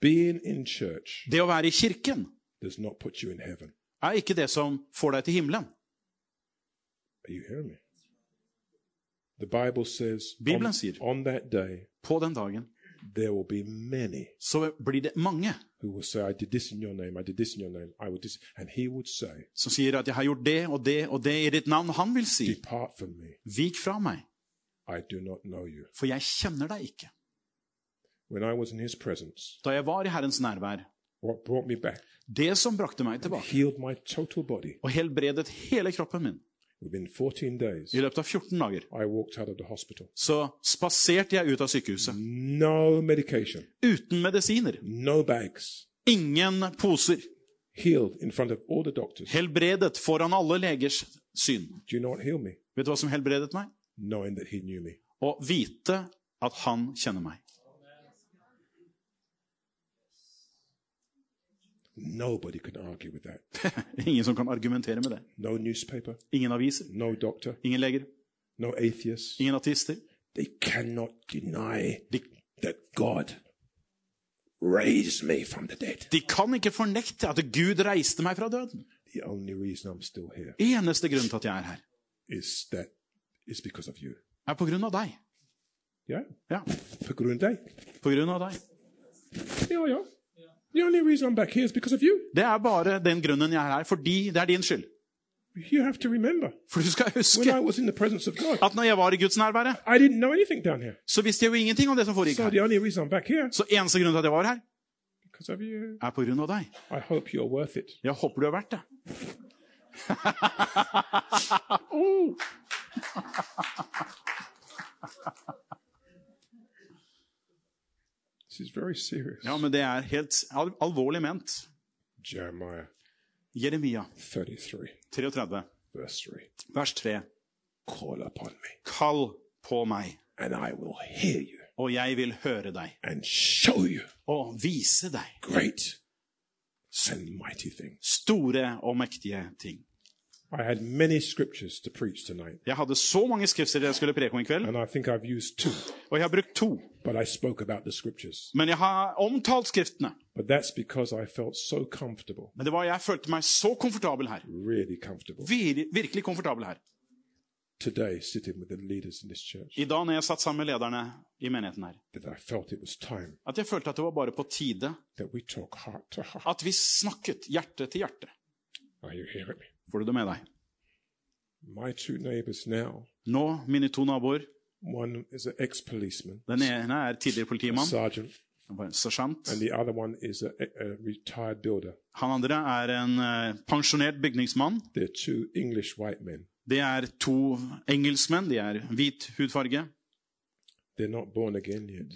[SPEAKER 1] Being in church
[SPEAKER 2] Det å være i kirken
[SPEAKER 1] does not put you in heaven.
[SPEAKER 2] er ikke det som får deg til himmelen.
[SPEAKER 1] Are you hearing me? The Bible says
[SPEAKER 2] Bibelen
[SPEAKER 1] on,
[SPEAKER 2] sier-
[SPEAKER 1] on that day
[SPEAKER 2] På den dagen
[SPEAKER 1] there will be many
[SPEAKER 2] så blir det mange
[SPEAKER 1] who will say, I did this in your name, I did this in your name, I would this and he would say,
[SPEAKER 2] som sier at 'jeg har gjort det og det og det i ditt navn'. Han vil si
[SPEAKER 1] Depart from me,
[SPEAKER 2] 'vik fra meg,
[SPEAKER 1] I do not know you.
[SPEAKER 2] for jeg kjenner deg ikke'.
[SPEAKER 1] When I was in his presence,
[SPEAKER 2] Da jeg var i Herrens nærvær,
[SPEAKER 1] what brought me back
[SPEAKER 2] det som brakte meg tilbake
[SPEAKER 1] healed my total body.
[SPEAKER 2] og helbredet hele kroppen min
[SPEAKER 1] Within 14 days,
[SPEAKER 2] i løpet av 14 dager,
[SPEAKER 1] I walked out of the hospital.
[SPEAKER 2] så spaserte jeg ut av sykehuset.
[SPEAKER 1] No
[SPEAKER 2] Uten medisiner.
[SPEAKER 1] no.
[SPEAKER 2] Ingen poser.
[SPEAKER 1] Healed in front of all the doctors.
[SPEAKER 2] Helbredet foran alle legers syn.
[SPEAKER 1] You know?
[SPEAKER 2] Vet du hva som helbredet meg?
[SPEAKER 1] Knowing that he knew me.
[SPEAKER 2] Å vite at han kjenner meg.
[SPEAKER 1] Nobody can argue with that.
[SPEAKER 2] Ingen som kan argumentere med det.
[SPEAKER 1] No newspaper,
[SPEAKER 2] Ingen aviser,
[SPEAKER 1] no doctor,
[SPEAKER 2] ingen leger,
[SPEAKER 1] no atheists.
[SPEAKER 2] ingen ateister.
[SPEAKER 1] They cannot deny
[SPEAKER 2] De,
[SPEAKER 1] that God raised me from the dead.
[SPEAKER 2] de kan ikke fornekte at Gud reiste meg fra døden.
[SPEAKER 1] The only reason I'm still here
[SPEAKER 2] Eneste grunn til at jeg er her,
[SPEAKER 1] is that is because of you.
[SPEAKER 2] er på grunn av deg.
[SPEAKER 1] Yeah?
[SPEAKER 2] Ja,
[SPEAKER 1] På grunn av deg.
[SPEAKER 2] på grunn av deg.
[SPEAKER 1] Ja, yeah.
[SPEAKER 2] Det er bare den grunnen jeg er her, fordi det er din skyld.
[SPEAKER 1] You have to remember,
[SPEAKER 2] For du skal huske
[SPEAKER 1] I was in the presence of God,
[SPEAKER 2] at når jeg var i Guds nærvære,
[SPEAKER 1] I didn't know anything down here.
[SPEAKER 2] så visste jeg jo ingenting om det som foregikk her.
[SPEAKER 1] the only reason I'm back here
[SPEAKER 2] Så eneste grunn til at jeg var her,
[SPEAKER 1] because of you.
[SPEAKER 2] er på grunn av deg.
[SPEAKER 1] I hope you're worth it.
[SPEAKER 2] Jeg håper du har vært det.
[SPEAKER 1] Serious.
[SPEAKER 2] Ja, men det er helt al alvorlig ment.
[SPEAKER 1] Jeremiah
[SPEAKER 2] Jeremia
[SPEAKER 1] 33,
[SPEAKER 2] 33,
[SPEAKER 1] verse 3.
[SPEAKER 2] vers 3.
[SPEAKER 1] Call upon me,
[SPEAKER 2] Kall på meg,
[SPEAKER 1] and I will hear you
[SPEAKER 2] og jeg vil høre deg,
[SPEAKER 1] and show you
[SPEAKER 2] og vise deg
[SPEAKER 1] great and mighty things.
[SPEAKER 2] store og mektige ting. Jeg hadde så mange skrifter jeg skulle preke om i kveld,
[SPEAKER 1] and I think I've used two,
[SPEAKER 2] og jeg har brukt to.
[SPEAKER 1] but I spoke about the scriptures.
[SPEAKER 2] Men jeg har omtalt skriftene.
[SPEAKER 1] But that's because I felt so comfortable,
[SPEAKER 2] Men det var jeg følte meg så komfortabel her.
[SPEAKER 1] really comfortable,
[SPEAKER 2] Vir virkelig komfortabel her.
[SPEAKER 1] today sitting with the leaders in this church,
[SPEAKER 2] I dag når jeg satt sammen med lederne i menigheten her,
[SPEAKER 1] that I felt it was time
[SPEAKER 2] at jeg følte at det var bare på tide
[SPEAKER 1] that we talk heart to heart.
[SPEAKER 2] at vi snakket hjerte til hjerte.
[SPEAKER 1] Are you hearing me?
[SPEAKER 2] Får du det med deg? Nå, mine to naboer, Den ene er tidligere politimann,
[SPEAKER 1] sergeant.
[SPEAKER 2] Han andre er en eh, pensjonert bygningsmann. Det er to engelskmenn. De er hvit hudfarge.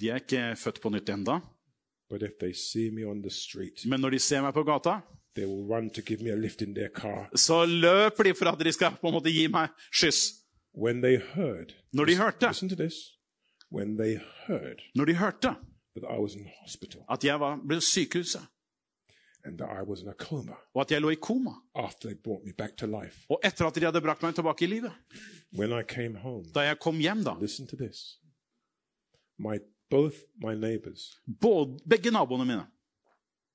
[SPEAKER 2] De er ikke født på nytt
[SPEAKER 1] street,
[SPEAKER 2] Men når de ser meg på gata, så løper de for at de skal på en måte gi meg skyss.
[SPEAKER 1] Heard,
[SPEAKER 2] Når de hørte,
[SPEAKER 1] this, heard
[SPEAKER 2] når de hørte at jeg var, ble sykehuset, og at jeg lå i koma, og etter at de hadde brakt meg tilbake i livet.
[SPEAKER 1] Home,
[SPEAKER 2] Da jeg kom hjem, da.
[SPEAKER 1] this. My both my neighbors,
[SPEAKER 2] både, Begge naboene mine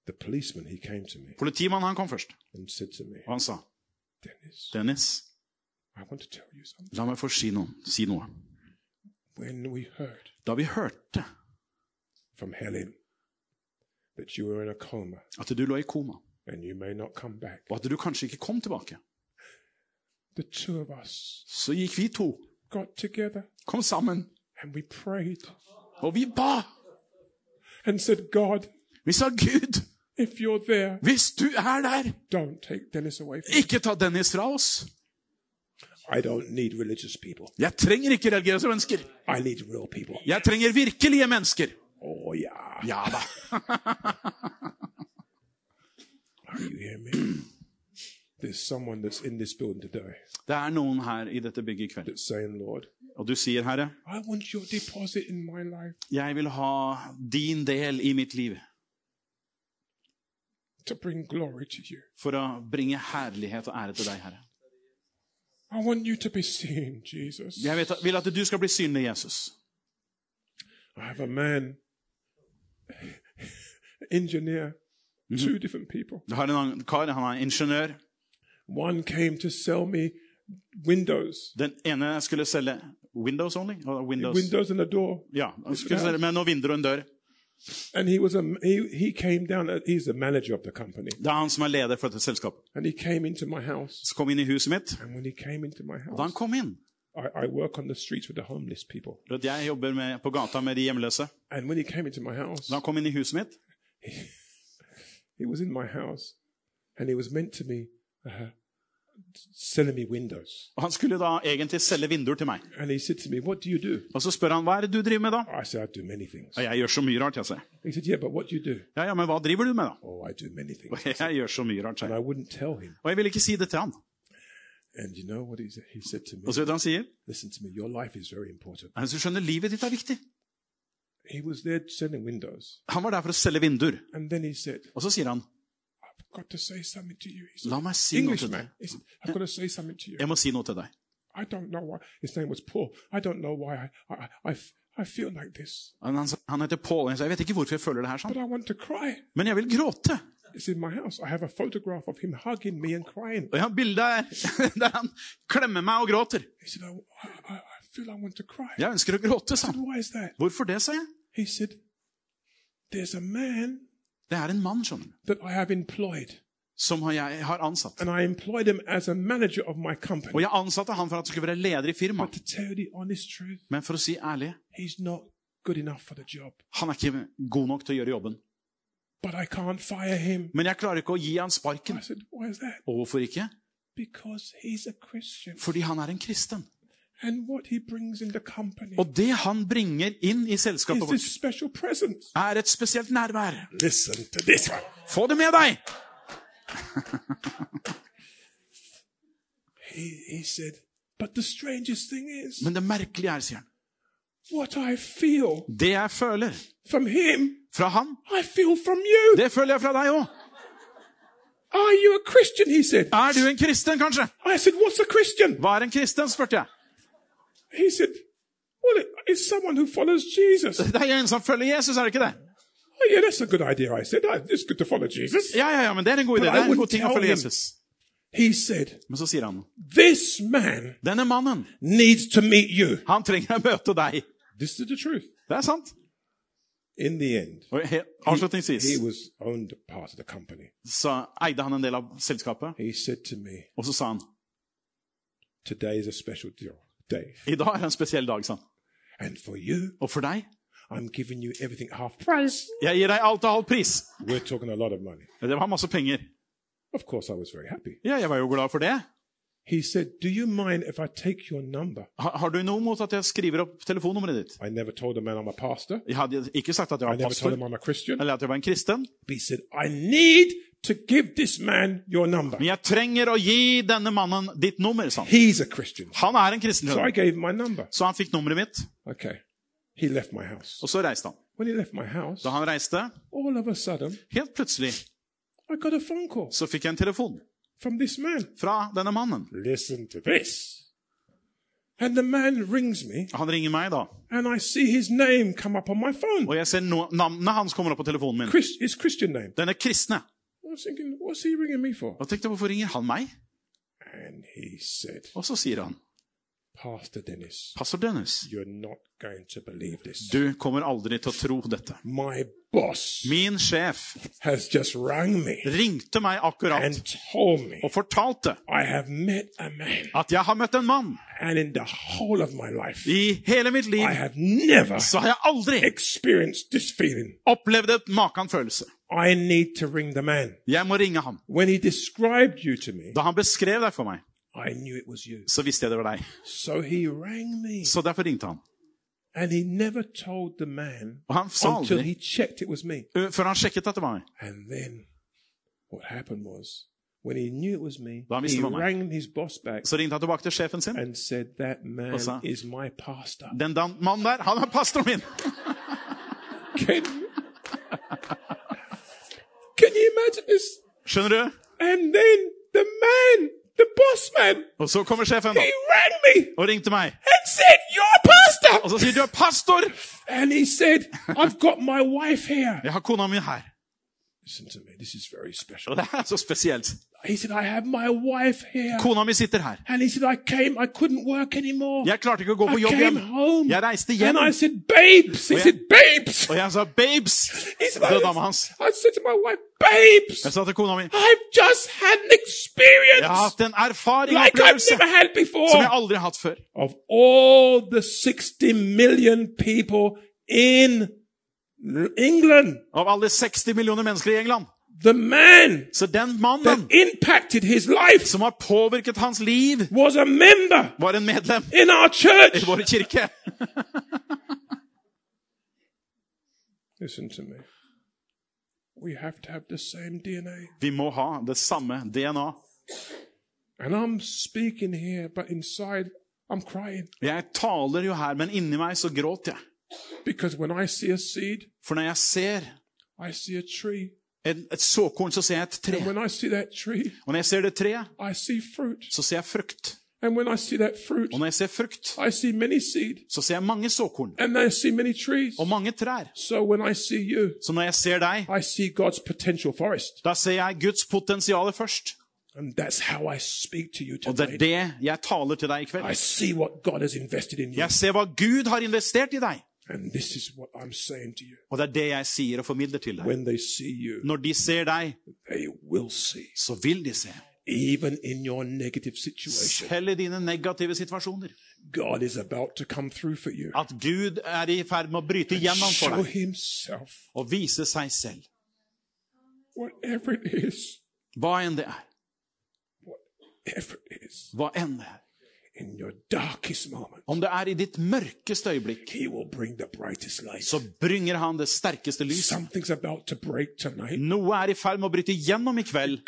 [SPEAKER 1] the policeman, he came to me
[SPEAKER 2] Politimannen han kom først,
[SPEAKER 1] and said to me,
[SPEAKER 2] og han sa
[SPEAKER 1] Dennis,
[SPEAKER 2] Dennis,
[SPEAKER 1] I want to tell you something.
[SPEAKER 2] la meg få si noe. Si noe.
[SPEAKER 1] When we heard
[SPEAKER 2] Da vi hørte
[SPEAKER 1] from Helen that you were in a coma
[SPEAKER 2] at du lå i koma,
[SPEAKER 1] and you may not come back,
[SPEAKER 2] og at du kanskje ikke kom tilbake,
[SPEAKER 1] the two of us
[SPEAKER 2] så gikk vi to,
[SPEAKER 1] got together
[SPEAKER 2] kom sammen,
[SPEAKER 1] and we prayed
[SPEAKER 2] og vi ba.
[SPEAKER 1] and said, God,
[SPEAKER 2] Vi sa, Gud,
[SPEAKER 1] there,
[SPEAKER 2] hvis du er der,
[SPEAKER 1] don't take Dennis away from
[SPEAKER 2] ikke ta Dennis fra oss.
[SPEAKER 1] I don't need religious people.
[SPEAKER 2] Jeg trenger ikke religiøse mennesker.
[SPEAKER 1] I need real people.
[SPEAKER 2] Jeg trenger virkelige mennesker.
[SPEAKER 1] Oh, yeah.
[SPEAKER 2] Ja da.
[SPEAKER 1] Are you me? There's someone that's in this building today
[SPEAKER 2] Det er noen her i dette bygget i kveld.
[SPEAKER 1] saying, Lord,
[SPEAKER 2] Og du sier, Herre,
[SPEAKER 1] I want your deposit in my life
[SPEAKER 2] jeg vil ha din del i mitt liv
[SPEAKER 1] to bring glory to you.
[SPEAKER 2] for å bringe herlighet og ære til deg, Herre.
[SPEAKER 1] I want you to be seen, Jesus.
[SPEAKER 2] Jeg vet, vil at du skal bli synlig, Jesus.
[SPEAKER 1] I have a man, engineer, two different people.
[SPEAKER 2] Du har en kar, han er ingeniør.
[SPEAKER 1] One came to sell me windows,
[SPEAKER 2] Den ene skulle selge Windows only? Windows.
[SPEAKER 1] windows and a door.
[SPEAKER 2] Ja, han skulle selge med noen vinduer og en dør.
[SPEAKER 1] And he was a he, he came down. He's the manager of the company,
[SPEAKER 2] Det er han som er leder for dette selskapet.
[SPEAKER 1] and he came into my house.
[SPEAKER 2] Så kom han inn i huset mitt.
[SPEAKER 1] And when he came into my
[SPEAKER 2] Da han
[SPEAKER 1] house,
[SPEAKER 2] kom inn
[SPEAKER 1] I, I work on the streets with the homeless people.
[SPEAKER 2] for at Jeg jobber med, på gata med de hjemløse.
[SPEAKER 1] And when he came into my house,
[SPEAKER 2] Da han kom inn i huset mitt,
[SPEAKER 1] he was in my house, and he was meant to be uh, me windows.
[SPEAKER 2] Og han skulle da egentlig selge vinduer til meg.
[SPEAKER 1] Me, do do?"
[SPEAKER 2] Og så spør han hva er det du driver med da?
[SPEAKER 1] I said, "I do many things."
[SPEAKER 2] Og jeg gjør så mye rart, jeg sier.
[SPEAKER 1] Said, "Yeah, do do?"
[SPEAKER 2] Ja, ja, men hva driver du med da?
[SPEAKER 1] Oh, I do many things.
[SPEAKER 2] Og jeg gjør så mye rart, jeg.
[SPEAKER 1] I wouldn't tell him.
[SPEAKER 2] Og jeg vil ikke si det til han.
[SPEAKER 1] And you know what he said? He said to me,
[SPEAKER 2] Og så vet du hva han sier?
[SPEAKER 1] "Listen to me. Your life is very important."
[SPEAKER 2] Han sier, skjønner, livet ditt er viktig.
[SPEAKER 1] He was there selling windows,
[SPEAKER 2] Han var der for å selge vinduer.
[SPEAKER 1] and then he said,
[SPEAKER 2] Og så sier han,
[SPEAKER 1] "I've got to say something to you." Said,
[SPEAKER 2] la meg si noe til deg.
[SPEAKER 1] Said, "I've got to say something to you."
[SPEAKER 2] Jeg må si noe til deg.
[SPEAKER 1] I don't know why. His name was Paul. I don't know why I I I, I, feel like this,
[SPEAKER 2] Han, han, han heter Paul. Jeg vet ikke hvorfor jeg føler det her
[SPEAKER 1] but
[SPEAKER 2] sånn.
[SPEAKER 1] I want to cry.
[SPEAKER 2] Men jeg vil gråte.
[SPEAKER 1] It's in my house. I have a photograph of him hugging me and crying.
[SPEAKER 2] Og jeg har bilde der han klemmer meg og gråter.
[SPEAKER 1] He said, oh, I, I, I feel I want to cry.
[SPEAKER 2] Jeg ønsker å gråte, sa han.
[SPEAKER 1] why is that?
[SPEAKER 2] Hvorfor det, sa jeg.
[SPEAKER 1] He said, there's a man
[SPEAKER 2] Det er en mann, skjønner du,
[SPEAKER 1] that I have employed,
[SPEAKER 2] som har- jeg har ansatt.
[SPEAKER 1] and I employed him as a manager of my company.
[SPEAKER 2] Og jeg ansatte han for at han skulle være leder i firmaet.
[SPEAKER 1] To tell the honest truth,
[SPEAKER 2] Men for å si ærlig,
[SPEAKER 1] he's not good enough for the job.
[SPEAKER 2] han er ikke god nok til å gjøre jobben.
[SPEAKER 1] But I can't fire him.
[SPEAKER 2] Men jeg klarer ikke å gi han sparken.
[SPEAKER 1] Said, why is that?
[SPEAKER 2] Og hvorfor ikke?
[SPEAKER 1] Because he's a Christian.
[SPEAKER 2] Fordi han er en kristen. Og det han bringer inn i selskapet vårt, er et spesielt nærvær. Få det med deg!
[SPEAKER 1] He, he said, is,
[SPEAKER 2] Men det merkelige er, sier han, det jeg føler
[SPEAKER 1] him,
[SPEAKER 2] fra
[SPEAKER 1] you.
[SPEAKER 2] det føler jeg fra deg òg. Er du en kristen, kanskje?
[SPEAKER 1] Said?
[SPEAKER 2] Hva er en kristen, spurte jeg.
[SPEAKER 1] He said, well, it's someone who follows Jesus.
[SPEAKER 2] Det er en som følger Jesus, er det ikke det?
[SPEAKER 1] Oh, yeah, that's a good idea. I said, "Ah, it's good to follow Jesus.
[SPEAKER 2] Ja, ja, ja, men det er en god idé. Det er en god ting å følge Jesus.
[SPEAKER 1] He said,
[SPEAKER 2] Men så sier han,
[SPEAKER 1] this man
[SPEAKER 2] denne mannen,
[SPEAKER 1] needs to meet you.
[SPEAKER 2] han trenger å møte deg.
[SPEAKER 1] This is the truth.
[SPEAKER 2] Det er sant.
[SPEAKER 1] In the end,
[SPEAKER 2] Og he- avslutningsvis
[SPEAKER 1] he was owned part of the company.
[SPEAKER 2] så eide han en del av selskapet,
[SPEAKER 1] He said to me,
[SPEAKER 2] og så sa han,
[SPEAKER 1] today is a special deal- day.
[SPEAKER 2] i dag er en spesiell dag, sa han.
[SPEAKER 1] And for you,
[SPEAKER 2] Og for deg
[SPEAKER 1] I'm giving you everything half price.
[SPEAKER 2] jeg gir deg alt til halv pris.
[SPEAKER 1] We're talking a lot of money.
[SPEAKER 2] Det var masse penger.
[SPEAKER 1] Of course, I was very happy.
[SPEAKER 2] Ja, jeg var jo glad for det.
[SPEAKER 1] He said, Do you mind if I take your number?
[SPEAKER 2] Har, har du noe mot at jeg skriver opp telefonnummeret ditt?
[SPEAKER 1] I never told the man I'm a pastor.
[SPEAKER 2] Jeg hadde ikke sagt at jeg
[SPEAKER 1] I
[SPEAKER 2] var
[SPEAKER 1] never told
[SPEAKER 2] pastor,
[SPEAKER 1] him I'm a Christian.
[SPEAKER 2] eller at jeg var en kristen.
[SPEAKER 1] He said, I need to give this man your number.
[SPEAKER 2] Men jeg trenger å gi denne mannen ditt nummer, sa han.
[SPEAKER 1] He's a Christian.
[SPEAKER 2] Han er en kristen.
[SPEAKER 1] So I gave my number.
[SPEAKER 2] Så han fikk nummeret mitt,
[SPEAKER 1] Okay. He left my house.
[SPEAKER 2] og så reiste han.
[SPEAKER 1] When he left my house,
[SPEAKER 2] Da han reiste,
[SPEAKER 1] all of a sudden,
[SPEAKER 2] helt plutselig,
[SPEAKER 1] I got a phone call
[SPEAKER 2] så fikk jeg en telefon
[SPEAKER 1] from this man.
[SPEAKER 2] fra denne mannen.
[SPEAKER 1] Listen to this. And the man rings me,
[SPEAKER 2] Han ringer meg da,
[SPEAKER 1] and I see his name come up on my phone.
[SPEAKER 2] og jeg ser no navnet hans kommer opp på telefonen min.
[SPEAKER 1] Chris, his Christian name.
[SPEAKER 2] Denne kristne.
[SPEAKER 1] Was thinking, what's he ringing me for?
[SPEAKER 2] Og tenkte, hvorfor ringer han meg?
[SPEAKER 1] And he said,
[SPEAKER 2] Og så sier han,
[SPEAKER 1] Pastor Dennis,
[SPEAKER 2] pastor Dennis,
[SPEAKER 1] you're not going to believe this.
[SPEAKER 2] du kommer aldri til å tro dette.
[SPEAKER 1] My boss
[SPEAKER 2] Min sjef
[SPEAKER 1] has just rang me
[SPEAKER 2] ringte meg akkurat
[SPEAKER 1] and told me
[SPEAKER 2] og fortalte
[SPEAKER 1] I have met a man,
[SPEAKER 2] at jeg har møtt en mann.
[SPEAKER 1] and in the whole of my life,
[SPEAKER 2] I hele mitt liv
[SPEAKER 1] I have never
[SPEAKER 2] så har jeg aldri
[SPEAKER 1] experienced this feeling.
[SPEAKER 2] opplevd et maken følelse.
[SPEAKER 1] I need to ring the man.
[SPEAKER 2] Jeg må ringe ham.
[SPEAKER 1] When he described you to me,
[SPEAKER 2] Da han beskrev deg for meg,
[SPEAKER 1] I knew it was you.
[SPEAKER 2] så visste jeg det var deg.
[SPEAKER 1] So he rang me,
[SPEAKER 2] Så derfor ringte han.
[SPEAKER 1] and he never told the man
[SPEAKER 2] Og han sa
[SPEAKER 1] until
[SPEAKER 2] aldri,
[SPEAKER 1] he checked it was me.
[SPEAKER 2] ø, før han sjekket at det var meg.
[SPEAKER 1] And then what happened was, when he knew it was me,
[SPEAKER 2] Da han visste
[SPEAKER 1] he
[SPEAKER 2] det var meg.
[SPEAKER 1] rang his boss back
[SPEAKER 2] Så ringte han tilbake til sjefen sin.
[SPEAKER 1] and said, That man
[SPEAKER 2] sa-
[SPEAKER 1] is my pastor.
[SPEAKER 2] Den dan- mannen der, han er pastoren min!
[SPEAKER 1] Can, can you imagine this?
[SPEAKER 2] Skjønner du?
[SPEAKER 1] And then the man, the boss man,
[SPEAKER 2] Og så kommer sjefen da,
[SPEAKER 1] he rang me
[SPEAKER 2] og ringte meg.
[SPEAKER 1] and said, You're a
[SPEAKER 2] Og så sier du pastor!
[SPEAKER 1] And he said, I've got my wife here.
[SPEAKER 2] Jeg har kona mi her.
[SPEAKER 1] Listen to me, this is very special.
[SPEAKER 2] Og det er så spesielt.
[SPEAKER 1] He said, I have my wife here.
[SPEAKER 2] Kona mi sitter her.
[SPEAKER 1] And he said, I came, I couldn't work anymore.
[SPEAKER 2] Jeg klarte ikke å gå på
[SPEAKER 1] I
[SPEAKER 2] jobb
[SPEAKER 1] igjen.
[SPEAKER 2] hjem.
[SPEAKER 1] home.
[SPEAKER 2] Jeg reiste
[SPEAKER 1] And. I said, Babes. He said, Babes.
[SPEAKER 2] Og jeg sa 'babes'. Er dama hans.
[SPEAKER 1] I said to my wife, Babes,
[SPEAKER 2] Jeg sa til kona mi
[SPEAKER 1] I've just had an
[SPEAKER 2] jeg har hatt en erfaring,
[SPEAKER 1] like I've never had
[SPEAKER 2] som jeg aldri har hatt før.
[SPEAKER 1] Of all the 60 million people in England,
[SPEAKER 2] Av alle 60 millioner mennesker i England.
[SPEAKER 1] the man
[SPEAKER 2] Så den mannen
[SPEAKER 1] impacted his life
[SPEAKER 2] som har påvirket hans liv,
[SPEAKER 1] was a member
[SPEAKER 2] var en medlem
[SPEAKER 1] in our
[SPEAKER 2] i vår kirke.
[SPEAKER 1] Listen to me. We have to have the same DNA.
[SPEAKER 2] Vi må ha det samme DNA.
[SPEAKER 1] Here, but inside I'm crying.
[SPEAKER 2] Jeg taler jo her, men inni meg så gråter jeg.
[SPEAKER 1] Because when I see a seed,
[SPEAKER 2] For når jeg ser
[SPEAKER 1] I see a tree.
[SPEAKER 2] en, et såkorn, så ser jeg et tre.
[SPEAKER 1] And when I see that tree,
[SPEAKER 2] Og når jeg ser det treet,
[SPEAKER 1] I see fruit.
[SPEAKER 2] så ser jeg frukt.
[SPEAKER 1] And when I see that fruit,
[SPEAKER 2] Og når jeg ser frukt,
[SPEAKER 1] I see many seed.
[SPEAKER 2] så ser jeg mange såkorn
[SPEAKER 1] And I see many trees.
[SPEAKER 2] og mange trær.
[SPEAKER 1] So when I see you,
[SPEAKER 2] Så når jeg ser deg,
[SPEAKER 1] I see God's potential forest.
[SPEAKER 2] da ser jeg Guds potensial først.
[SPEAKER 1] And that's how I speak to you
[SPEAKER 2] Og det er det jeg taler til deg i
[SPEAKER 1] I
[SPEAKER 2] kveld.
[SPEAKER 1] see what God has invested in you.
[SPEAKER 2] Jeg ser hva Gud har investert i deg.
[SPEAKER 1] And this is what I'm saying to you.
[SPEAKER 2] Og det er det jeg sier og formidler til deg.
[SPEAKER 1] You,
[SPEAKER 2] Når de ser deg,
[SPEAKER 1] see.
[SPEAKER 2] så vil de se. Selv i dine negative situasjoner. At Gud er i ferd med å bryte gjennom for deg
[SPEAKER 1] Himself,
[SPEAKER 2] og vise seg selv. Hva enn det er. Hva enn det er.
[SPEAKER 1] Moment,
[SPEAKER 2] Om det er i ditt mørkeste øyeblikk, så bringer han det sterkeste lys.
[SPEAKER 1] To.
[SPEAKER 2] Noe er i ferd med å bryte gjennom i kveld.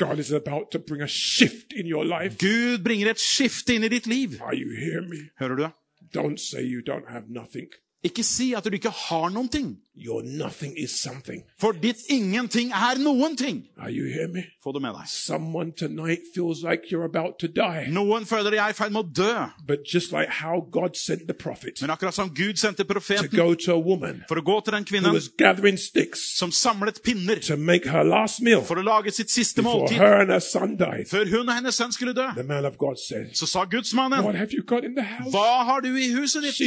[SPEAKER 2] Gud bringer et skifte inn i ditt liv. Hører du?
[SPEAKER 1] Don't say you don't have nothing.
[SPEAKER 2] Ikke si at du ikke har noen ting.
[SPEAKER 1] Your nothing is something.
[SPEAKER 2] For ditt ingenting er noen ting. Få det med deg.
[SPEAKER 1] Someone feels like you're about to die.
[SPEAKER 2] Noen føler de er i ferd med å dø.
[SPEAKER 1] But just like how God sent the prophet
[SPEAKER 2] Men akkurat som Gud sendte
[SPEAKER 1] to
[SPEAKER 2] profeten
[SPEAKER 1] go to a woman
[SPEAKER 2] for å gå til den
[SPEAKER 1] who
[SPEAKER 2] kvinnen
[SPEAKER 1] was gathering sticks
[SPEAKER 2] som samlet pinner
[SPEAKER 1] to make her last meal
[SPEAKER 2] for å lage sitt siste måltid før hun og hennes sønn skulle dø,
[SPEAKER 1] the man of God said,
[SPEAKER 2] så sa gudsmannen, hva har du i huset ditt?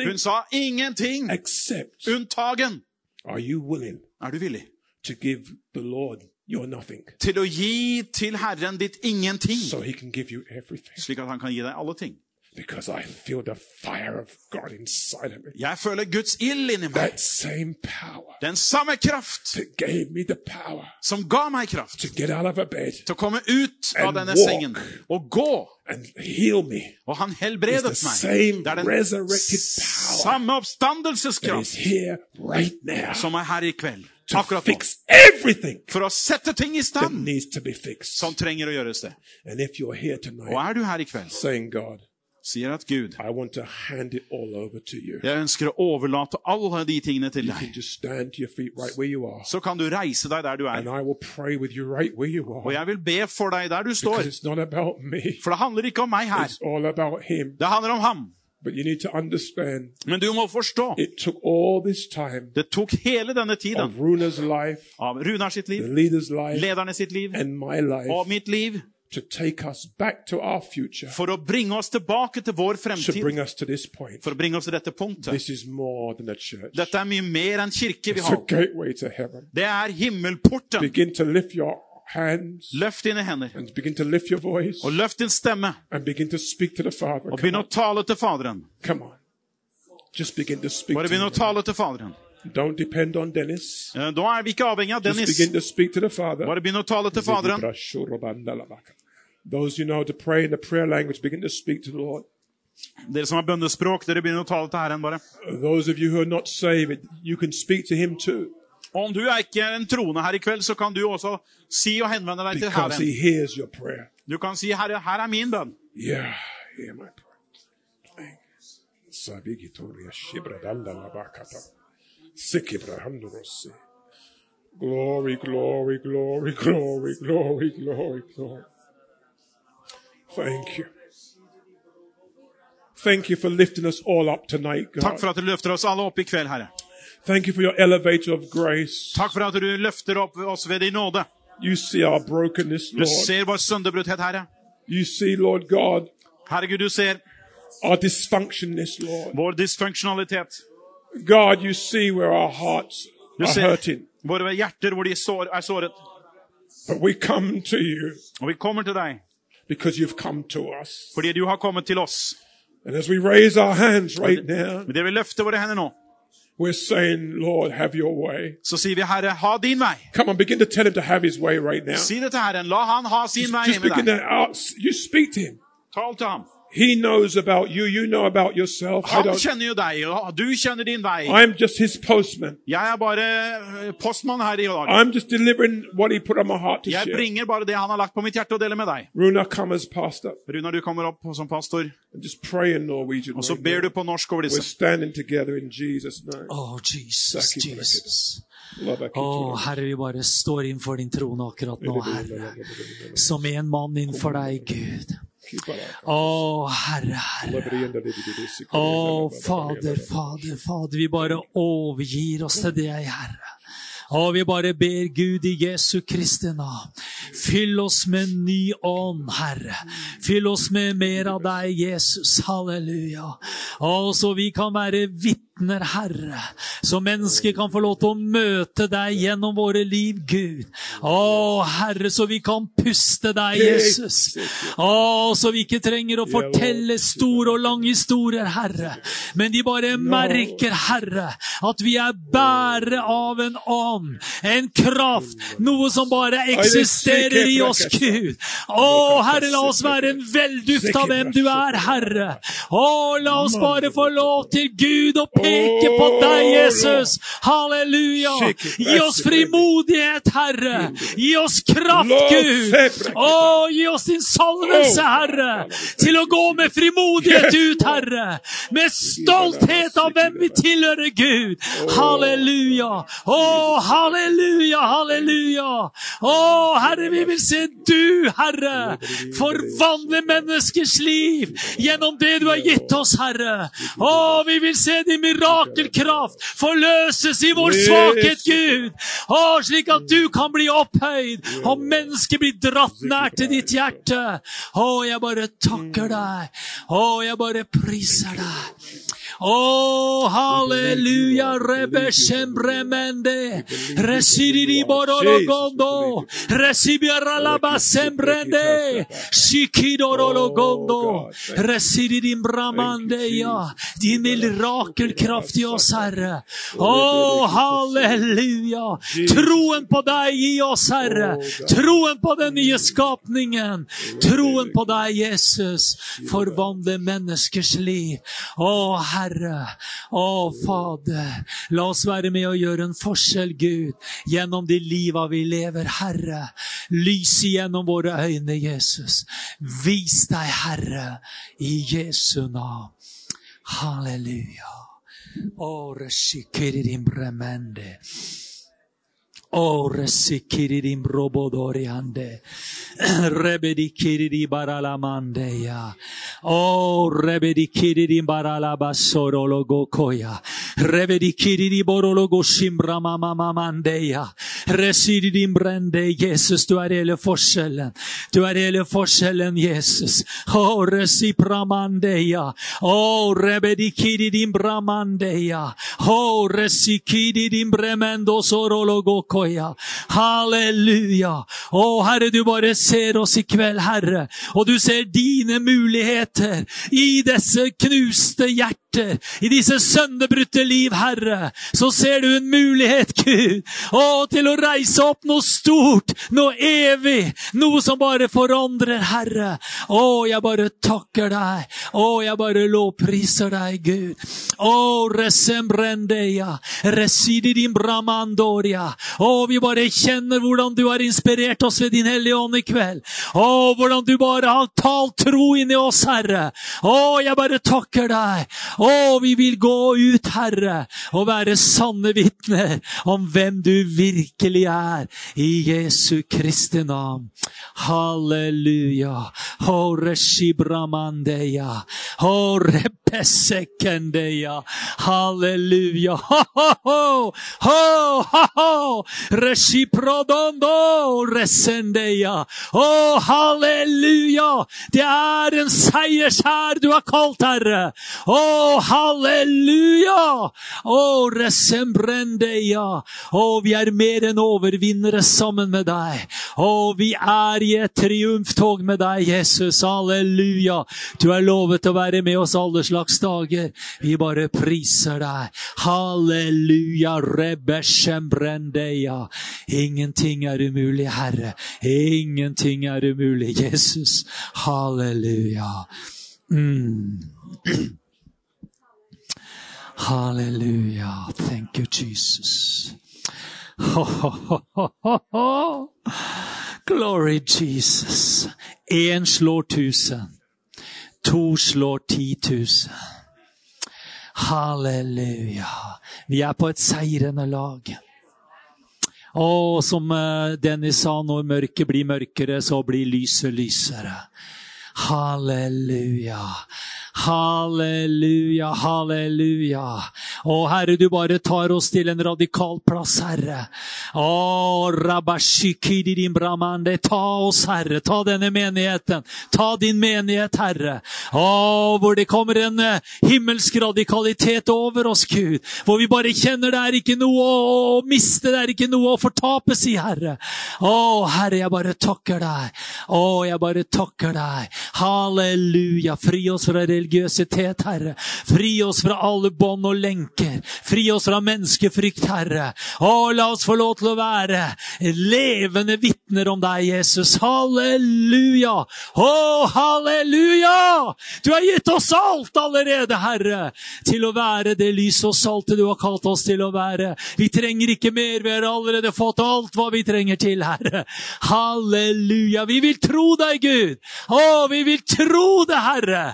[SPEAKER 2] Hun sa ingenting,
[SPEAKER 1] except,
[SPEAKER 2] unntagen.
[SPEAKER 1] Are you willing
[SPEAKER 2] Er du villig
[SPEAKER 1] to give the Lord your nothing
[SPEAKER 2] til å gi til Herren ditt ingenting,
[SPEAKER 1] so he can give you everything?
[SPEAKER 2] slik at han kan gi deg alle ting?
[SPEAKER 1] Because I feel the fire of God inside of me.
[SPEAKER 2] Jeg føler Guds ild inni meg.
[SPEAKER 1] That same power
[SPEAKER 2] Den samme kraft
[SPEAKER 1] that gave me the power
[SPEAKER 2] som ga meg kraft
[SPEAKER 1] to get out of a bed
[SPEAKER 2] til å komme ut av
[SPEAKER 1] And
[SPEAKER 2] denne
[SPEAKER 1] walk.
[SPEAKER 2] sengen og gå.
[SPEAKER 1] and heal me
[SPEAKER 2] Og han
[SPEAKER 1] is
[SPEAKER 2] helbredet
[SPEAKER 1] the
[SPEAKER 2] meg.
[SPEAKER 1] same
[SPEAKER 2] Det er den
[SPEAKER 1] resurrected power
[SPEAKER 2] samme oppstandelseskraft
[SPEAKER 1] is here right now
[SPEAKER 2] som er her i kveld.
[SPEAKER 1] to
[SPEAKER 2] Akkurat nå.
[SPEAKER 1] fix everything
[SPEAKER 2] For å sette ting i stand
[SPEAKER 1] needs to be fixed.
[SPEAKER 2] som trenger å gjøres det.
[SPEAKER 1] And if you're here
[SPEAKER 2] Og
[SPEAKER 1] tonight
[SPEAKER 2] er du her i kveld,
[SPEAKER 1] saying, God,
[SPEAKER 2] sier at Gud, jeg ønsker å overlate alle de tingene til deg. Så kan du reise deg der du er. Og jeg vil be for deg der du står. For det handler ikke om meg her. Det handler om ham. Men du må forstå, det tok hele denne tiden
[SPEAKER 1] life,
[SPEAKER 2] av Runar sitt liv, lederne sitt liv
[SPEAKER 1] life
[SPEAKER 2] og mitt liv
[SPEAKER 1] to take us back to our future,
[SPEAKER 2] for å bringe oss tilbake til vår fremtid.
[SPEAKER 1] bring to point.
[SPEAKER 2] For å bringe oss til dette punktet. Dette er mye mer enn kirke vi
[SPEAKER 1] It's
[SPEAKER 2] har. Det er himmelporten.
[SPEAKER 1] Hands
[SPEAKER 2] Løft dine hender,
[SPEAKER 1] voice
[SPEAKER 2] og løft din stemme,
[SPEAKER 1] to to
[SPEAKER 2] og begynn å tale til Faderen. Bare begynn å tale til Faderen.
[SPEAKER 1] Don't depend on Dennis.
[SPEAKER 2] Eh, Da er vi ikke avhengig av
[SPEAKER 1] Just
[SPEAKER 2] Dennis.
[SPEAKER 1] begin to speak to the Father.
[SPEAKER 2] Bare begynn å tale til Faderen.
[SPEAKER 1] Those you know to pray in the prayer language, begin to speak to the Lord.
[SPEAKER 2] Dere som har bønnespråk, dere begynner å tale til Herren bare.
[SPEAKER 1] Those of you who are not saved, you can speak to Him too,
[SPEAKER 2] Og om du er ikke en troende her i kveld, så kan du også si og henvende deg til
[SPEAKER 1] because He
[SPEAKER 2] Herren.
[SPEAKER 1] hears your prayer.
[SPEAKER 2] Du kan si, Herre, her er min bønn.
[SPEAKER 1] Yeah, hear my prayer. Sabigitoria labakata. Sikibrahandorosi. Glory, glory, glory, glory, glory, glory, glory. Thank you. Thank you for lifting us all up tonight, God.
[SPEAKER 2] for at du løfter oss alle opp i kveld, Herre.
[SPEAKER 1] Thank you for your elevator of grace.
[SPEAKER 2] Takk for at du løfter opp oss ved din nåde.
[SPEAKER 1] You see our brokenness,
[SPEAKER 2] Du
[SPEAKER 1] Lord.
[SPEAKER 2] ser vår sønderbruddhet, Herre.
[SPEAKER 1] You see, Lord God,
[SPEAKER 2] Herregud, du ser
[SPEAKER 1] our dysfunctionness, Lord.
[SPEAKER 2] vår dysfunksjonalitet.
[SPEAKER 1] God, you see where our hearts
[SPEAKER 2] Du
[SPEAKER 1] are
[SPEAKER 2] ser
[SPEAKER 1] hurting.
[SPEAKER 2] våre hjerter hvor de sår, er såret.
[SPEAKER 1] But we come to you
[SPEAKER 2] Og vi kommer til deg
[SPEAKER 1] because you've come to us.
[SPEAKER 2] fordi du har kommet til oss.
[SPEAKER 1] And as we raise our hands right now,
[SPEAKER 2] Men det vi løfter våre hender nå,
[SPEAKER 1] we're saying, Lord, have your way.
[SPEAKER 2] så sier vi, Herre, ha din vei.
[SPEAKER 1] Come on, begin to tell him to have his way right now.
[SPEAKER 2] Si det til Herren. La han ha sin vei
[SPEAKER 1] Just
[SPEAKER 2] med
[SPEAKER 1] begin
[SPEAKER 2] deg.
[SPEAKER 1] to out, you speak to him.
[SPEAKER 2] Tal til ham.
[SPEAKER 1] He knows about you. You know about yourself. I
[SPEAKER 2] Han
[SPEAKER 1] don't.
[SPEAKER 2] kjenner jo deg, og du kjenner din vei.
[SPEAKER 1] I'm just his postman.
[SPEAKER 2] Jeg er bare eh, postmann her i dag.
[SPEAKER 1] I'm just delivering what he put on my heart to
[SPEAKER 2] Jeg
[SPEAKER 1] share.
[SPEAKER 2] bringer bare det han har lagt på mitt hjerte å dele med deg.
[SPEAKER 1] Runa, come pastor
[SPEAKER 2] Runar, du kommer opp som pastor,
[SPEAKER 1] and just pray in Norwegian.
[SPEAKER 2] og så ber du på norsk over
[SPEAKER 1] We're
[SPEAKER 2] disse.
[SPEAKER 1] standing together in Jesus' name.
[SPEAKER 3] Å, Jesus, Jesus. Å,
[SPEAKER 1] oh,
[SPEAKER 3] Herre, vi bare står innenfor din trone akkurat nå, Herre. Som en mann innenfor deg, Gud. Å, Herre, Herre. Å, Fader, Fader, Fader, vi bare overgir oss til deg, Herre. Og vi bare ber Gud i Jesu Kristi navn. Fyll oss med ny ånd, Herre. Fyll oss med mer av deg, Jesus. Halleluja. Og så vi kan være vitner, Herre. Så mennesker kan få lov til å møte deg gjennom våre liv, Gud. Å, Herre, så vi kan puste deg, Jesus. Å, så vi ikke trenger å fortelle store og lange historier, Herre. Men de bare merker, Herre, at vi er bærere av en ånd, en kraft, noe som bare eksisterer i oss, Gud. Å, Herre, la oss være en velduft av hvem du er, Herre. Å, la oss bare få lov til Gud å peke på deg, Jesus. Halleluja. Gi oss frimodighet, Herre. Gi oss kraft, Gud. Å, gi oss din salvelse, Herre, til å gå med frimodighet ut, Herre. Med stolthet av hvem vi tilhører, Gud. Halleluja. Å, halleluja, halleluja. Å, Herre, vi vil se du, Herre, forvandle menneskers liv gjennom det du har gitt oss, Herre. Å, vi vil se din mirakelkraft forløses i vår svakhet, Gud. Å, slik at du kan bli opphøyd, og mennesket blir dratt nær til ditt hjerte. Å, jeg bare takker deg. Å, jeg bare priser deg. Å, halleluja, rebe sembremende. Residiri borologondo. Resibira laba sembrende. Shikidorologondo. din bramande, ja. Din mirakelkraft i oss, Herre. Å, halleluja. Troen på deg i oss, Herre. Troen på den nye skapningen. Troen på deg, Jesus. Forvandle menneskers liv. Å, Herre. Å, Fader. La oss være med og gjøre en forskjell, Gud, gjennom de liva vi lever, Herre. Lys igjennom våre øyne, Jesus. Vis deg, Herre, i Jesu navn. Halleluja. Åre, reshikiririm bremende. Oresi kiririm robodoriande. Rebedi kiriri baralamande ya. O rebedi kiriri baralaba sorologo koya. Rebedi kiriri borologo shimramamamamande ya. Resir din brände Jesus, du är hela forskjellen. Du är hela forskjellen Jesus. O resi pramandeya. O rebedi kiriri bramandeya. O resi kiriri bremendo sorologo koya. Halleluja. Å, Herre, du bare ser oss i kveld, Herre. Og du ser dine muligheter i disse knuste hjerter. I disse sønderbrutte liv, Herre, så ser du en mulighet, Gud, å, til å reise opp noe stort, noe evig, noe som bare forandrer, Herre. Å, jeg bare takker deg. Å, jeg bare lovpriser deg, Gud. Å, resembrendeia, resididim bramandoria. Å, vi bare kjenner hvordan du har inspirert oss ved din Hellige Ånd i kveld. Å, hvordan du bare har talt tro inn i oss, Herre. Å, jeg bare takker deg. Å, vi vil gå ut, Herre, og være sanne vitner om hvem du virkelig er. I Jesu Kristi navn. Halleluja. Å, Horepesekendeya. Halleluja. Ho, ho, ho! Ho, ho, ho! Reshiprodondo resendeya. Å, halleluja! Det er en seiershær du har kalt, Herre. Å, halleluja! Å, resembrendeia. Å, vi er mer enn overvinnere sammen med deg. Å, vi er i et triumftog med deg, Jesus. Halleluja. Du er lovet å være med oss alle slags dager. Vi bare priser deg. Halleluja, rebeshembrendeya. Ingenting er umulig, Herre. Ingenting er umulig, Jesus. Halleluja. Mm. Halleluja. Thank you, Jesus. Ho, ho, ho. Glory Jesus. Én slår tusen. To slår ti tusen. Halleluja. Vi er på et seirende lag. Og som eh, Dennis sa, når mørket blir mørkere, så blir lyset lysere. Halleluja. Halleluja, halleluja. Å, Herre, du bare tar oss til en radikal plass, Herre. Å. Ta oss, Herre. Ta denne menigheten. Ta din menighet, Herre. Å, hvor det kommer en eh, himmelsk radikalitet over oss, Gud. Hvor vi bare kjenner det er ikke noe å miste, det er ikke noe å fortapes i, Herre. Å, Herre, jeg bare takker deg. Å, jeg bare takker deg. Halleluja. Fri oss fra religiøsitet, Herre. Fri oss fra alle bånd og lenker. Fri oss fra menneskefrykt, Herre. Å, la oss få lov til å være levende vitner om deg, Jesus. Halleluja! Å, halleluja! Du har gitt oss alt allerede, Herre, til å være det lyset og saltet du har kalt oss til å være. Vi trenger ikke mer, vi har allerede fått alt hva vi trenger til, Herre. Halleluja! Vi vil tro deg, Gud. Å, vi vil tro det, Herre.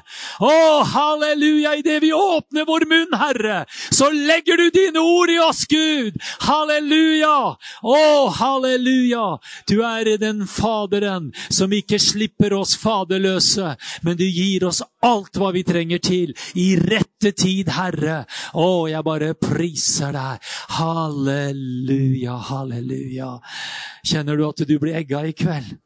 [SPEAKER 3] Å, halleluja! Idet vi åpner vår munn, Herre, så legger du dine ord i oss, Gud. Halleluja! Å, halleluja! Du er den Faderen som ikke slipper oss faderløse, men du gir oss alt hva vi trenger til i rette tid, Herre. Å, jeg bare priser deg. Halleluja, halleluja. Kjenner du at du blir egga i kveld?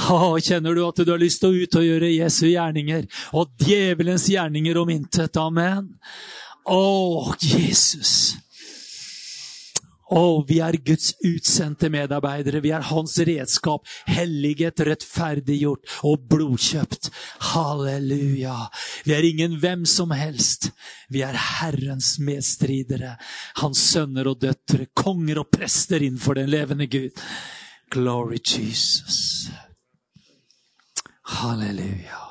[SPEAKER 3] Å, kjenner du at du har lyst til å ut og gjøre Jesu gjerninger og djevelens gjerninger om intet? Amen. Å, Jesus. Å, vi er Guds utsendte medarbeidere. Vi er Hans redskap, helliget, rettferdiggjort og blodkjøpt. Halleluja. Vi er ingen hvem som helst. Vi er Herrens medstridere, Hans sønner og døtre, konger og prester innenfor den levende Gud. Glory Jesus. Halleluja.